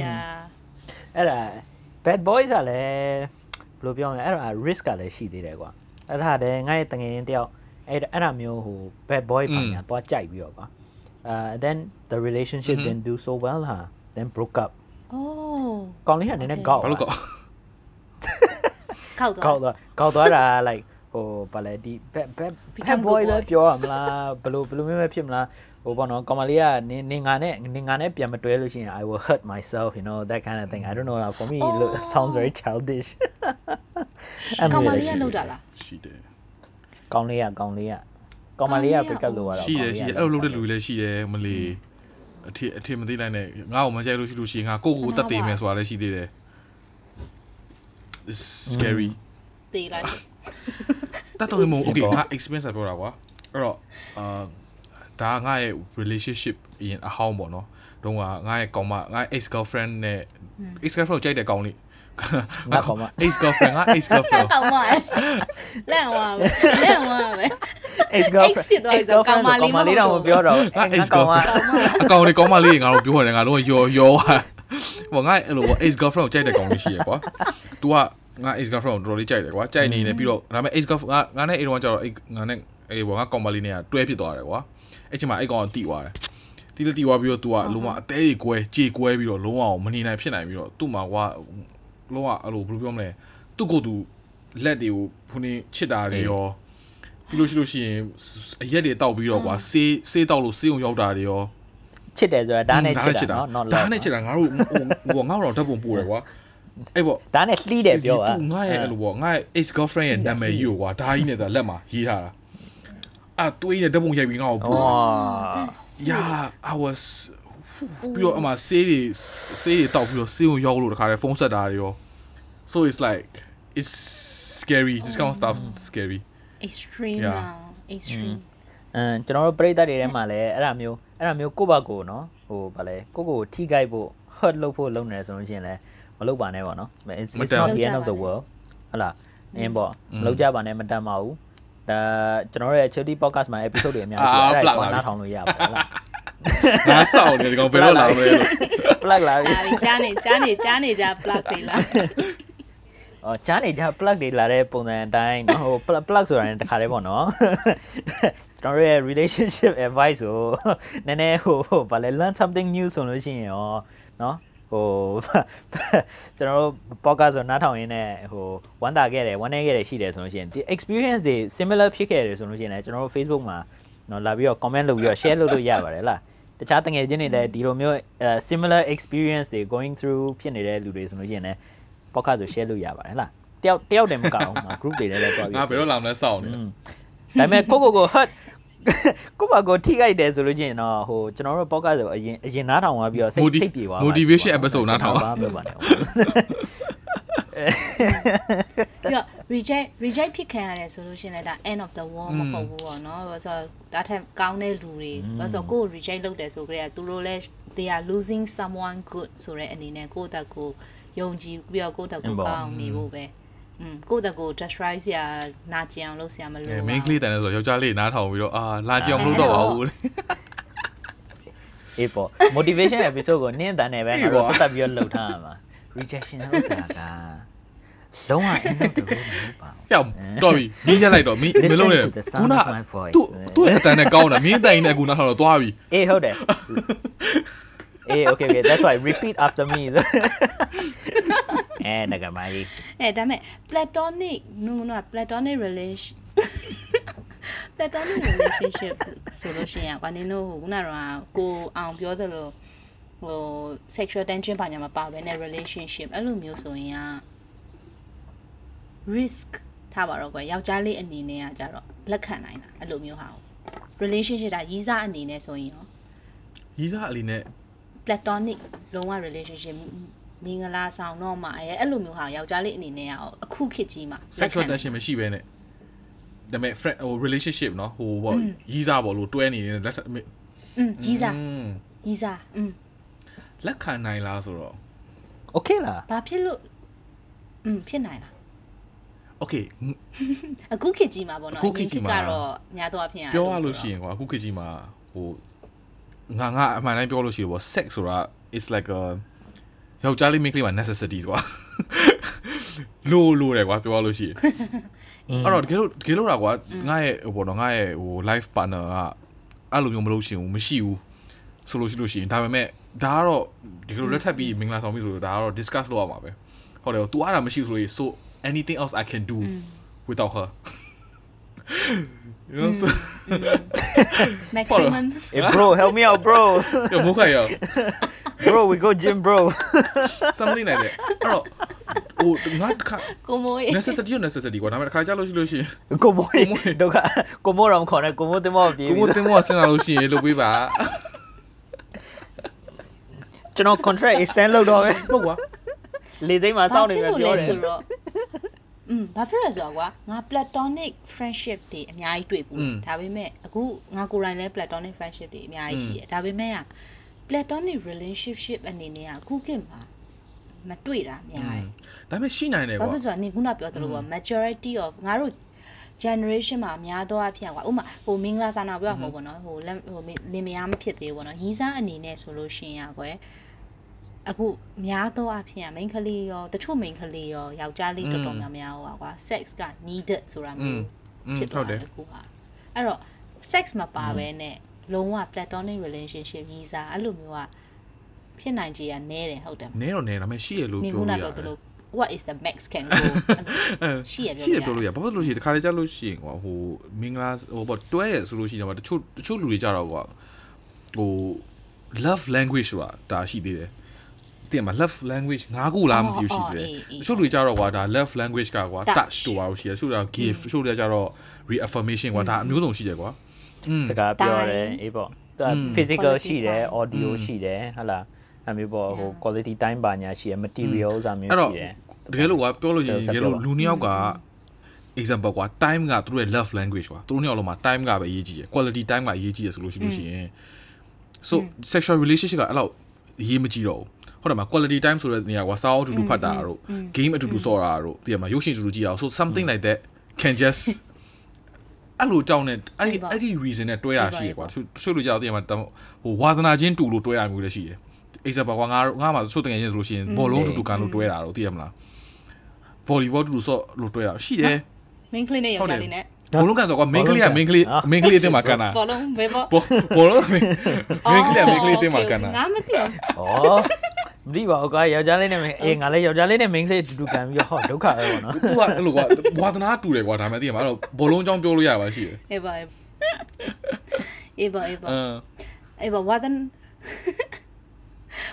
yeah အဲ့ဒါ bad boys ကလည်းဘယ် လိုပြောမလဲအဲ့ဒါ risk ကလည်းရှိသေးတယ်ကွာအဲ့ဒါတည်းငါ့ရဲ့တငယ်ချင်းတယောက်အဲ့အဲ့ဒါမျိုးဟို bad boy ပါညာသွားကြိုက်ပြီးတော့ကွာအာ then the relationship didn't do so well ဟာ then broke up oh ကောင်လေးကနည်းနည်းကောက်ဘာလို့ကောခောက်သွားကောက်သွားကောက်သွားတာ like ဟိုဘာလဲဒီ bad bad Become bad boy good ပဲ boy ပြောရမလားဘယ်လိုဘယ်လိုမျိုးပဲဖြစ်မလား ဟိုဘောနော်ကောင်မလေးကနင်နင်ငါနဲ့နင်ငါနဲ့ပြန်မတွဲလို့ရှိရင် I will hurt myself you know that kind of thing I don't know for me it look, it sounds very childish အဲ့ကောင်မမျိုးလေးကရှိလောက်တာလားရှိတယ်ကောင်းလေးကကောင်းလေးကကောင်မလေးက pick up လုပ်ရတော့ရှိတယ်ရှိတယ်အဲ့လိုလုပ်တဲ့လူတွေလည်းရှိတယ်မလီအထင်အထင်မသိလိုက်နဲ့ငါ့ကိုမကြိုက်လို့ရှိလို့ရှိရင်ငါကိုကိုကိုတတ်သိမယ်ဆိုတာလည်းရှိသေးတယ် It's scary တေးလိုက်တတ်တော့မဟုတ် okay ငါ experience ပြောတာကွာအဲ့တော့အာ ဒါငါရဲ့ relationship အရင်အဟောင်းပေါ့နော်တုန်းကငါရဲ့ကောင်မငါ ex girlfriend နဲ့ ex girlfriend ကိုကြိုက်တဲ့ကောင်လေးငါကောင်မ ex girlfriend ငါ ex girlfriend ကောင်မလန့်သွားပဲလန့်သွားပဲ ex girlfriend ဖြစ်သွားပြီဆိုကောင်မလေးမဟုတ်တော့ကောင်မလေးတော့မပြောတော့ငါငါ ex ကောင်မ girlfriend အကောင်လေးကောင်မလေးငါတို့ပြောရတယ်ငါတို့ရောရောဟိုငါအဲ့လို ex girlfriend ကိုကြိုက်တဲ့ကောင်လေးရှိရကွာ तू ကငါ ex girlfriend ကိုတော်တော်လေးကြိုက်တယ်ကွာကြိုက်နေနေပြီးတော့ဒါပေမဲ့ ex girlfriend ငါငါနဲ့အဲ့တော့ကျတော့ငါနဲ့အေးဘောငါကောင်မလေးနဲ့ကတွဲဖြစ်သွားတယ်ကွာ အဲ့ချိန်မှာအဲ့ကောင်ကတိသွားတယ်တီးတီးသွားပြီးတော့ तू ကလုံးဝအသေးကြီးကွဲကြေကွဲပြီးတော့လုံးဝမနေနိုင်ဖြစ်နိုင်ပြီးတော့သူ့မှာကွာလုံးဝအဲ့လိုဘယ်လိုပြောမလဲသူ့ကိုယ်သူလက်တွေကိုဖုန်ချစ်တာတွေရောပြီးလို့ရှိလို့ရှိရင်အရက်တွေတောက်ပြီးတော့ကွာဆေးဆေးတောက်လို့ဆေးုံရောက်တာတွေရော ချစ်တယ်ဆိုတာဒါနဲ့ချစ်တာနော် not ဒါ love နဲ့ချစ်တာငါတို့ဟိုငါတို့တော့ဓာတ်ပုံပို့တယ်ကွာအဲ့ပေါ့ ဒါနဲ့လှီးတယ်ပြောอ่ะ ငါရဲ့အဲ့လိုပေါ့ငါရဲ့ ex girlfriend ရဲ့နာမည်ကြီးကိုကွာဒါကြီးနဲ့ဒါလက်မှာရေးထားတာ အာတွေးနေဓာတ်ပုံရိုက်ပြီးငါ့ကိုပို့ yeah i was ပြီးတော့အမဆေးတွေဆေးတွေတောက်ပြီးတော့ဆေးကိုရောက်လို့တခါတည်းဖုန်းဆက်တာတွေရော so it's like it's scary this kind of stuff is scary extreme Yeah. လား extreme အမ်ကျွန်တော်တို့ပြိတ္တတွေထဲမှာလည်းအဲ့ဒါမျိုးအဲ့ဒါမျိုးကိုယ့်ဘာကိုယ်နော်ဟိုဗာလဲကိုယ့်ကိုယ်ထိခိုက်ဖို့ hurt လုပ်ဖို့လုပ်နေတယ်ဆိုလို့ရှိရင်လည်းမလုပ်ပါနဲ့ပေါ့နော် it's, မ it's တန် not ဘူး the end of the world ဟုတ်လားအင်းပေါ့မလုပ်ကြပါနဲ့မတန်ပါဘူး ဒါကျွန်တော်တို့ရဲ့ Chili podcast မှာ episode တွေအများကြီးရှိတယ်အဲ့ဒါကိုနားထောင်လို့ရပါတယ်ဟုတ်လားငါစောင့်နေဒီကောင်ဘယ်တော့လာမလဲလို့ plug လာပြီဒါဒီကြားနေကြားနေကြားနေကြ plug တွေလားအော်ချားနေကြ plug တွေလာတဲ့ပုံစံအတိုင်းနော်ဟို plug plug ဆိုတာလည်းတစ်ခါတည်းပေါ့နော်ကျွန်တော်တို့ရဲ့ relationship advice ကိုနည်းနည်းဟိုဗာလဲ learn something new ဆိုလို့ရှိရင်ရောနော် ဟိုကျွန်တော်တို့ podcast ဆိုနားထောင်ရင်းနဲ့ဟိုဝမ်းသာခဲ့တယ်ဝမ်းနည်းခဲ့တယ်ရှိတယ်ဆိုလို့ရှိရင်ဒီ experience တွေ similar ဖြစ်ခဲ့တယ်ဆိုလို့ရှိရင်လည်းကျွန်တော်တို့ Facebook မှာနော်လာပြီးတော့ comment လုပ်ပြီးတော့ share လုပ်လို့ရပါတယ်လားတခြားတငယ်ချင်းတွေလည်းဒီလိုမျိုး similar experience တွေ going through ဖြစ်နေတဲ့လူတွေဆိုလို့ရှိရင်လည်း podcast ကို share လုပ်ရပါတယ်ဟလားတယောက်တယောက်တည်းမကအောင်မှာ group တွေလည်းလည်းတွားပြီးငါဘယ်တော့လာမလဲစောင့်နေဒါပေမဲ့ကိုကိုကို hurt ကိုပါကိုထိခိုက်တယ်ဆိုလို့ချင်းတော့ဟိုကျွန်တော်တို့ podcast ကိုအရင်အရင်နားထောင်သွားပြီးတော့စိတ် Moti- စိတ်ပြေသွား motivation episode နားထောင်ပါမလို့ပါနဲ့ပြီးတော့ reject reject ဖြစ်ခံရတယ်ဆိုလို့ရှရင်လည်းဒါ end of the world မဟုတ်ဘူးပေါ့နော်ဘာလို့ဆိုတော့ဒါထက်ကောင်းတဲ့လူတွေဘာလို့ဆိုတော့ကိုယ် reject လုပ်တယ်ဆိုကြတဲ့သူတို့လည်း they are losing someone good ဆိုတဲ့အနေနဲ့ကိုယ့်တက်ကိုယုံကြည်ပြီးတော့ကိုယ့်တက်ကိုကောင်းအောင်နေဖို့ပဲ อืมကိုယ့်တက်ကို destroy စရာနာကျင်အောင်လုပ်စရာမလိုအဲပါ main ဘူးကလေးတန်လဲဆိုတော့ယောက်ျားလေးနားထောင်ပြီးတော့အာလာကြည့်အောင်မလုပ်တော့ပါဘူးလေအေးပေါ့ motivation episode ကိုနင်းတန်းနေပဲငါတို့ပတ်သက်ပြီးတော့လှုပ်ထားရမှာ rejection ဥစ္စာကလုံးဝ end of the road မဟုတ်ပါဘူးဟဲ့တော်ပြီမင်းရက်လိုက်တော့မင်းမ Listen လုံးနဲ့ to the sound ခုန of my voice သူသူ့အတန်နဲ့ကောင်းတာမင်းတိုင်နဲ့အခုနောက်တော့သွားပြီအေးဟုတ်တယ် အေး okay okay that's why repeat after me အဲငကမိုင်းအဲဒါပေမဲ့ platonic နုနု platonic relation platonic relationship ဆိုလို့ရှိရင်ကွာနင်တို့ဟိုခုနကတော့ကိုအောင်ပြောသလိုဟို sexual tension ဘာညာမပါဘဲနဲ့ relationship အဲ့လိုမျိုးဆိုရင်က risk ထားပါတော့ကွယ်ယောက်ျားလေးအနေနဲ့ကကြတော့လက်ခံနိုင်တာအဲ့လိုမျိုးဟာကို relationship ဒါရီးစားအနေနဲ့ဆိုရင်ရောရီးစားအလီနဲ့ platonic လုံးဝ relationship မင်္ဂလာဆောင်တော့မှအဲအဲ့လိုမျိုးဟာယောက်ျားလေးအနေနဲ့ကရောအခုခေတ်ကြီးမှာလက်ခံ sexual နိုင် tension မရှိဘဲနဲ့ဒါပေမဲ့ friend ဟို relationship เนาะဟိုပေါ့ရီးစားပေါ့လို့တွဲနေနေတဲ့လက်ထ อืมရီးစား อืม ရီးစားอืม လက်ခံနိုင်လားဆိုတော့ okay လား ဘာဖြစ်လို့อืมဖြစ်နိုင်လား okay အခုခေတ်ကြီးမှာပေါ့နော် အခုခေတ်ကြီးမှာ အရင်ကတော့ညာတော့အဖြစ်ရ ပြောရလို့ရှိရင်ကွာအခုခေတ်ကြီးမှာဟို ငါငါအမှန်တိုင်းပြောလို့ရှိရင်ပေါ့ sex ဆိုတာ is like a ယောက်ျားလေးမိန်းကလေးမှာ necessities ကွာလိုလိုတယ်ကွာပြောရလို့ရှိရင်အဲ့တော့တကယ်လို့တကယ်လို့တာကွာငါရဲ့ဟိုပေါ့နော်ငါရဲ့ဟို life partner ကအဲ့လိုမျိုးမလုပ်ရှင်ဘူးမရှိဘူးဆိုလို့ရှိလို့ရှိရင်ဒါပေမဲ့ဒါကတော့တကယ်လို့လက်ထပ်ပြီးမင်္ဂလာဆောင်ပြီဆိုတော့ဒါကတော့ discuss လုပ်ရမှာပဲဟုတ်တယ် तू အားတာမရှိဘူးဆိုရင် so anything else i can do without her you know so maximum hey bro help me out bro 就မခိုင်ရ bro we go gym bro something like that အဲ့တော့ဟိုငါတခါကိုမိုးရေ necessity ရော necessity ကွာဒါပေမဲ့တခါကြာလို့ရှိလို့ရှိရင်ကိုမိုးဒုက္ခကိုမိုးတော့မခေါ်နဲ့ကိုမိုးတင်မောပြေးကိုပြီမို့တင်မောဆင်းလာလို့ရှိရင်လုပ်ပေးပါကျွန်တော် contract extend လုပ်တော့မယ်ဟုတ်ကွာလေစိမ်းမှာစောင့်နေမယ်ပြောတယ်ဆိုတော့ อืมဘာဖြစ်လဲဆိုတော့ကွာငါ platonic friendship တွေအများကြီးတွေ့ဘူးဒါပေမဲ့အခုငါကိုယ်တိုင်လည်း platonic friendship တွေအများကြီးရှိတယ်ဒါပေမဲ့က platonic relationship အနေနဲ့ကအခုခေတ်မှာမတွေ့တာများတယ်ဒါပေမဲ့ရှိနိုင်တယ်ဘာကွာဖြစ်ဆိုတော့နေခုနပြောသလိုပေါ့ majority of ငါတို့ generation မှာအများသောအဖြစ်ကွာဥပမာဟိုမင်္ဂလာစာနာပြောရမှာပေါ့နော်ဟိုလက်ဟိုလင်မယားမဖြစ်သေးဘူးပေါ့နော်ရီးစားအနေနဲ့ဆိုလို့ရှိရင်ကွယ် အခုများသောအဖြစ်မိန်းကလေးရောတချို့မိန်းကလေးရောယောက်ျားလေးတော်တော်များများဟိုကွာ sex က needed ဆိုတာမျိုးဖြစ်ဟုသွားတ်တတယ်ယ်အခုဟာအဲ့တော့ sex မပါဘဲနဲ့လုံးဝ platonic relationship ရီးစားအဲ့လိုမျိုးကဖြစ်နိုင်ကြရနဲတယ်ဟုတ်တယ်မနဲတော့နဲဒါပေမဲ့ရှိရလို့နေပြောခုနလို့ရပြောတသယ်လို what is the max can go ရှိရရှိရပြောပြောလို့လို့ရရဘာဖြစ်လို့ရှိရင်တခါလေကြာလို့ရှိရင်ကွာဟိုမင်္ဂလာဟိုပေါ့တွဲရဆိုလို့ရှိရင်ကွာတချို့တချို့လူတွေကြတော့ကွာဟို love language ဆိုတာဒါရှိသေးတယ် တင်မှာ love language ငါးခုလားမသိဘူးရှိသေးတယ်တချို့လူတွေကြတော့ကွာဒါ love language ကကွာ touch တို့ပါလို့ရှိတယ်တချို့က give တချို့တွေကြတော့ reaffirmation ကွာဒါအမျိုးစုံရှိတယ်ကွာอืมစကားပြောတယ်အေးပေါ့သူက physical ရှိတယ် audio ရှိတယ်ဟုတ်လားအမျိုးပေါ့ဟို quality time ပါညာရှိတယ် material ဥစားမျိုးအဲ့တော့ရှိတယ်တကယ်လို့ကွာပြောလို့ရင်ဆက်တကယ်ပြောလို့ပါလူနှစ်ယောက်က example ကွာ time ကသူတို့ရဲ့ love language ကွာသူတို့နှစ်ယောက်လုံးမှာ time ကပဲအရေးကြီးတယ် quality time ကအရေးကြီးတယ်ဆိုလို့ရှိလို့ရှိရင် so sexual relationship ကအဲ့လောက်အရေးမကြီးတော့ဘူး ဟုတ်တယ်မလား quality time ဆိုတဲ့နေရာကွာစောင်းအတူတူဖတ်တာတို့ game အတူတူဆော့တာတို့တည်ရမှာရုပ်ရှင်အတူတူကြည့်တာ so something like that can just အဲ့လိုကြောင်းနဲ့အဲ့ဒီအဲ့ဒီ reason နဲ့တွဲရရှိရကွာတချို့တချို့လူကြောက်တည်ရမှာဟိုဝါသနာချင်းတူလို့တွဲရမျိုးလည်းရှိတယ် example ကွာငါငါမှာတချို့တကယ်ချင်းဆိုလို့ရှိရင်ဘောလုံးအတူတူကန်လို့တွဲတာတို့တည်ရမလား volleyball တူတူဆော့လို့တွဲတာရှိတယ်မင်းကလေးနဲ့ယောက်ျားလေးနဲ့ဘောလုံးကန်တော့ကွာ main ကလေးက main ကလေး main ကလေးအတင်းမှာကန်တာဘောလုံးဘယ်ဘောဘောဘောလုံး main ကလေးက main ကလေးအတင်းမှာကန်တာငါမသိဘူးဩ မသိပါဘူးကွာယောက်ျားလေးနဲ့အေးငါလည်းယောက်ျားလေးနဲ့ main လေးအတူတူကန်ပြီးတော့ဟောဒုက္ခပဲပေါ့နော်သူကအဲ့လိုကွာဝါသနာတူတယ်ကွာဒါမှမသိရမှာအဲ့တော့ဘောလုံးအကြောင်းပြောလို့ရပါရှိတယ်အေးပါအေးပါအေးပါအင်းအေးပါဝါဒန်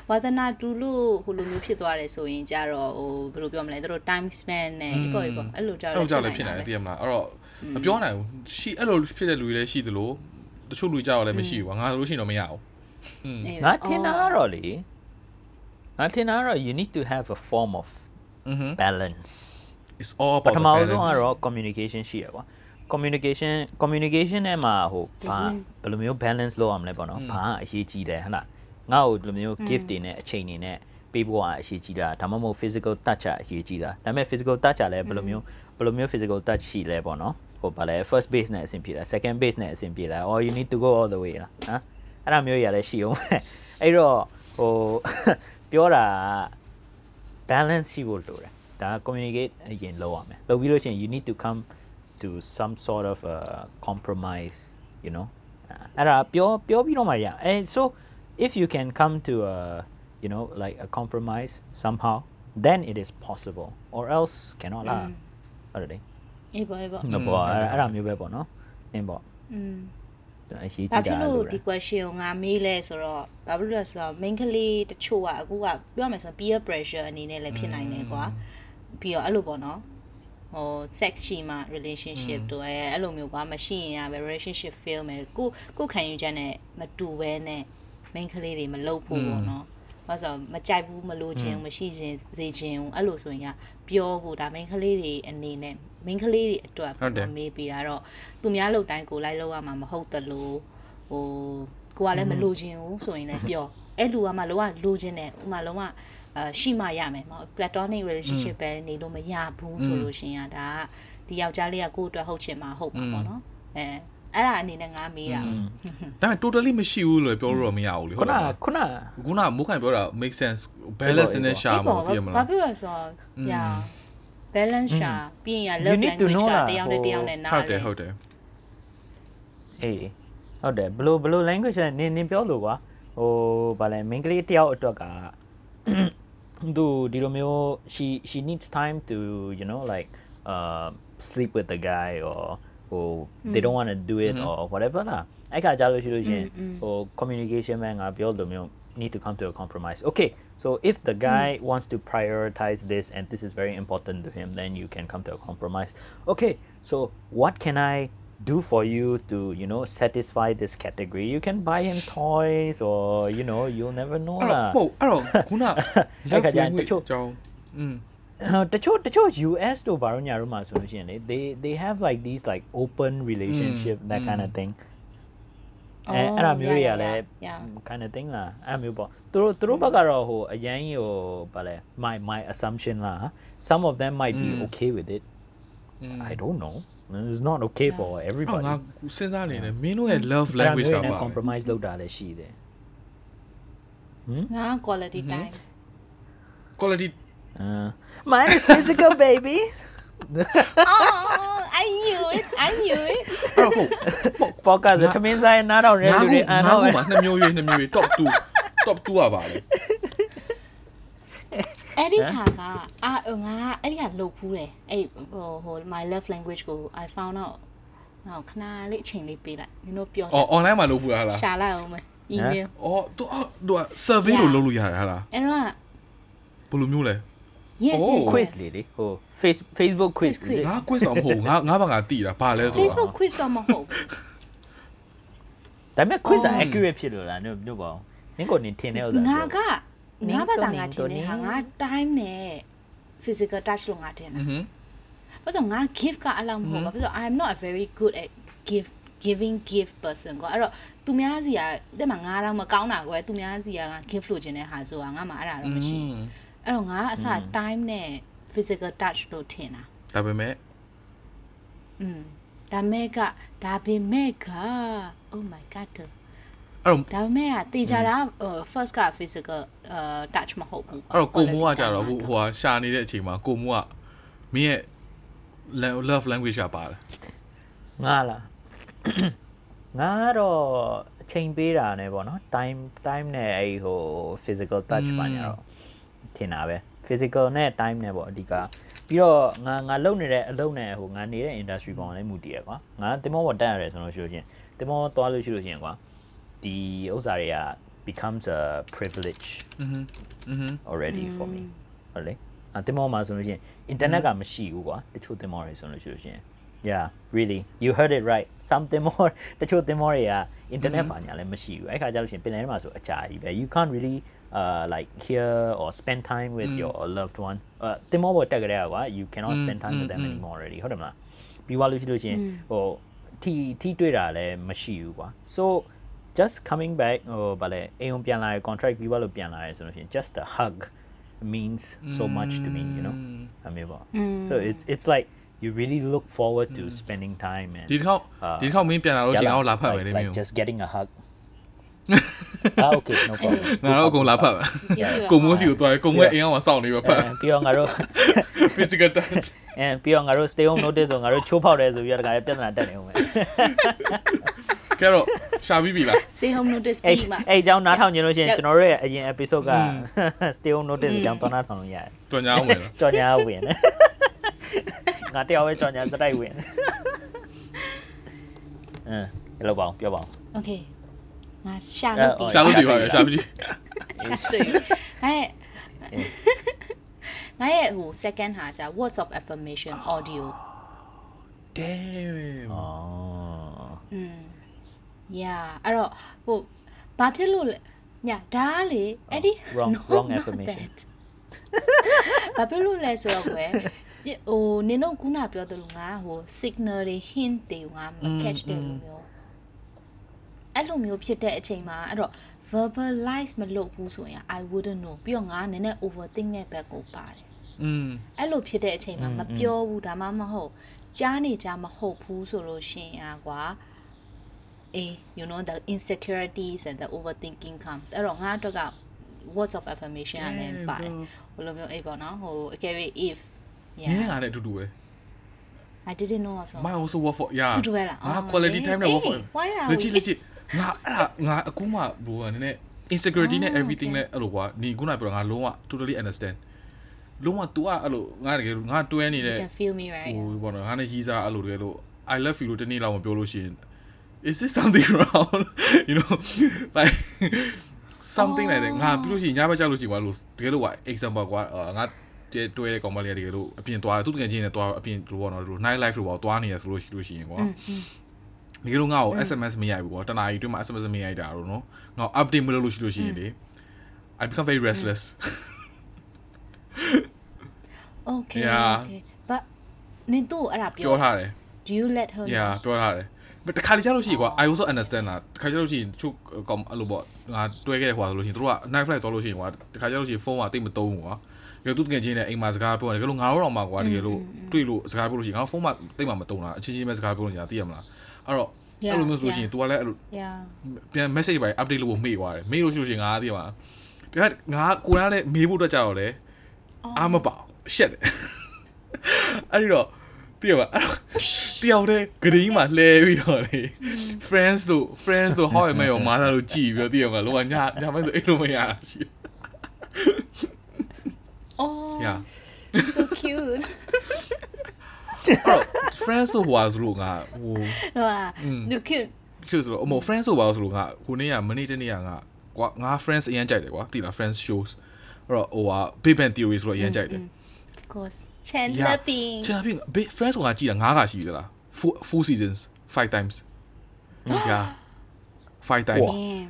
ဝါဒနာတူလို့ဟိုလိုမျိုးဖြစ်သွားတယ်ဆိုရင်ကြတော့ဟိုဘယ်လိုပြောမလဲသူတို့ time span နဲ့အေးပါအေးပါအဲ့လိုကြအဲ့တော့လိုကြောက်လည်းဖြစ်နိုင်တယ်သိရမလားအဲ့တော့မပြောနိုင်ဘူးရှိအဲ့လိုဖြစ်တဲ့လူတွေလည်းရှိသလိုတချို့လူကြောက်လည်းမရှိဘူးကွာငါဆိုလို့ရှိရင်တော့မရဘူးငါထင်တာကတော့လေ ငါထင်တာကတော့ you need to have a form of balance it's all about ပထမဆုံးကတော့ communication ရှိရကွာ communication communication နဲ့မှာဟိုဘာဘယ်လိုမျိုး balance လုပ်ရမလဲပေါ့နော်ဘာအရေးကြီးတယ်ဟဟလားငါ့ကိုဒီလိုမျိုး gift တွေနဲ့အချိန်တွေနဲ့ပေးဖို့ကအရေးကြီးတာဒါမှမဟုတ် physical touch အရေးကြီးတာဒါပေမဲ့ physical touch လည်းဘယ်လိုမျိုးဘယ်လိုမျိုး physical touch ရှိလဲပေါ့နော်ဟိုဗာလဲ first base နဲ့အဆင်ပြေတာ second base နဲ့အဆင်ပြေတာ or you need to go all the way လားဟမ်အဲ့ဒါမျိုးကြီးလည်းရှိအောင်အဲ့တော့ဟို ပြောတာ balance ရှိဖို့လိုတယ် ဒါ communicate အရင်လုပ်ရမယ်လုပ်ပြီးလို့ရှိရင် you need to come to some sort of a compromise you know အဲ့ဒါပြောပြောပြီးတော့မှရအဲ so if you can come to a you know like a compromise somehow then it is possible or else cannot လားဟုတ်တယ် အေးပေါ့အေးပေါ့ နော်ပေါ့အဲ့အဲ့ဒါမျိုးပဲပေါ့နော်အင်းပေါ့ อืม အရေးဘာကြီးဖြစ်တာလို့လို့ဒီ question ကိုငါမေးလဲဆိုတော့ဘာဖြစ်လို့လဲဆိုတော့ main ကလေးတချို့ကအခုကပြောမယ်ဆိုတော့ peer pressure အနေနဲ့လည်းဖြစ်နိုင်တယ်ကွာပြီးတော့အဲ့လိုပေါ့နော်ဟို sex ရှိမှ relationship တို့အဲအဲ့လိုမျိုးကွာမရှိရင်ရပဲ relationship fail မယ်ကိုကိုခံယူချက်နဲ့မတူဘဲနဲ့ main ကလေးတွေမလုပ်ဖို့ပေါ့နော်ဘာလို့ဆိုတော့မကြိုက်ဘူးမလို့ခြင်းမရှိခြင်းစေခြင်းအဲ့လိုဆိုရင်ကပြောဖို့ဒါ main ကလေးတွေအနေနဲ့ main ကလေးတွေအတွက်ဟုတ်တယ်မေးပြီးတာတော့သူများလုပ်တိုင်းကိုလိုက်လောက်ရမှာမဟုတ်တလို့ဟိုကိုကလည်းမလိုချင်ဘူးဆိုရင်လည်းပြောအဲ့လူကမှလောကလိုချင်တယ်ဥမာလောကအာရှိမှရမယ်မဟုတ် platonic relationship ပဲနေလို့မရဘူးဆိုလို့ရှိရင်ကဒါကဒီယောက်ျားလေးကကိုယ့်အတွက်ဟုတ်ချင်မှာဟုတ်မှာပေါ့နော်အဲအဲ့ဒါအနေနဲ့ငါမေးတာပါဒါပေမဲ့ totally မရှိဘူးလို့ပြောလို့တော့မရဘူးလေခုနလားခုနခုနမိုးခိုင်ပြောတာ make sense balance နဲ့ရှာမှာတည်ရမဘာလားဖြစ်လဲဆိုတော့ညာ balance ရှာပြီးရင် You love need to language know က လား တယောက်နဲ့တယောက်နဲ့နား ဟုတ်တ လဲ ယ်ဟုတ်တယ် အေးဟုတ်တယ်ဘလို့ဘလို့ language နဲ့နင်းနင်းပြောလို့ကွာဟိုဗာလဲ main ကလေးတယောက်အတွက်က သူဒီလိုမျိုး she she needs time to you know like uh sleep with the guy or or they don't want to do it or whatever လားအဲ့ခါကြာလို့ရှိလို့ရှရင်ဟို communication ပဲငါပြောလို့မျိုး need to come to a compromise okay so if the guy wants to prioritize this and this is very important to him then you can come to a compromise okay so what can i do for you to you know satisfy this category you can buy him [SIGHS] toys or you know you'll never know အဲ့တော့ lah ဟုတ်အဲ့တော့ခုန အဲ့ [LAUGHS] love ခါကျရင် language တချို့ အကြောင်းอืม တချို့တချို့ US တို့ဘာလို့ညာတို့မှာဆိုလို့ရှိရင်လေ they they have like these like open relationship that kind of thing အဲအဲ့ဒါမျိုးတွေကလည်း yeah kind of thing လားအဲ့မျိုးပေါ့သူတို့သူတို့ဘက်ကတော့ဟိုအရင်ဟိုဗာလဲ my my assumption လား some of them might be okay with it I don't know it's not okay for ဟော everybody ငါစဉ်းစားနေတယ်မင်းတို့ရဲ့ love language က အဲ့ဒါမျိုးနဲ့ ပါ compromise လုပ်တာလည်းရှိတယ် ငါ quality time quality uh mine is physical baby [LAUGHS] oh I knew it I knew it အဲ့တော့ဟုတ် podcast ထမင်းဆိုင်နားတော့ရဲငါလူကတွေအန်ငါတော့ကမှနှစ်မျိုးရွေးနှစ်မျိုးရွေး top 2 top 2อ่ะပါလေအဲ့ဒီဟာကအာငါအဲ့ဒီဟာလုပ်ဖူးတယ်အဲ့ဟိုဟို my love language ကို I found out ဟောခဏလေးအချိန်လေးပေးလိုက်နင်တို့ပြောချအော်င် online မှာလုပ်ဘူးလားဟာလားရှာလိုက်အောင်မယ် email အော်သူအော်သူက survey လို့လုပ်လို့ရတယ်ဟာလားအဲ့တော့ဘယ်လိုမျိုးလဲ yes Oh. yes quiz လေလေဟို face Facebook quiz quiz ငါ quiz အောင်မဟုတ်ဘူးငါငါဘာငါတိတာဘာလဲဆို Facebook တော့ quiz တော့မဟုတ်ဘူးဒါပေမဲ့ quiz က Oh. accurate ဖြစ်လို့လားညညပေါ့နင်ကိုနင်ထင်တဲ့ဥစ္စာငါကနင်းငါဘာသာနင်းငါထင်တဲ့ဟာနင်းငါ time နဲ့ physical touch လို့ငါထင်တာဟွန်းဘာလို့ငါ gift ကအလောက်မဟုတ်ဘူးဘာလို့ I'm not a very good at give giving gift person ကွာအဲ့တော့သူများစီကတဲ့မှာငါတော့မကောင်းတာကွယ်သူများစီကငါ gift လို့ခြင်းတဲ့ဟာဆိုတာငါမှအဲ့ဒါတော့မရှိဘူးအဲ့တော့ငါအစ time နဲ့ physical touch လို့ထင်တာဒါပေမဲ့อืมဒါမဲ့ကဒါပေမဲ့က oh my god အဲ့တော့ဒါပေမဲ့ကတေချာတာဟို first က physical uh touch မဟုတ်ဘူးအဲ့တော့ကိုမိုးကကြတော့ဟိုဟိုဟာရှာနေတဲ့အချိန်မှာကိုမိုးကမင်းရဲ့ love language ကပါတယ်ငါလားငါတော့အချိန်ပေးတာနဲ့ပေါ့နော် time time နဲ့အဲ့ဟို physical touch ပါညာတော့ထင်တာပဲ physical နဲ့ time နဲ့ပေါ့အဓိကပြီးတော့ငါငါလုပ်နေတဲ့အလုပ်နဲ့ဟိုငါနေတဲ့ industry ပေါ်မှာလည်းမူတည်ရကွာငါတင်မောပေါ်တက်ရတယ်ဆိုလို့ရှိလို့ချင်းတင်မောသွားလို့ရှိလို့ချင်းကွာဒီဥစ္စာတွေက becomes a privilege mhm mhm already for me ဟုတ်လေအတင်မောမှာဆိုလို့ချင်း internet ကမရှိဘူးကွာတချို့တင်မောတွေဆိုလို့ရှိလို့ချင်း yeah really you heard it right something more တချို့တင်မောတွေက internet ပါညာလည်းမရှိဘူးအဲ့ခါကျလို့ရှင်ပင်လယ်ထဲမှာဆိုအကြာကြီးပဲ you can't really uh like hear or spend time with your loved one uh တင်မောပေါ်တက်ကြတဲ့ကွာ you cannot spend time with them anymore already ဟုတ်တယ်မလားပြီးသွားလို့ရှိလို့ရှိရင်ဟိုထီထီတွေ့တာလည်းမရှိဘူးကွာ so just coming back ဟိုဗာလဲအိမ်ုံပြန်လာရ contract ပြီးသွားလို့ပြန်လာရဆိုလို့ရှိရင် just a hug means so much to me you know အမေပေါ့ so it's it's like you really look forward to spending time and ဒီတစ်ခေါက် အာ ဒီတစ်ခေါက်မင်းပြန်လာလို့ရှိရင် yeah ငါ့ကိုလာဖတ်မယ် like- လေမ like င်းကို just getting a hug အာ okay no problem ငါတော့အကုန်လာဖတ်ပါကိုမိုးစီကိုတွားကိုမိုးအိမ်အောင်စောင့်နေပါဖတ်အဲပြီးတော့ငါတို့ physical touch အဲပြီးတော့ငါတို့ stay home notice ဆိုငါတို့ချိုးဖောက်တယ်ဆိုပြီးတော့တခါလေးပြဿနာတက်နေအောင်ပဲကဲတော့ရှာပြီးပြီလား stay home notice အဲ့ပြီးမှာအဲ့အကြောင်းနားထောင်ကြလို့ရှိရင်ရောက်ကျွန်တော်တို့ရဲ့အရင် episode က stay home notice အကြောင်းသွားနားထောင်လို့ရတယ်တွန်ညာအောင်မယ်လားကြော်ညာဝင်တယ်ငါတယောက်ပဲကြော်ညာစတိုက်ဝင်တယ်အင်းဘယ်လိုပေါ့ပြောပါဦး okay ငါရှာလို့ပြီရှာလို့ပြီပါပဲရှာပြီရှာတယ်ငါရဲ့ငါရဲ့ဟို second ဟာကြာ words of affirmation audio damn အော်อืม yeah အဲ့တော့ဟိုဘာဖြစ်လို့လဲညာဒါလေအဲ့ဒီ wrong wrong affirmation ဘာဖြစ်လို့လဲဆိုတော့ကွယ်ဟိုနင်တို့ခုနပြောသလိုငါဟို signal တွေ hint တွေငါမ catch တယ်လို့မျိုး အဲ့လိုမျိုးဖြစ်တဲ့အချိန်မှာအဲ့တော့ verbalize မလုပ်ဘူးဆိုရင် I wouldn't know ပြီးတော့ငါနည်းနည်း overthink တဲ့ဘက်ကိုပါတယ် อืม အဲ့လိုဖြစ်တဲ့အချိန်မှာမပြောဘူးဒါမှမဟုတ်ကြားနေကြမဟုတ်ဘူးဆိုလို့ရှိရင်อ่ะကွာအေး you know the insecurities and the overthinking comes အဲ့တော့ငါအတွက်က words of affirmation ကလည်းပါတယ်ဘယ်လိုမျိုးအေးပေါ့နော်ဟိုအကယ်၍ if နင်း yeah ငါလည်းအတူတူပဲ I didn't know also my also work for yeah အတူတူပဲလား ငါ အော် quality time နဲ့ work for အေး why are legit we- legit ငါအဲ့ဒါငါအခုမှဘောကနည်းနည်း insecurity နဲ့ Oh, everything နဲ့အဲ့လိုကွာနေခုနပြောတာငါလုံးဝ totally understand လုံးဝ तू อ่ะအဲ့လိုငါတကယ်လို့ငါတွဲနေ you တဲ့ can feel me right ဟိုဘောနော်ငါနဲ့ကြီးစားအဲ့လိုတကယ်လို့ I love you လို့တနေ့လောက်မပြောလို့ရှိရင် is this something wrong you know like something like that ငါပြီးလို့ရှိရင်ညဘက်ကြောက်လို့ရှိရင်ကွာလို့တကယ်လို့ကွာ example ကွာငါတဲတွဲတဲ့ကောင်မလေးကတကယ်လို့အပြင်သွားတယ်သူတကယ်ချင်းနဲ့သွားအပြင်လို့ပေါ့နော်လို့ night life လို့ပေါ့သွားနေရဆိုလို့ရှိလို့ရှိရင်ကွာ တကယ်လို့ငါ့ကို SMS မရိုက်ဘူးကွာတနားရီတွင်းမှာ SMS မရိုက်တာတော့နော်ငါ update မလုပ်လို့ရှိလို့ရှိရင်လေ I become very restless okay Yeah. okay but နင်တို့အဲ့ဒါပြောပြောထားတယ် do you let her know yeah ပြောထားတယ် but တခါတလေကြာလို့ရှိရင်ကွာ I also understand လားတခါကြာလို့ရှိရင်တချို့ကောင်အဲ့လိုပေါ့ငါတွဲခဲ့တဲ့ခွာဆိုလို့ရှိရင်တို့က night flight သွားလို့ရှိရင်ကွာတခါကြာလို့ရှိရင်ဖုန်းကတိတ်မသုံးဘူးကွာတကယ်သူတကယ်ချင်းနဲ့အိမ်မှာစကားပြောတယ်တကယ်လို့ငါတို့တော့မှကွာတကယ်လို့တွေ့လို့စကားပြောလို့ရှိရင်ငါဖုန်းမှာတိတ်မှမသုံးတာအချင်းချင်းပဲစကားပြောလို့ညာသိရမလား အဲ့တော့အဲ့လိုမျိုးဆိုလို့ရှိရင် तू ကလည်းအဲ့လို yeah ပြန် message ပဲ update လုပ်ဖို့မေ့သွားတယ်မေ့လို့ရှိလို့ရှိရင်ငါသိရမှာတခါငါကိုယ်ကလည်းမေးဖို့အတွက်ကြောက်တယ်အာမပေါ့ရှက်တယ်အဲ့ဒီတော့တည်ပါအဲ့တော့တယောက်တည်းဂရင်းမှာလှဲပြီးတော့လေ friends တို့ friends တို့ how am I ရောမာလာလို့ကြည်ပြီးတော့တည်ရမှာလောကညညပိုင်းဆိုအဲ့လိုမရတာရှိ oh yeah so cute အဲ့တော့ friends တို့ဟိုဟာဆိုလို့ငါဟို ဟုတ်လား you cute ကျဆိုတော့အမေ friends ဆိုပါဆိုလို့ငါခုနေ့ကမနေ့တနေ့ကငါကွာငါ friends အရင်ကြိုက်တယ်ကွာတည်လား friends shows အဲ့တော့ဟိုဟာ big bang theory ဆိုတော့အရင်ကြိုက်တယ် of course Chandler Bing ချင်တာပြင် big friends ကကြည့်တာ9ခါရှိပြီသလား full full seasons 5 times yeah 5 times damn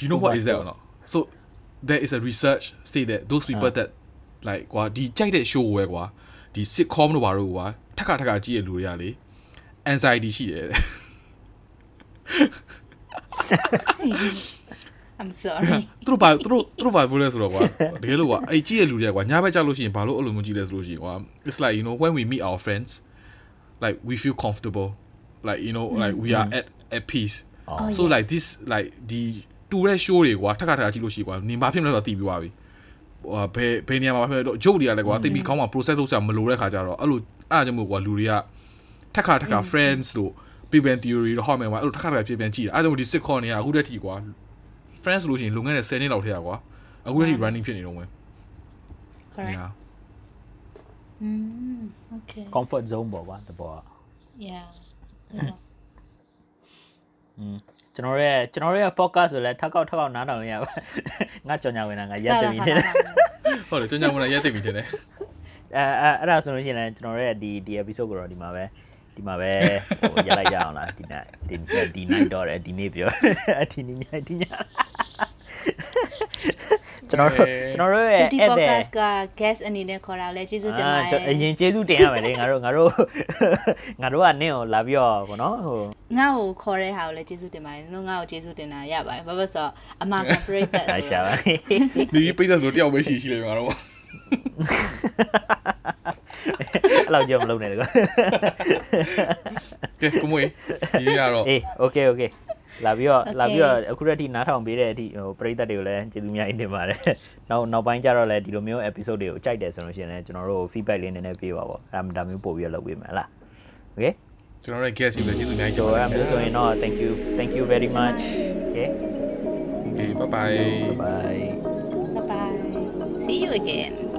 you know what is that or not so there is a research say that those people that like ကွာဒီကြိုက်တဲ့ show ကိုပဲကွာဒီ sitcom တို့ဘာတို့ကွာ ထက်ခါထက်ခါကြည့်ရလူတွေကလေ anxiety ရှိတယ်တဲ့ I'm sorry သူတို့ဘာသူတို့သူတို့ဘာပြောလဲဆိုတော့ကွာတကယ်လို့ကွာအဲ့ကြည့်ရလူတွေကကွာညဘက်ကြောက်လို့ရှိရင်ဘာလို့အဲ့လိုမျိုးကြည့်လဲဆိုလို့ရှိရင်ကွာ it's like you know when we meet our friends like we feel comfortable like you know like we are at at peace Oh, so like this like ဒီတူတဲ့ show တွေကွာထက်ခါထက်ခါကြည့်လို့ရှိရင်ကွာနေမဖြစ်မလဲဆိုတော့သိပြီးသွားပြီဟိုဘယ်ဘယ်နေရာမှာဖြစ်တော့ joke တွေကလည်းကွာသိပြီးကောင်းမှ process လုပ်စရာမလိုတဲ့ခါကျတော့အဲ့လို အဲ့ဒါကြောင့်မို့ကွာလူတွေကထက်ခါထက်ခါ friends တို့ big bang theory တို့ဟောမယ်ကွာအဲ့လိုထက်ခါထက်ခါဖြစ်ပြန်ကြည့်တာအဲ့ဒါကြောင့်ဒီ sitcom တွေကအခုတည်းထိကွာ friends လို့ရှိရင်လွန်ခဲ့တဲ့10နှစ်လောက်ထဲကွာအခုတည်းထိ running ဖြစ်နေတော့ဝင် correct yeah mm okay comfort zone ပေါ့ကွာတဘောက yeah ကျွန်တော်ရဲ့ကျွန်တော်ရဲ့ podcast ဆိုလဲထက်ကောက်ထက်ကောက်နားထောင်ရပါငါကြောင်ညာဝင်တာငါရက်တမီတယ်ဟုတ်တယ်ကျွန်တော်မနာရက်သိပြီတင်တယ် အဲအဲအဲ့ဒါဆိုလို့ရှိရင်လည်းကျွန်တော်ရဲ့ဒီဒီ episode ကိုတော့ဒီမှာပဲဒီမှာပဲဟိုရက်လိုက်ကြအောင်လားဒီနေ့ဒီဒီ night တော့တယ်ဒီနေ့ပြောဒီနေ့ညဒီညကျွန်တော်တို့ကျွန်တော်တို့ရဲ့ Chitty အဲ့တဲ့ podcast က guest အနေနဲ့ခေါ်တာလဲကျေးဇူးတင်ပါတကျွန်ယ်အရင်ကျေးဇူးတင်ရမယ်လေငါတို့ငါတို့ငါတို့ကနင့်ကိုလာပြီးတော့ဗောနော်ဟိုငါ့ကိုခေါ်တဲ့ဟာကိုလည်းကျေးဇူးတင်ပါတယ်နင်တို့ငါ့ကိုကျေးဇူးတင်တာရပါတယ်ဘာဖြစ်လို့ဆိုတော့အမက break that အဆိုရှာတော့ပါဒီပိတ်သက်လို့တယောက်ပဲရှိရှိလေငါတော့ အဲ့လောက်ကြောမလုပ်နဲ့တကွာကဲကိုမွေးဒီရတော့အေး okay okay လာပြီးတော့ Okay. လာပြီးတော့အခုရက်ထိနားထောင်ပေးတဲ့အထိဟိုပရိသတ်တွေကိုလည်းကျေးဇူးအများကြီးတင်ပါတယ်။နောက်နောက်ပိုင်းကျတော့လည်းဒီလိုမျိုး episode တွေကိုကြိုက်တယ်ဆိုလို့ရှိရင်လည်းကျွန်တော်တို့ feedback လေးနည်းနည်းပေးပါပေါ့။အဲ့ဒါဒါမျိုးပို့ပြီးတော့လုပ်ပေးမယ်ဟလား။ Okay ကျွန်တော်တို့ guest တွေလည်းကျေးဇူးအများကြီး so အဲ့ဒါမျိုးဆိုရင်တော့ thank you thank you very much okay Okay bye bye bye bye bye See you again.